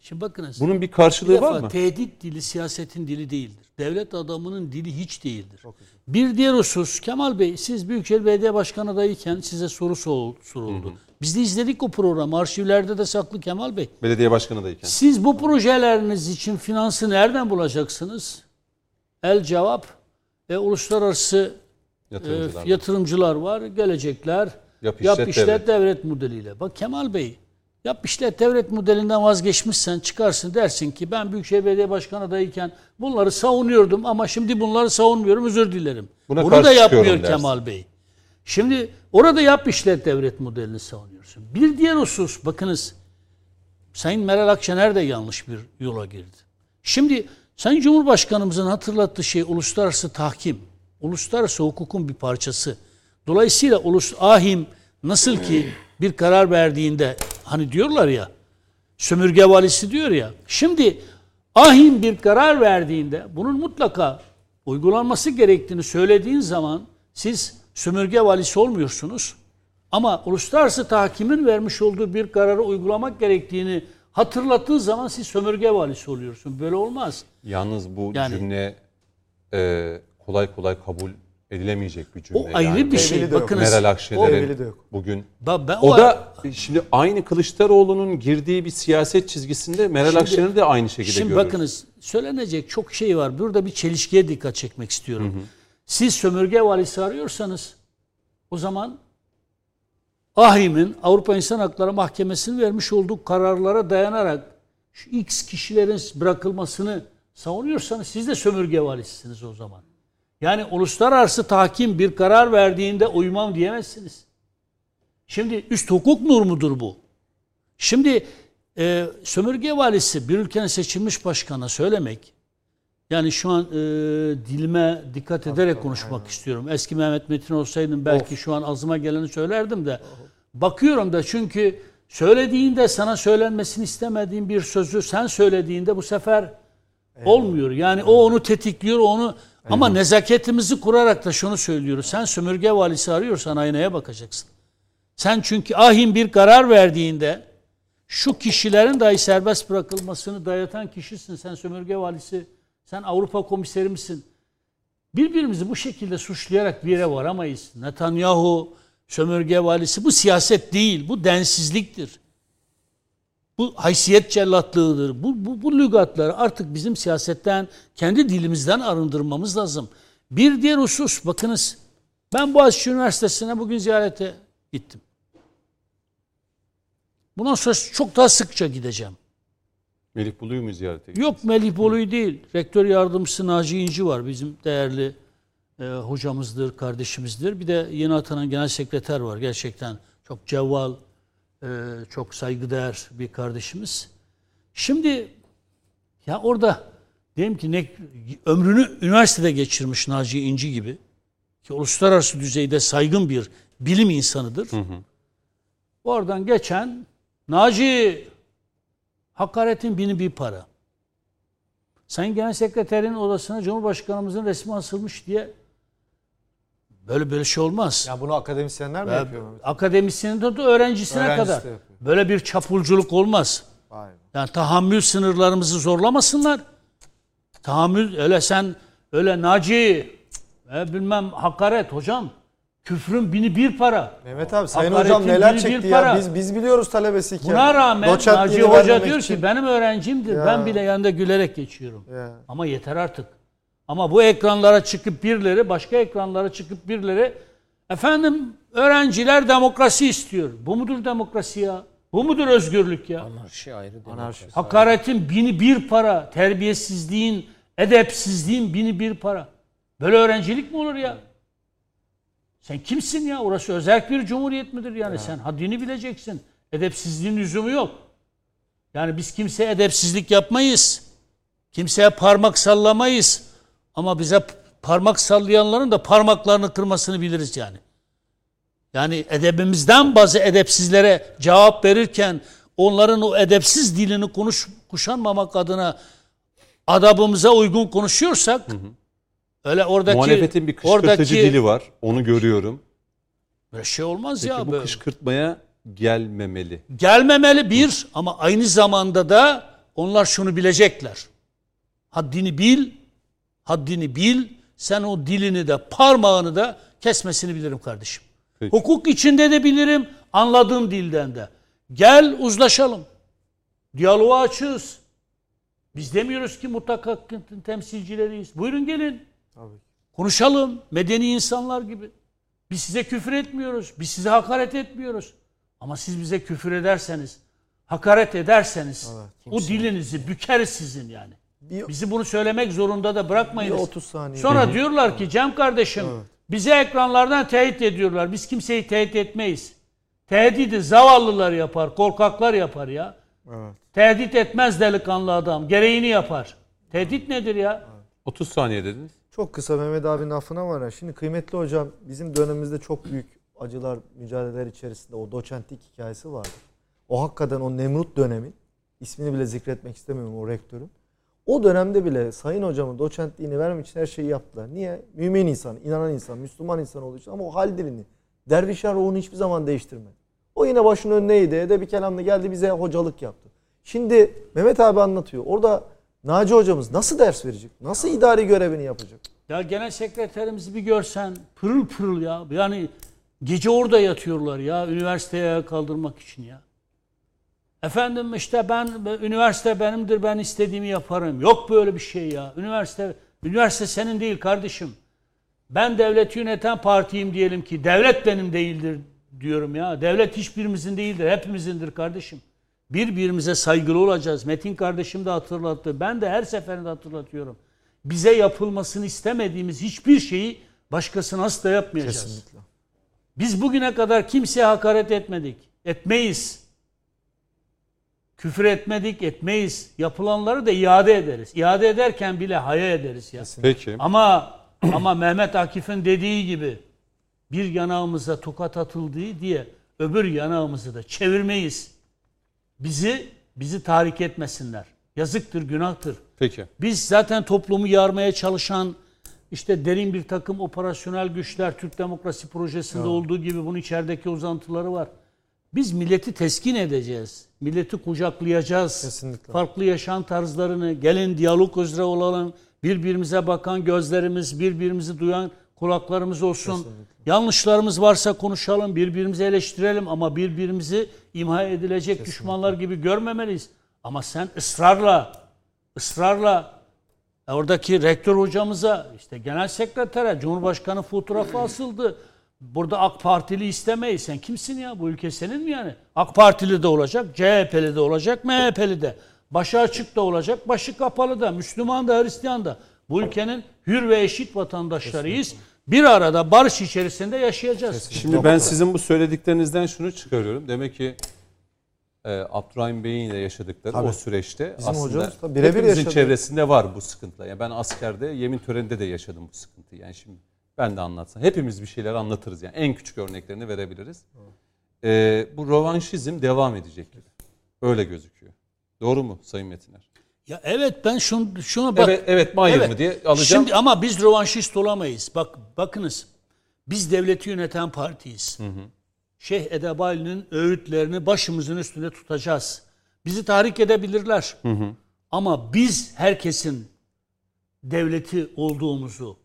Şimdi bakınız. Bunun bir bir karşılığı defa var mı? tehdit dili siyasetin dili değildir. Devlet adamının dili hiç değildir. Bir diğer husus Kemal Bey siz Büyükşehir Belediye Başkanı adayıyken size soru sor- soruldu. Biz de izledik o programı. Arşivlerde de saklı Kemal Bey. Belediye başkanı dayken. Siz bu projeleriniz için finansı nereden bulacaksınız? El cevap e, uluslararası e, Yatırımcılar. yatırımcılar var. Gelecekler. Yap Yap işlet işlet, devlet. devlet. modeliyle. Bak Kemal Bey yap işlet devlet modelinden vazgeçmişsen çıkarsın dersin ki ben Büyükşehir Belediye Başkanı adayken bunları savunuyordum ama şimdi bunları savunmuyorum özür dilerim. Buna Bunu da yapmıyor dersin. Kemal Bey. Şimdi orada yap işlet devlet modelini savunuyorsun. Bir diğer husus bakınız Sayın Meral Akşener de yanlış bir yola girdi. Şimdi Sayın Cumhurbaşkanımızın hatırlattığı şey uluslararası tahkim, uluslararası hukukun bir parçası. Dolayısıyla ulus ahim nasıl ki bir karar verdiğinde hani diyorlar ya sömürge valisi diyor ya. Şimdi ahim bir karar verdiğinde bunun mutlaka uygulanması gerektiğini söylediğin zaman siz sömürge valisi olmuyorsunuz. Ama uluslararası tahakimin vermiş olduğu bir kararı uygulamak gerektiğini hatırlattığı zaman siz sömürge valisi oluyorsun. Böyle olmaz. Yalnız bu Yani- cümle e, kolay kolay kabul edilemeyecek bir cümle. O ayrı yani. bir şey. Bakınız. Meral o- Akşener'in Tevhili de yok. bugün Ba- ben O da şimdi aynı Kılıçdaroğlu'nun girdiği bir siyaset çizgisinde Meral Şimdi- Akşener'i de aynı şekilde Şimdi görüyoruz. bakınız söylenecek çok şey var. Burada bir çelişkiye dikkat çekmek istiyorum. Siz sömürge valisi arıyorsanız o zaman AHİM'in Avrupa İnsan Hakları Mahkemesi'nin vermiş olduğu kararlara dayanarak şu X kişilerin bırakılmasını savunuyorsanız siz de sömürge valisisiniz o zaman. Yani uluslararası tahkim bir karar verdiğinde uymam diyemezsiniz. Şimdi üst hukuk normudur bu. Şimdi e, sömürge valisi bir ülkenin seçilmiş başkanına söylemek, yani şu an e, dilime dikkat ederek konuşmak istiyorum. Eski Mehmet Metin olsaydım belki şu an ağzıma geleni söylerdim de. Bakıyorum da çünkü söylediğinde sana söylenmesini istemediğin bir sözü sen söylediğinde bu sefer olmuyor. Yani o onu tetikliyor, onu ama nezaketimizi kurarak da şunu söylüyoruz. Sen sömürge valisi arıyorsan aynaya bakacaksın. Sen çünkü ahim bir karar verdiğinde şu kişilerin dahi serbest bırakılmasını dayatan kişisin. Sen sömürge valisi, sen Avrupa komiseri misin? Birbirimizi bu şekilde suçlayarak bir yere varamayız. Netanyahu, sömürge valisi bu siyaset değil, bu densizliktir. Bu haysiyet cellatlığıdır. Bu, bu, bu lügatları artık bizim siyasetten, kendi dilimizden arındırmamız lazım. Bir diğer husus, bakınız ben Boğaziçi Üniversitesi'ne bugün ziyarete gittim. Bundan sonra çok daha sıkça gideceğim. Melih Bulu'yu mu ziyaret ediyor? Yok Melih Bolu'yu değil. Rektör yardımcısı Naci İnci var. Bizim değerli e, hocamızdır, kardeşimizdir. Bir de yeni atanan genel sekreter var. Gerçekten çok cevval, e, çok saygıdeğer bir kardeşimiz. Şimdi ya orada Dedim ki ne ömrünü üniversitede geçirmiş Naci İnci gibi ki uluslararası düzeyde saygın bir bilim insanıdır. Oradan geçen Naci hakaretin bini bir para. Sayın Genel Sekreterin odasına Cumhurbaşkanımızın resmi asılmış diye böyle böyle şey olmaz. Ya bunu akademisyenler mi yapıyor Mehmet? Akademisyeninde de öğrencisine Öğrencisi kadar. yapıyor. Böyle bir çapulculuk olmaz. Be. Yani tahammül sınırlarımızı zorlamasınlar. Tahammül öyle sen öyle Naci e, bilmem hakaret hocam. Küfrün bini bir para. Mehmet abi Sayın Hakaretin Hocam neler bir çekti para. ya. Biz biz biliyoruz talebesiyken. Buna rağmen Doçentliğini Naci Hoca diyor için. ki benim öğrencimdir. Ya. Ben bile yanında gülerek geçiyorum. Ya. Ama yeter artık. Ama bu ekranlara çıkıp birileri, başka ekranlara çıkıp birileri efendim öğrenciler demokrasi istiyor. Bu mudur demokrasi ya? Bu mudur özgürlük ya? Anarşi ayrı. Anarşi. Hakaretin bini bir para, terbiyesizliğin, edepsizliğin bini bir para. Böyle öğrencilik mi olur ya? Sen kimsin ya? Orası özel bir cumhuriyet midir yani? Sen haddini bileceksin. Edepsizliğin lüzumu yok. Yani biz kimseye edepsizlik yapmayız. Kimseye parmak sallamayız. Ama bize parmak sallayanların da parmaklarını kırmasını biliriz yani. Yani edebimizden bazı edepsizlere cevap verirken onların o edepsiz dilini konuş kuşanmamak adına adabımıza uygun konuşuyorsak öyle oradaki Muhalefetin bir kışkırtıcı oradaki dili var. Onu görüyorum. böyle şey olmaz Peki ya bu böyle. kışkırtmaya gelmemeli. Gelmemeli bir ama aynı zamanda da onlar şunu bilecekler. Haddini bil, haddini bil. Sen o dilini de parmağını da kesmesini bilirim kardeşim. Peki. Hukuk içinde de bilirim, anladığım dilden de. Gel uzlaşalım. Diyaloğu açığız. Biz demiyoruz ki mutlak hakkın temsilcileriyiz. Buyurun gelin. Konuşalım medeni insanlar gibi. Biz size küfür etmiyoruz. Biz size hakaret etmiyoruz. Ama siz bize küfür ederseniz, hakaret ederseniz o dilinizi büker sizin yani. Bir, Bizi bunu söylemek zorunda da bir bırakmayınız. 30 saniye. Sonra diyorlar ki Cem kardeşim bize ekranlardan tehdit ediyorlar. Biz kimseyi tehdit etmeyiz. Tehdidi zavallılar yapar, korkaklar yapar ya. Evet. Tehdit etmez delikanlı adam. Gereğini yapar. Tehdit nedir ya? 30 saniye dediniz. Çok kısa Mehmet abinin affına var. Şimdi kıymetli hocam bizim dönemimizde çok büyük acılar, mücadeleler içerisinde o doçentlik hikayesi vardı. O hakikaten o Nemrut dönemi, ismini bile zikretmek istemiyorum o rektörün. O dönemde bile sayın hocamın doçentliğini vermek için her şeyi yaptılar. Niye? Mümin insan, inanan insan, Müslüman insan olduğu için ama o hal dilini, dervişler ruhunu hiçbir zaman değiştirmedi. O yine başının önüne eğdi, de bir kelamla geldi bize hocalık yaptı. Şimdi Mehmet abi anlatıyor. Orada Naci hocamız nasıl ders verecek? Nasıl idari görevini yapacak? Ya genel sekreterimizi bir görsen pırıl pırıl ya. Yani gece orada yatıyorlar ya üniversiteye kaldırmak için ya. Efendim işte ben üniversite benimdir ben istediğimi yaparım. Yok böyle bir şey ya. Üniversite üniversite senin değil kardeşim. Ben devleti yöneten partiyim diyelim ki devlet benim değildir diyorum ya. Devlet hiçbirimizin değildir, hepimizindir kardeşim. Birbirimize saygılı olacağız. Metin kardeşim de hatırlattı. Ben de her seferinde hatırlatıyorum. Bize yapılmasını istemediğimiz hiçbir şeyi başkasına asla yapmayacağız. Kesinlikle. Biz bugüne kadar kimseye hakaret etmedik. Etmeyiz. Küfür etmedik, etmeyiz. Yapılanları da iade ederiz. İade ederken bile haya ederiz ya. Peki. Ama ama Mehmet Akif'in dediği gibi bir yanağımıza tokat atıldığı diye öbür yanağımızı da çevirmeyiz. Bizi bizi tahrik etmesinler. Yazıktır, günahtır. Peki. Biz zaten toplumu yarmaya çalışan işte derin bir takım operasyonel güçler Türk Demokrasi Projesi'nde olduğu gibi bunun içerideki uzantıları var. Biz milleti teskin edeceğiz. Milleti kucaklayacağız. Kesinlikle. Farklı yaşam tarzlarını gelin diyalog üzere olalım. Birbirimize bakan gözlerimiz, birbirimizi duyan kulaklarımız olsun. Yanlışlarımız varsa konuşalım, birbirimizi eleştirelim ama birbirimizi imha edilecek düşmanlar gibi görmemeliyiz. Ama sen ısrarla, ısrarla e, oradaki rektör hocamıza, işte genel sekretere, Cumhurbaşkanı fotoğrafı asıldı. Burada AK Partili istemeyiz. Sen kimsin ya? Bu ülke senin mi yani? AK Partili de olacak, CHP'li de olacak, MHP'li de. Başı açık da olacak, başı kapalı da, Müslüman da, Hristiyan da. Bu ülkenin hür ve eşit vatandaşlarıyız. Bir arada barış içerisinde yaşayacağız. Şimdi ben sizin bu söylediklerinizden şunu çıkarıyorum. Demek ki e, Abdurrahim Bey'in de yaşadıkları Tabii. o süreçte Bizim aslında birebir hepimizin yaşadı. çevresinde var bu sıkıntılar. Yani ben askerde yemin töreninde de yaşadım bu sıkıntıyı. Yani şimdi ben de anlatsam. Hepimiz bir şeyler anlatırız yani. En küçük örneklerini verebiliriz. E, bu rovanşizm devam edecek gibi. Öyle gözüküyor. Doğru mu Sayın Metiner? Ya evet ben şunu, şuna bak. evet, evet mi hayır Evet. mı diye alacağım. Şimdi ama biz rövanşist olamayız. Bak bakınız. Biz devleti yöneten partiyiz. Şeyh Edebali'nin öğütlerini başımızın üstünde tutacağız. Bizi tahrik edebilirler. Ama biz herkesin devleti olduğumuzu,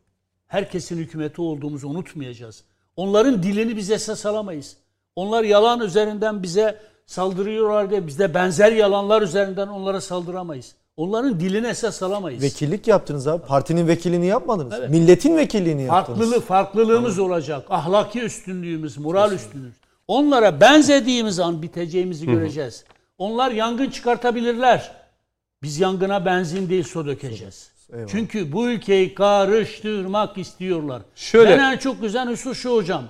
herkesin hükümeti olduğumuzu unutmayacağız. Onların dilini biz esas alamayız. Onlar yalan üzerinden bize saldırıyorlar diye biz de benzer yalanlar üzerinden onlara saldıramayız. Onların dilini esas alamayız. Vekillik yaptınız abi. Partinin vekilliğini yapmadınız. Milletin vekilliğini yaptınız. Farklı farklılığımız olacak. Ahlaki üstünlüğümüz, moral üstünlüğümüz. Onlara benzediğimiz an biteceğimizi göreceğiz. Onlar yangın çıkartabilirler. Biz yangına benzin değil su dökeceğiz. Eyvallah. Çünkü bu ülkeyi karıştırmak istiyorlar. Şöyle- Ben en çok güzel husus şu hocam.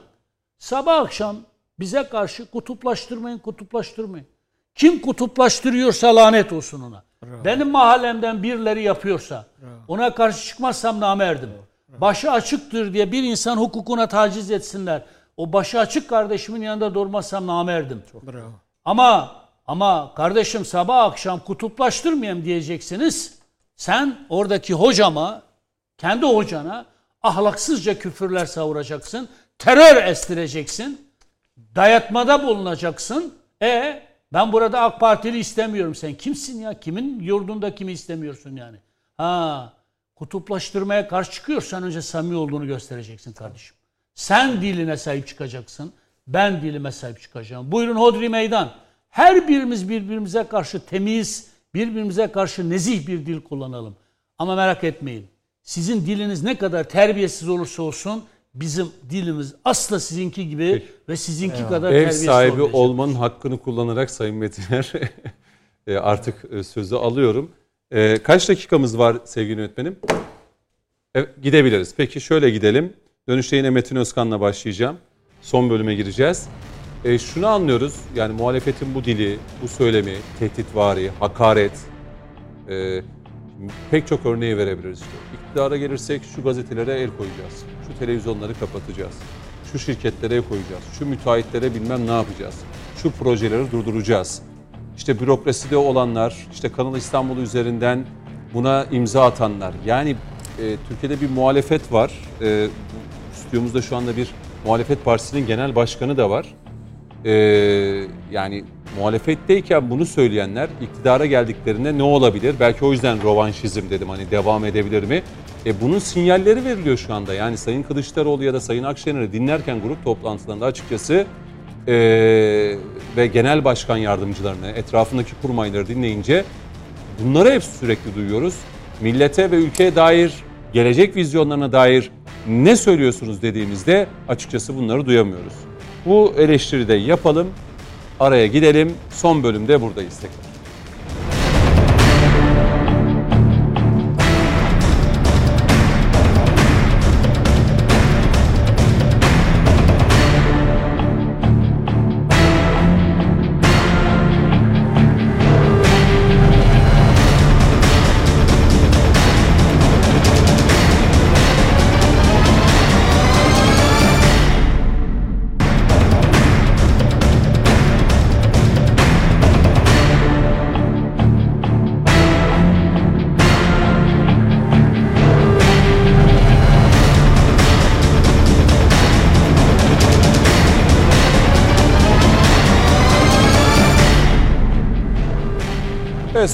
Sabah akşam bize karşı kutuplaştırmayın, kutuplaştırmayın. Kim kutuplaştırıyorsa lanet olsun ona. Benim mahallemden birileri yapıyorsa ona karşı çıkmazsam namerdim. Başı açıktır diye bir insan hukukuna taciz etsinler. O başı açık kardeşimin yanında durmazsam namerdim. Bravo. Ama ama kardeşim sabah akşam kutuplaştırmayayım diyeceksiniz. Sen oradaki hocama, kendi hocana ahlaksızca küfürler savuracaksın. Terör estireceksin. Dayatmada bulunacaksın. E ben burada AK Partili istemiyorum. Sen kimsin ya? Kimin yurdunda kimi istemiyorsun yani? Ha, kutuplaştırmaya karşı çıkıyorsan önce samimi olduğunu göstereceksin kardeşim. Sen diline sahip çıkacaksın. Ben dilime sahip çıkacağım. Buyurun hodri meydan. Her birimiz birbirimize karşı temiz, birbirimize karşı nezih bir dil kullanalım. Ama merak etmeyin. Sizin diliniz ne kadar terbiyesiz olursa olsun bizim dilimiz asla sizinki gibi ve sizinki kadar Ev terbiyesiz sahibi olmayacak. olmanın hakkını kullanarak Sayın Metiner e, artık e, sözü alıyorum. E, Kaç dakikamız var sevgili yönetmenim? Evet, gidebiliriz. Peki şöyle gidelim. Dönüşte yine Metin Özkan'la başlayacağım. Son bölüme gireceğiz. E, şunu anlıyoruz. Yani muhalefetin bu dili, bu söylemi, tehditvari, hakaret, e, pek çok örneği verebiliriz. İktidara gelirsek şu gazetelere el koyacağız. Şu televizyonları kapatacağız. Şu şirketlere koyacağız. Şu müteahhitlere bilmem ne yapacağız. Şu projeleri durduracağız. İşte bürokraside olanlar, işte Kanal İstanbul üzerinden buna imza atanlar. Yani e, Türkiye'de bir muhalefet var. E, stüdyomuzda şu anda bir muhalefet partisinin genel başkanı da var. Ee, yani muhalefetteyken bunu söyleyenler iktidara geldiklerinde ne olabilir? Belki o yüzden rovanşizm dedim hani devam edebilir mi? E bunun sinyalleri veriliyor şu anda. Yani Sayın Kılıçdaroğlu ya da Sayın Akşener'i dinlerken grup toplantılarında açıkçası ee, ve genel başkan yardımcılarını, etrafındaki kurmayları dinleyince bunları hep sürekli duyuyoruz. Millete ve ülkeye dair, gelecek vizyonlarına dair ne söylüyorsunuz dediğimizde açıkçası bunları duyamıyoruz. Bu eleştiri de yapalım. Araya gidelim. Son bölümde buradayız tekrar.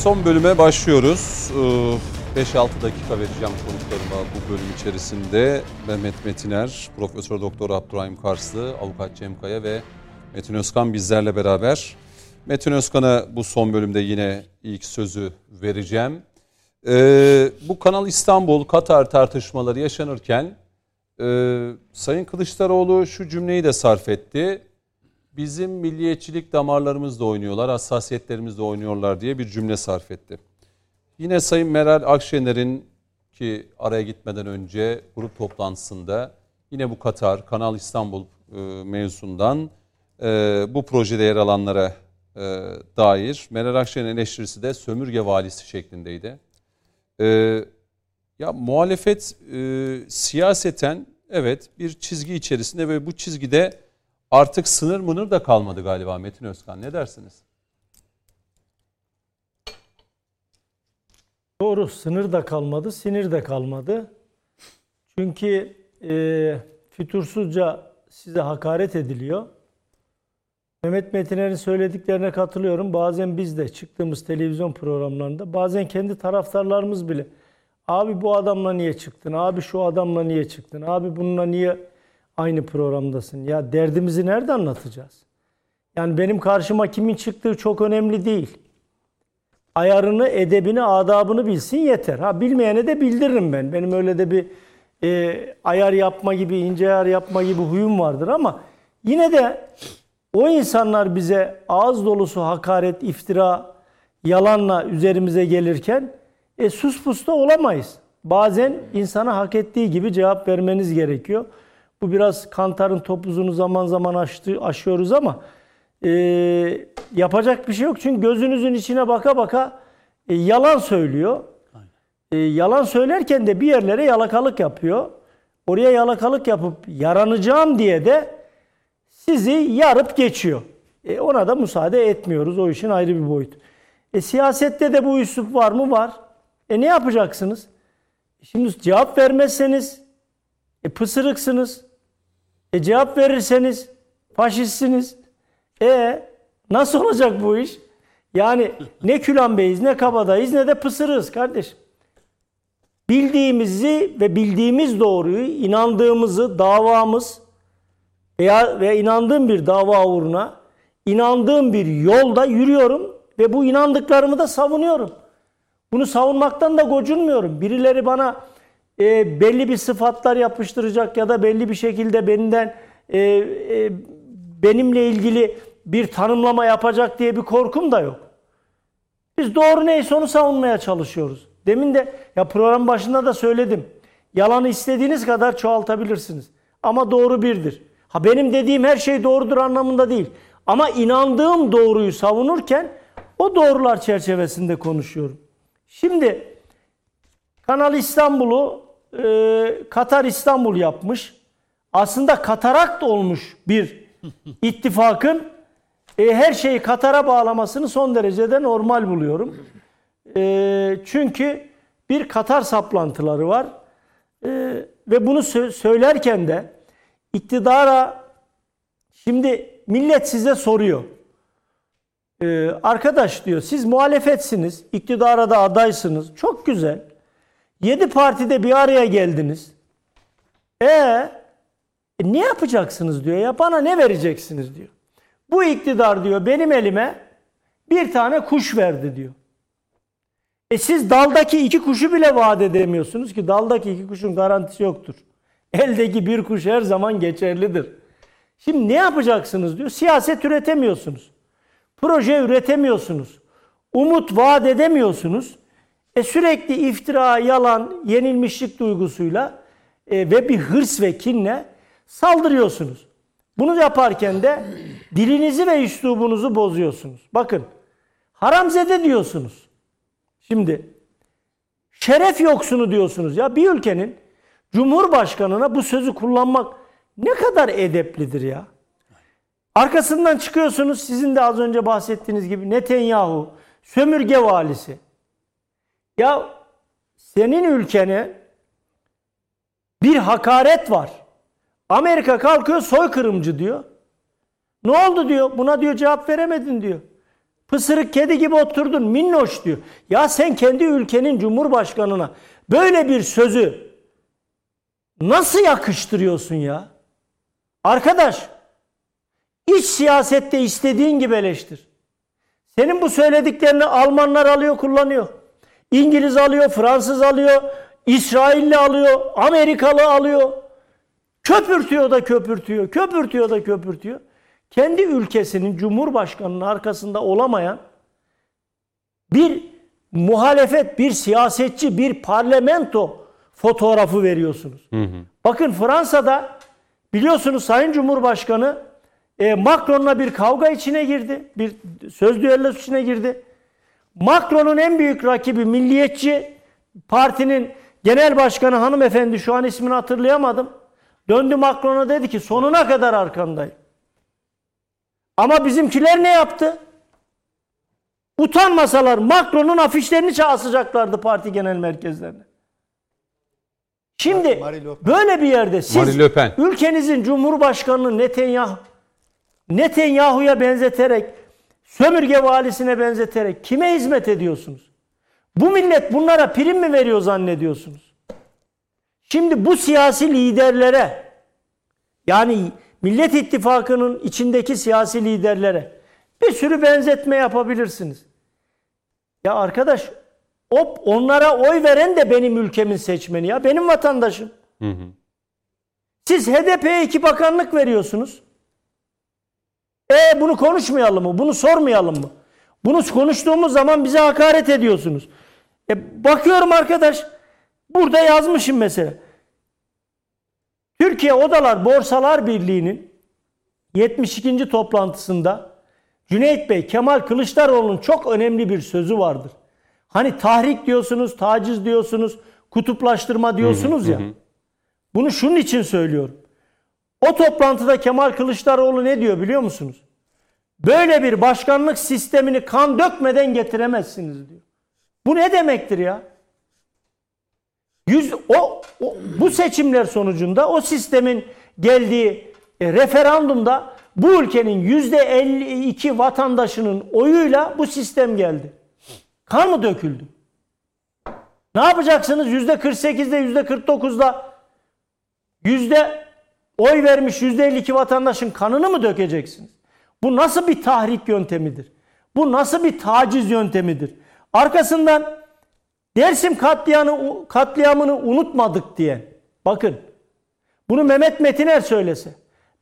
Son bölüme başlıyoruz. Ee, 5-6 dakika vereceğim konuklarıma bu bölüm içerisinde. Mehmet Metiner, Profesör Doktor Abdurrahim Karslı, Avukat Cem Kaya ve Metin Özkan bizlerle beraber. Metin Özkan'a bu son bölümde yine ilk sözü vereceğim. Ee, bu Kanal İstanbul, Katar tartışmaları yaşanırken e, Sayın Kılıçdaroğlu şu cümleyi de sarf etti bizim milliyetçilik damarlarımızda oynuyorlar, hassasiyetlerimizde oynuyorlar diye bir cümle sarf etti. Yine Sayın Meral Akşener'in ki araya gitmeden önce grup toplantısında yine bu Katar, Kanal İstanbul e, mevzusundan e, bu projede yer alanlara e, dair Meral Akşener'in eleştirisi de sömürge valisi şeklindeydi. Ya muhalefet siyaseten evet bir çizgi içerisinde ve bu çizgide artık sınır mınır da kalmadı galiba Metin Özkan. Ne dersiniz? Doğru sınır da kalmadı, sinir de kalmadı. Çünkü e, fütursuzca size hakaret ediliyor. Mehmet Metiner'in söylediklerine katılıyorum. Bazen biz de çıktığımız televizyon programlarında bazen kendi taraftarlarımız bile abi bu adamla niye çıktın? Abi şu adamla niye çıktın? Abi bununla niye aynı programdasın? Ya derdimizi nerede anlatacağız? Yani benim karşıma kimin çıktığı çok önemli değil. Ayarını, edebini, adabını bilsin yeter. Ha bilmeyene de bildiririm ben. Benim öyle de bir e, ayar yapma gibi, ince ayar yapma gibi huyum vardır ama yine de o insanlar bize ağız dolusu hakaret, iftira, yalanla üzerimize gelirken e, sus pus da olamayız. Bazen insana hak ettiği gibi cevap vermeniz gerekiyor. Bu biraz kantarın topuzunu zaman zaman aştı, aşıyoruz ama e, yapacak bir şey yok. Çünkü gözünüzün içine baka baka e, yalan söylüyor. E, yalan söylerken de bir yerlere yalakalık yapıyor. Oraya yalakalık yapıp yaranacağım diye de sizi yarıp geçiyor. E, ona da müsaade etmiyoruz. O işin ayrı bir boyutu. E, siyasette de bu üslup var mı? Var. E ne yapacaksınız? Şimdi cevap vermezseniz e, pısırıksınız. E, cevap verirseniz faşistsiniz. E nasıl olacak bu iş? Yani ne Külan Bey'iz, ne Kabadayız, ne de pısırız kardeşim. Bildiğimizi ve bildiğimiz doğruyu, inandığımızı, davamız veya ve inandığım bir dava uğruna, inandığım bir yolda yürüyorum ve bu inandıklarımı da savunuyorum. Bunu savunmaktan da gocunmuyorum. Birileri bana e, belli bir sıfatlar yapıştıracak ya da belli bir şekilde benden e, e, benimle ilgili bir tanımlama yapacak diye bir korkum da yok. Biz doğru neyse onu savunmaya çalışıyoruz. Demin de ya program başında da söyledim. Yalanı istediğiniz kadar çoğaltabilirsiniz. Ama doğru birdir. Ha benim dediğim her şey doğrudur anlamında değil. Ama inandığım doğruyu savunurken o doğrular çerçevesinde konuşuyorum. Şimdi Kanal İstanbul'u e, Katar İstanbul yapmış. Aslında katarakt olmuş bir ittifakın e, her şeyi Katar'a bağlamasını son derecede normal buluyorum. E, çünkü bir Katar saplantıları var. E, ve bunu sö- söylerken de iktidara şimdi millet size soruyor. Ee, arkadaş diyor siz muhalefetsiniz, iktidara da adaysınız. Çok güzel. Yedi partide bir araya geldiniz. E, e ne yapacaksınız diyor ya bana ne vereceksiniz diyor. Bu iktidar diyor benim elime bir tane kuş verdi diyor. E siz daldaki iki kuşu bile vaat edemiyorsunuz ki daldaki iki kuşun garantisi yoktur. Eldeki bir kuş her zaman geçerlidir. Şimdi ne yapacaksınız diyor. Siyaset üretemiyorsunuz. Proje üretemiyorsunuz. Umut vaat edemiyorsunuz. E sürekli iftira, yalan, yenilmişlik duygusuyla e, ve bir hırs ve kinle saldırıyorsunuz. Bunu yaparken de dilinizi ve üslubunuzu bozuyorsunuz. Bakın haramzede diyorsunuz. Şimdi şeref yoksunu diyorsunuz ya bir ülkenin Cumhurbaşkanına bu sözü kullanmak ne kadar edeplidir ya. Arkasından çıkıyorsunuz sizin de az önce bahsettiğiniz gibi Netanyahu, sömürge valisi. Ya senin ülkene bir hakaret var. Amerika kalkıyor soykırımcı diyor. Ne oldu diyor. Buna diyor cevap veremedin diyor. Pısırık kedi gibi oturdun minnoş diyor. Ya sen kendi ülkenin cumhurbaşkanına böyle bir sözü nasıl yakıştırıyorsun ya? Arkadaş iç siyasette istediğin gibi eleştir. Senin bu söylediklerini Almanlar alıyor kullanıyor. İngiliz alıyor, Fransız alıyor, İsrailli alıyor, Amerikalı alıyor. Köpürtüyor da köpürtüyor, köpürtüyor da köpürtüyor. Kendi ülkesinin cumhurbaşkanının arkasında olamayan bir muhalefet, bir siyasetçi, bir parlamento fotoğrafı veriyorsunuz. Hı hı. Bakın Fransa'da biliyorsunuz Sayın Cumhurbaşkanı E, Macron'la bir kavga içine girdi. Bir söz düellosu içine girdi. Macron'un en büyük rakibi milliyetçi partinin genel başkanı hanımefendi şu an ismini hatırlayamadım. Döndü Macron'a dedi ki sonuna kadar arkandayım. Ama bizimkiler ne yaptı? Utanmasalar Macron'un afişlerini asacaklardı parti genel merkezlerine. Şimdi böyle bir yerde siz ülkenizin Cumhurbaşkanı'nı Netanyahu Netanyahu'ya benzeterek sömürge valisine benzeterek kime hizmet ediyorsunuz? Bu millet bunlara prim mi veriyor zannediyorsunuz? Şimdi bu siyasi liderlere yani Millet İttifakı'nın içindeki siyasi liderlere bir sürü benzetme yapabilirsiniz. Ya arkadaş o onlara oy veren de benim ülkemin seçmeni ya. Benim vatandaşım. Siz HDP'ye iki bakanlık veriyorsunuz. E bunu konuşmayalım mı? Bunu sormayalım mı? Bunu konuştuğumuz zaman bize hakaret ediyorsunuz. E bakıyorum arkadaş burada yazmışım mesela. Türkiye Odalar Borsalar Birliği'nin 72. toplantısında Cüneyt Bey Kemal Kılıçdaroğlu'nun çok önemli bir sözü vardır. Hani tahrik diyorsunuz, taciz diyorsunuz, kutuplaştırma diyorsunuz ya. Bunu şunun için söylüyorum. O toplantıda Kemal Kılıçdaroğlu ne diyor biliyor musunuz? Böyle bir başkanlık sistemini kan dökmeden getiremezsiniz diyor. Bu ne demektir ya? Yüz, o, o- bu seçimler sonucunda o sistemin geldiği e, referandumda bu ülkenin yüzde 52 vatandaşının oyuyla bu sistem geldi. Kan mı döküldü? Ne yapacaksınız? Yüzde 48'de yüzde 49'da yüzde oy vermiş yüzde 52 vatandaşın kanını mı dökeceksiniz? Bu nasıl bir tahrik yöntemidir? Bu nasıl bir taciz yöntemidir? Arkasından Dersim katliamını, katliamını unutmadık diye. Bakın. Bunu Mehmet Metiner söylese,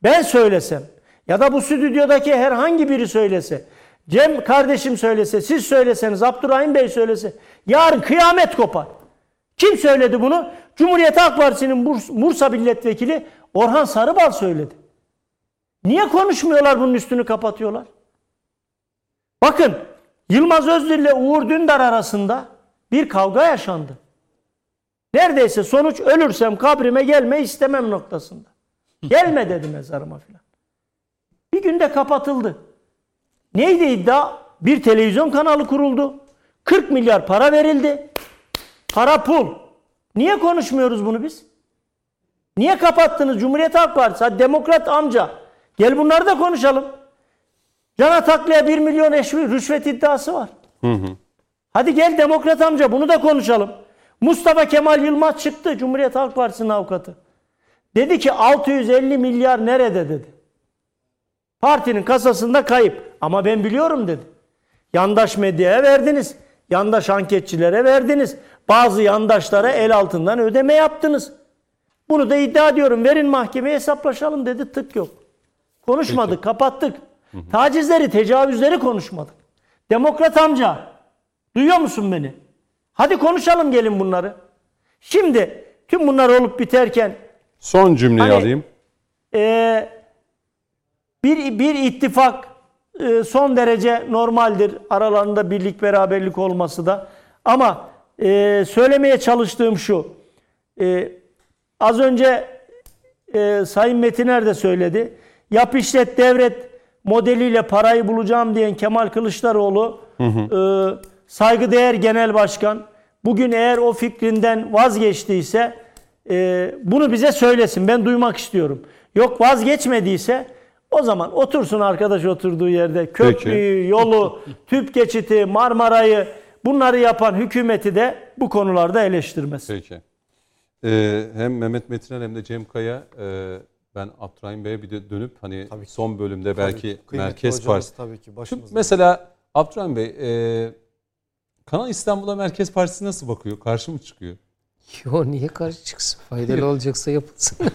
ben söylesem ya da bu stüdyodaki herhangi biri söylese, Cem kardeşim söylese, siz söyleseniz, Abdurrahim Bey söylese, yarın kıyamet kopar. Kim söyledi bunu? Cumhuriyet Halk Partisi'nin Burs- Bursa Milletvekili Orhan Sarıbal söyledi. Niye konuşmuyorlar bunun üstünü kapatıyorlar? Bakın Yılmaz Özdil ile Uğur Dündar arasında bir kavga yaşandı. Neredeyse sonuç ölürsem kabrime gelme istemem noktasında. Gelme dedi mezarıma filan. Bir günde kapatıldı. Neydi iddia? Bir televizyon kanalı kuruldu. 40 milyar para verildi. Para pul. Niye konuşmuyoruz bunu biz? Niye kapattınız Cumhuriyet Halk Partisi? Hadi demokrat amca. Gel bunları da konuşalım. Can Ataklı'ya 1 milyon rüşvet iddiası var. Hadi gel demokrat amca bunu da konuşalım. Mustafa Kemal Yılmaz çıktı Cumhuriyet Halk Partisi'nin avukatı. Dedi ki 650 milyar nerede dedi. Partinin kasasında kayıp. Ama ben biliyorum dedi. Yandaş medyaya verdiniz. Yandaş anketçilere verdiniz. Bazı yandaşlara el altından ödeme yaptınız. Bunu da iddia ediyorum. Verin mahkemeye hesaplaşalım dedi. Tık yok. Konuşmadık, kapattık. Tacizleri, tecavüzleri konuşmadık. Demokrat amca, duyuyor musun beni? Hadi konuşalım gelin bunları. Şimdi tüm bunlar olup biterken Son cümleyi Hani- alayım. ee, bir bir ittifak e, son derece normaldir. Aralarında birlik beraberlik olması da. Ama e, söylemeye çalıştığım şu. E, az önce e, Sayın Metiner de söyledi. Yap işlet devret modeliyle parayı bulacağım diyen Kemal Kılıçdaroğlu e, saygıdeğer genel başkan bugün eğer o fikrinden vazgeçtiyse e, bunu bize söylesin. Ben duymak istiyorum. Yok vazgeçmediyse o zaman otursun arkadaş oturduğu yerde. Köprüyü, yolu, tüp geçiti, Marmara'yı bunları yapan hükümeti de bu konularda eleştirmesin. Peki. Ee, hem Mehmet Metiner hem de Cem Kaya e, ben Abdurrahim Bey'e bir de dönüp hani son bölümde belki Kıymetli Merkez Partisi. tabii ki başımızda. mesela Abdurrahim Bey e, Kanal İstanbul'a Merkez Partisi nasıl bakıyor? Karşı mı çıkıyor? Yo niye karşı çıksın? Faydalı olacaksa yapılsın.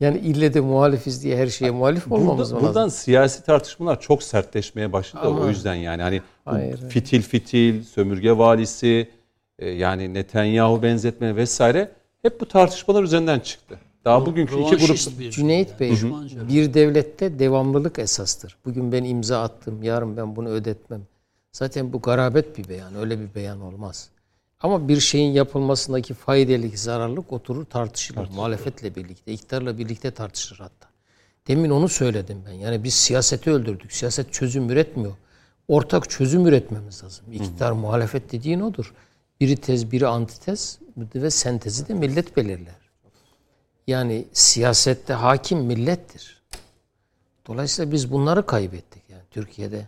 yani ille de muhalifiz diye her şeye muhalif olmamız Burada, mı buradan lazım? siyasi tartışmalar çok sertleşmeye başladı Ama- o yüzden yani hani hayır. fitil fitil, sömürge valisi, e, yani Netanyahu benzetme vesaire hep bu tartışmalar üzerinden çıktı. Daha bugünkü iki grup bir Cüneyt Bey, düşmanca. bir devlette devamlılık esastır. Bugün ben imza attım, yarın ben bunu ödetmem. Zaten bu garabet bir beyan, öyle bir beyan olmaz. Ama bir şeyin yapılmasındaki faydalık, zararlık oturur tartışılır. Muhalefetle birlikte, iktidarla birlikte tartışılır hatta. Demin onu söyledim ben. Yani biz siyaseti öldürdük. Siyaset çözüm üretmiyor. Ortak çözüm üretmemiz lazım. İktidar, muhalefet dediğin odur. Biri tez, biri antitez ve sentezi de millet belirler. Yani siyasette hakim millettir. Dolayısıyla biz bunları kaybettik yani Türkiye'de.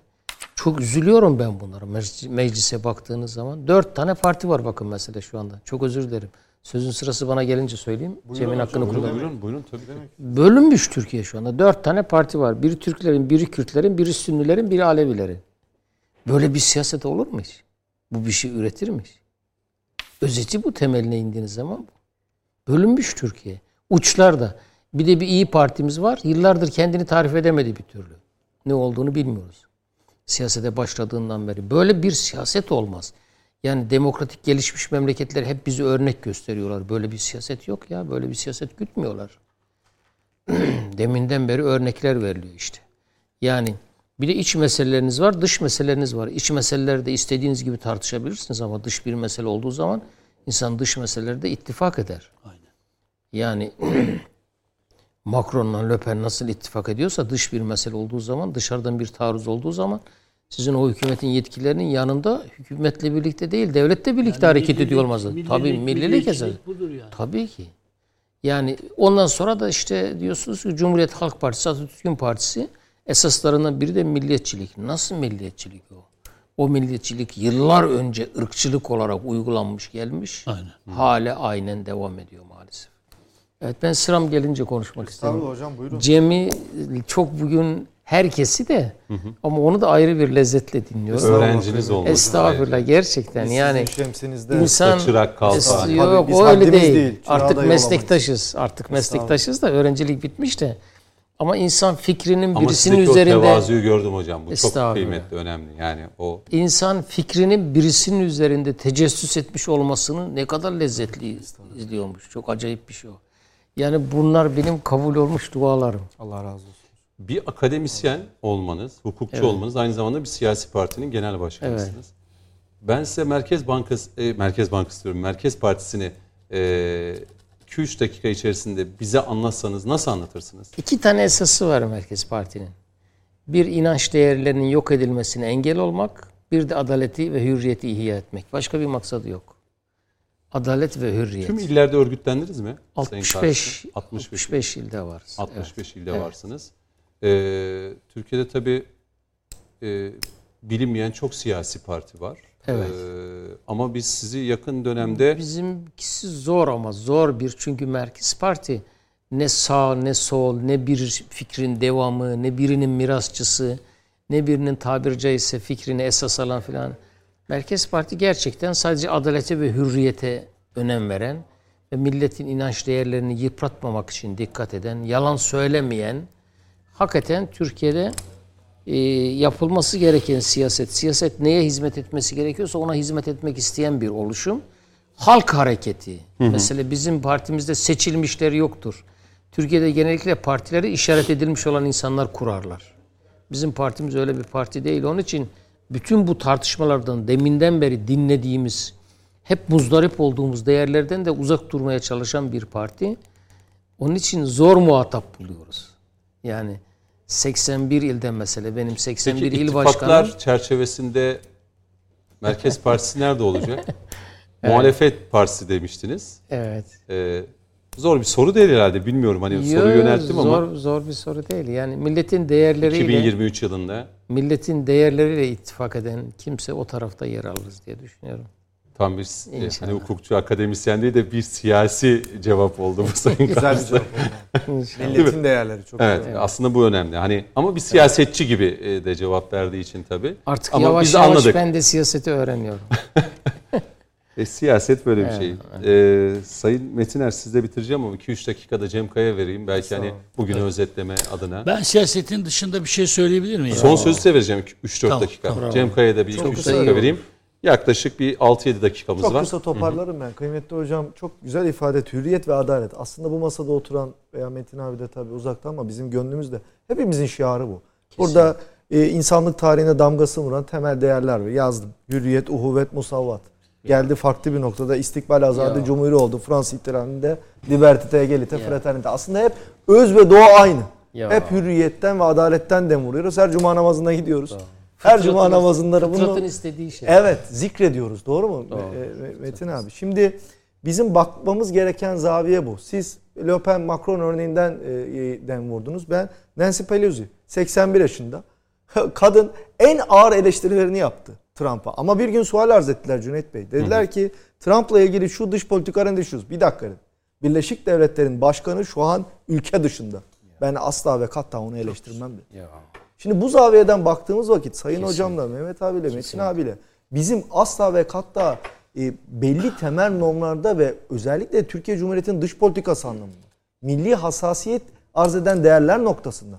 Çok üzülüyorum ben bunlara meclis- meclise baktığınız zaman. Dört tane parti var bakın mesela şu anda. Çok özür dilerim. Sözün sırası bana gelince söyleyeyim. Cem'in hakkını Buyurun, kullanayım. buyurun, buyurun tabii. Bölünmüş Türkiye şu anda. Dört tane parti var. Biri Türklerin, biri Kürtlerin, biri Sünnilerin, biri Alevilerin. Böyle bir siyaset olur mu hiç? Bu bir şey üretir mi hiç? Özeti bu temeline indiğiniz zaman. Bölünmüş Türkiye. Uçlarda. Bir de bir iyi partimiz var. Yıllardır kendini tarif edemedi bir türlü. Ne olduğunu bilmiyoruz. Siyasete başladığından beri. Böyle bir siyaset olmaz. Yani demokratik gelişmiş memleketler hep bizi örnek gösteriyorlar. Böyle bir siyaset yok ya. Böyle bir siyaset gütmüyorlar. Deminden beri örnekler veriliyor işte. Yani bir de iç meseleleriniz var, dış meseleleriniz var. İç meseleleri istediğiniz gibi tartışabilirsiniz ama dış bir mesele olduğu zaman insan dış meselelerde ittifak eder. Aynen. Yani Macron'la Le Pen nasıl ittifak ediyorsa dış bir mesele olduğu zaman, dışarıdan bir taarruz olduğu zaman sizin o hükümetin yetkilerinin yanında hükümetle birlikte değil, devletle birlikte hareket ediyor olmaz. Tabii millilik budur yani. Tabii ki. Yani ondan sonra da işte diyorsunuz ki Cumhuriyet Halk Partisi, Atatürk'ün partisi esaslarından biri de milliyetçilik. Nasıl milliyetçilik o? O milliyetçilik yıllar önce ırkçılık olarak uygulanmış gelmiş. Aynen. Hala aynen devam ediyor maalesef. Evet ben sıram gelince konuşmak istedim. Hocam buyurun. Cem'i çok bugün herkesi de ama onu da ayrı bir lezzetle dinliyoruz. Öğrenciniz olması. Estağfurullah gerçekten yani Sizin şemsinizde. insan çırak Tabii yok biz o öyle değil. değil, Artık meslektaşız. Artık meslektaşız da öğrencilik bitmiş de. Ama insan fikrinin Ama birisinin üzerinde tevazuyu gördüm hocam. Bu çok kıymetli, önemli. Yani o insan fikrinin birisinin üzerinde tecessüs etmiş olmasını ne kadar lezzetli izliyormuş. Çok acayip bir şey o. Yani bunlar benim kabul olmuş dualarım. Allah razı olsun. bir akademisyen olmanız, hukukçu olmanız aynı zamanda bir siyasi partinin genel başkanısınız. Ben size Merkez Bankası, e, Merkez Bankası diyorum, Merkez Partisi'ni e, 2-3 dakika içerisinde bize anlatsanız nasıl anlatırsınız? İki tane esası var Merkez Parti'nin. Bir inanç değerlerinin yok edilmesine engel olmak, bir de adaleti ve hürriyeti ihya etmek. Başka bir maksadı yok. Adalet ve hürriyet. Tüm illerde örgütlendiniz mi? Sayın 65 Karşı? 65. 65 ilde varız. 65 ilde Evet. varsınız. Ee, Türkiye'de tabii e, bilinmeyen çok siyasi parti var. Evet. Ee, ama biz sizi yakın dönemde Bizimkisi zor ama zor bir çünkü Merkez Parti ne sağ ne sol ne bir fikrin devamı ne birinin mirasçısı ne birinin tabiri caizse fikrini esas alan filan. Merkez Parti gerçekten sadece adalete ve hürriyete önem veren ve milletin inanç değerlerini yıpratmamak için dikkat eden, yalan söylemeyen, hakikaten Türkiye'de e, yapılması gereken siyaset, siyaset neye hizmet etmesi gerekiyorsa ona hizmet etmek isteyen bir oluşum. Halk hareketi. Mesela bizim partimizde seçilmişler yoktur. Türkiye'de genellikle partileri işaret edilmiş olan insanlar kurarlar. Bizim partimiz öyle bir parti değil. Onun için bütün bu tartışmalardan deminden beri dinlediğimiz, hep muzdarip olduğumuz değerlerden de uzak durmaya çalışan bir parti. Onun için zor muhatap buluyoruz. Yani 81 ilden mesela benim 81 Peki il başkanım çerçevesinde Merkez Partisi nerede olacak? Muhalefet Partisi demiştiniz. evet. Ee, zor bir soru değil herhalde. Bilmiyorum hani Yo, soru yönelttim zor, ama zor bir soru değil. Yani milletin değerleriyle 2023 yılında milletin değerleriyle ittifak eden kimse o tarafta yer alırız diye düşünüyorum. Tam bir e, İnşallah. hani hukukçu akademisyen değil de bir siyasi cevap oldu bu sayın Güzel bir cevap oldu. Milletin değerleri çok Evet, güzel. aslında bu önemli. Hani ama bir siyasetçi gibi e, de cevap verdiği için tabii. Artık ama yavaş biz yavaş anladık. ben de siyaseti öğreniyorum. E, siyaset böyle bir Evet, şey. E, Sayın Metiner sizle bitireceğim ama 2-3 dakikada Cem Kaya vereyim. Belki hani bugünü özetleme adına. Ben siyasetin dışında bir şey söyleyebilir miyim? Son sözü size vereceğim 3-4 Tamam, dakika. tamam. Cem Kaya'ya da bir Çok 2-3 kısa dakika vereyim. Yaklaşık bir 6-7 dakikamız Çok var. kısa toparlarım ben. Kıymetli hocam çok güzel ifade et. Hürriyet ve adalet. Aslında bu masada oturan veya Metin abi de tabii uzakta ama bizim gönlümüzde hepimizin şiarı bu. Burada e, insanlık tarihine damgasını vuran temel değerler var. Yazdım. Hürriyet, uhuvvet, musavvat. Geldi farklı bir noktada istikbal azade Ya. cumhuri oldu. Fransız ihtilalinde liberté, egalite, fraternite. Aslında hep öz ve doğa aynı. Ya. Hep hürriyetten ve adaletten dem vuruyoruz. Her cuma namazına gidiyoruz. Her cuma namazında bunu Fıtratın istediği şey. Evet zikrediyoruz doğru mu Doğru. Me- Metin abi? Şimdi bizim bakmamız gereken zaviye bu. Siz Le Pen Macron örneğinden e, den vurdunuz. Ben Nancy Pelosi 81 yaşında. Kadın en ağır eleştirilerini yaptı Trump'a. Ama bir gün sual arz ettiler Cüneyt Bey. Dediler ki Trump'la ilgili şu dış politikalarını düşüyoruz. Bir dakika dedim. Birleşik Devletler'in başkanı şu an ülke dışında. Ben asla ve katta onu eleştirmem. Ya. Şimdi bu zaviyeden baktığımız vakit Sayın Hocamla, Mehmet abiyle, Metin abiyle bizim asla ve katta e, belli temel normlarda ve özellikle Türkiye Cumhuriyeti'nin dış politikası anlamında milli hassasiyet arz eden değerler noktasında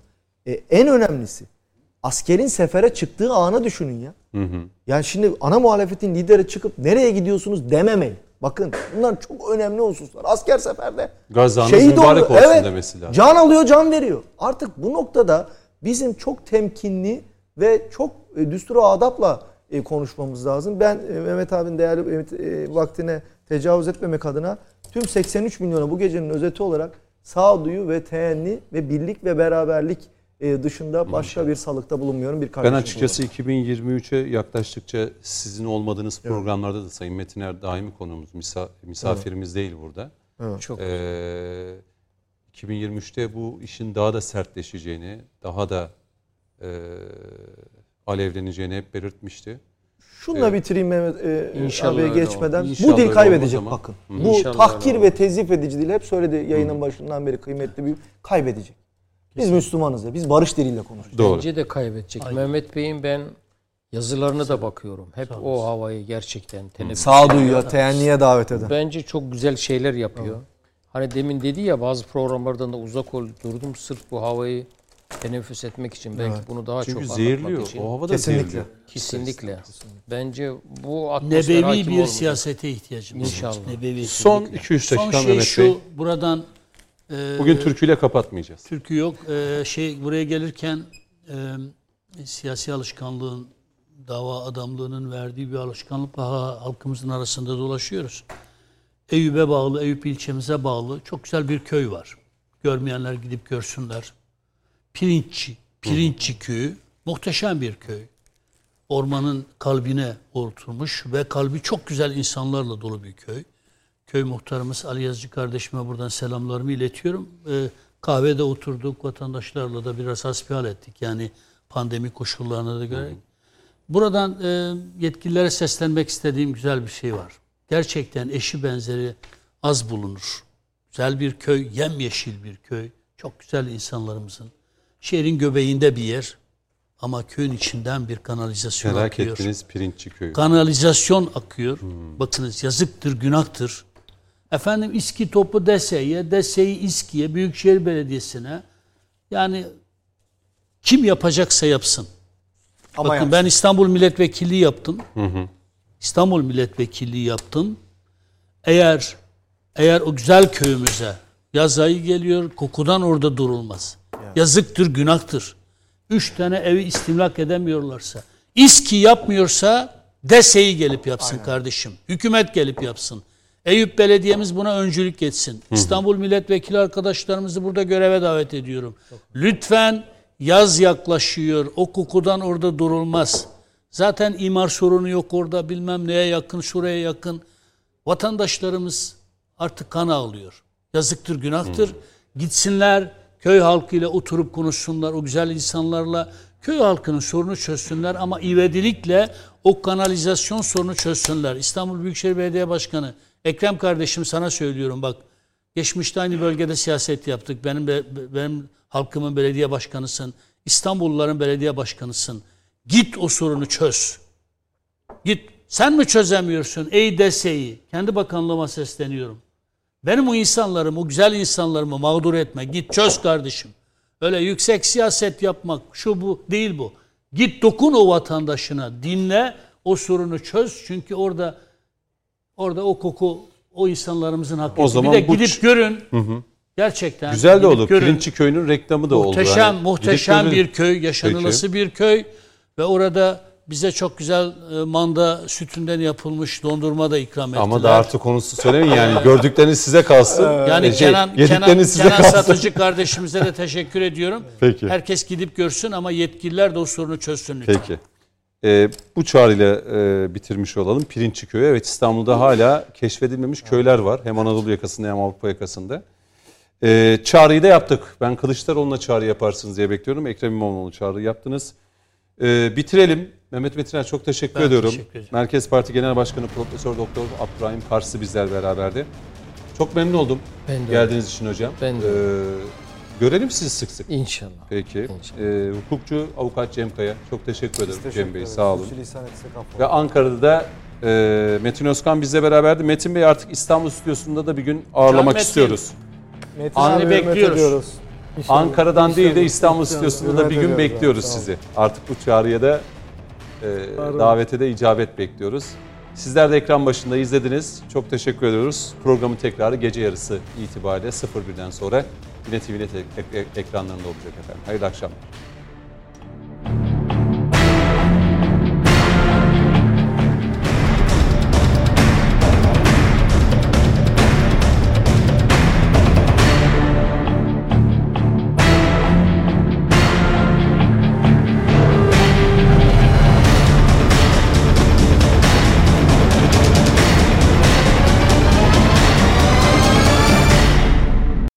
e, en önemlisi askerin sefere çıktığı anı düşünün ya. Yani şimdi ana muhalefetin lideri çıkıp nereye gidiyorsunuz dememeyin. Bakın bunlar çok önemli hususlar. Asker seferde Gazanız mübarek oluyor. olsun evet, demesi lazım. Can alıyor, can veriyor. Artık bu noktada bizim çok temkinli ve çok e, düstur adapla e, konuşmamız lazım. Ben e, Mehmet abinin değerli vaktine tecavüz etmemek adına tüm 83 milyona bu gecenin özeti olarak sağduyu ve teenni ve birlik ve beraberlik dışında başka bir salıkta bulunmuyorum. Bir Ben açıkçası 2023'e yaklaştıkça sizin olmadığınız programlarda da Sayın Metiner daimi konuğumuz, misa- misafirimiz değil burada. Çok Ee, 2023'te bu işin daha da sertleşeceğini, daha da e, alevleneceğini hep belirtmişti. Şunla bitireyim Mehmet e, İnşallah abiye geçmeden. İnşallah bu dil kaybedecek bakın. Hı. Bu İnşallah tahkir öyle ve tezif edici dil hep söyledi yayının başından beri kıymetli bir kaybedecek. Biz Müslümanız ya. Biz barış diliyle konuşuyoruz. Doğru. Bence de kaybedecek. Mehmet Bey'in ben yazılarına da bakıyorum. Hep o havayı gerçekten teneffüs Sağduyuya, teenniye davet eden. Bence çok güzel şeyler yapıyor. Hani demin dedi ya bazı programlardan da uzak ol, durdum sırf bu havayı teneffüs etmek için. Belki bunu daha Çünkü çok zehirliyor. için. O hava da Kesinlikle. zehirliyor. Kesinlikle. Bence bu atmosfer Nebevi hakim bir olmayacak. siyasete ihtiyacımız var. İnşallah. Nebevi. Son 2-3 Son şey Mehmet şu, Bey. buradan e, Bugün türküyle kapatmayacağız. Türkü yok. Ee, şey buraya gelirken e, siyasi alışkanlığın, dava adamlığının verdiği bir alışkanlıkla ha- halkımızın arasında dolaşıyoruz. Eyüp'e bağlı, Eyüp ilçemize bağlı çok güzel bir köy var. Görmeyenler gidip görsünler. Pirinççi, Pirinççi köyü muhteşem bir köy. Ormanın kalbine oturmuş ve kalbi çok güzel insanlarla dolu bir köy. Köy muhtarımız Ali Yazıcı kardeşime buradan selamlarımı iletiyorum. Ee, kahvede oturduk, vatandaşlarla da biraz hasbihal ettik. Yani pandemi koşullarına da göre. Buradan e, yetkililere seslenmek istediğim güzel bir şey var. Gerçekten eşi benzeri az bulunur. Güzel bir köy, yemyeşil bir köy. Çok güzel insanlarımızın. Şehrin göbeğinde bir yer. Ama köyün içinden bir kanalizasyon Merak akıyor. ettiniz Pirinççi Köyü. Kanalizasyon akıyor. Bakınız yazıktır, günahtır. Efendim İSKİ topu DESE'ye, DESE'yi İSKİ'ye, Büyükşehir Belediyesi'ne yani kim yapacaksa yapsın. Ama Bakın yapsın. ben İstanbul Milletvekilliği yaptım. İstanbul Milletvekilliği yaptım. Eğer eğer o güzel köyümüze yaz ayı geliyor, kokudan orada durulmaz. Yazıktır, günahtır. Üç tane evi istimlak edemiyorlarsa, İSKİ yapmıyorsa DESE'yi gelip yapsın kardeşim. Hükümet gelip yapsın. Eyüp Belediye'miz buna öncülük etsin. İstanbul Milletvekili arkadaşlarımızı burada göreve davet ediyorum. Lütfen yaz yaklaşıyor. O kokudan orada durulmaz. Zaten imar sorunu yok orada bilmem neye yakın, şuraya yakın. Vatandaşlarımız artık kan ağlıyor. Yazıktır, günahtır. Gitsinler köy halkıyla oturup konuşsunlar o güzel insanlarla. Köy halkının sorunu çözsünler ama ivedilikle o kanalizasyon sorunu çözsünler. İstanbul Büyükşehir Belediye Başkanı Ekrem kardeşim sana söylüyorum bak. Geçmişte aynı bölgede siyaset yaptık. Benim be- benim halkımın belediye başkanısın. İstanbulluların belediye başkanısın. Git o sorunu çöz. Git. Sen mi çözemiyorsun ey deseyi? Kendi bakanlığıma sesleniyorum. Benim o insanlarım, o güzel insanlarımı mağdur etme. Git çöz kardeşim. Öyle yüksek siyaset yapmak, şu bu değil bu. Git dokun o vatandaşına, dinle, O sorunu çöz çünkü orada orada o koku o insanlarımızın hakkı. O zaman bir de bu gidip görün. Gerçekten. Güzel de olur. görün. Pirinççi köyünün reklamı da oldu. Muhteşem, Hani muhteşem gidip bir köy, yaşanılası bir köy ve orada bize çok güzel e, manda sütünden yapılmış dondurma da ikram ettiler. Ama da artık konusu söylemeyin yani. Gördükleriniz size kalsın. yani şey, Kenan, Kenan, size Kenan kalsın. satıcı kardeşimize de teşekkür ediyorum. Peki. Herkes gidip görsün ama yetkililer de o sorunu çözsün lütfen. Peki. Ee, bu çağrıyla e, bitirmiş olalım. Pirinççi Köyü. Evet İstanbul'da hala keşfedilmemiş köyler var. Hem Anadolu yakasında hem Avrupa yakasında. Ee, çağrıyı da yaptık. Ben Kılıçdaroğlu'na çağrı yaparsınız diye bekliyorum. Ekrem İmamoğlu'na çağrı yaptınız. Ee, bitirelim. Mehmet Metiner çok teşekkür Ben ediyorum. teşekkür ederim. Merkez Parti Genel Başkanı Profesör Doktor Abdurrahim Karslı bizler beraberdi. Çok memnun oldum Ben de geldiğiniz için hocam. Ben de. Ee, görelim sizi sık sık. İnşallah. Peki. İnşallah. Ee, hukukçu avukat Cem Kaya. Çok teşekkür ederim Teşekkür Cem Bey. Sağ olun. Ve Ankara'da da e, Metin Özkan bizle beraberdi. Metin Bey artık İstanbul stüdyosunda da bir gün ağırlamak Metin. istiyoruz. Metin abi bekliyoruz. ediyoruz. İnşallah. Ankara'dan değil de İnşallah. İstanbul İnşallah. stüdyosunda da bir gün bekliyoruz olun. sizi. Artık bu çağrıya da e, davete de icabet bekliyoruz. Sizler de ekran başında izlediniz. Çok teşekkür ediyoruz. Programın tekrarı gece yarısı itibariyle 01'den sonra yine ek- ekranlarında olacak efendim. Hayırlı akşamlar.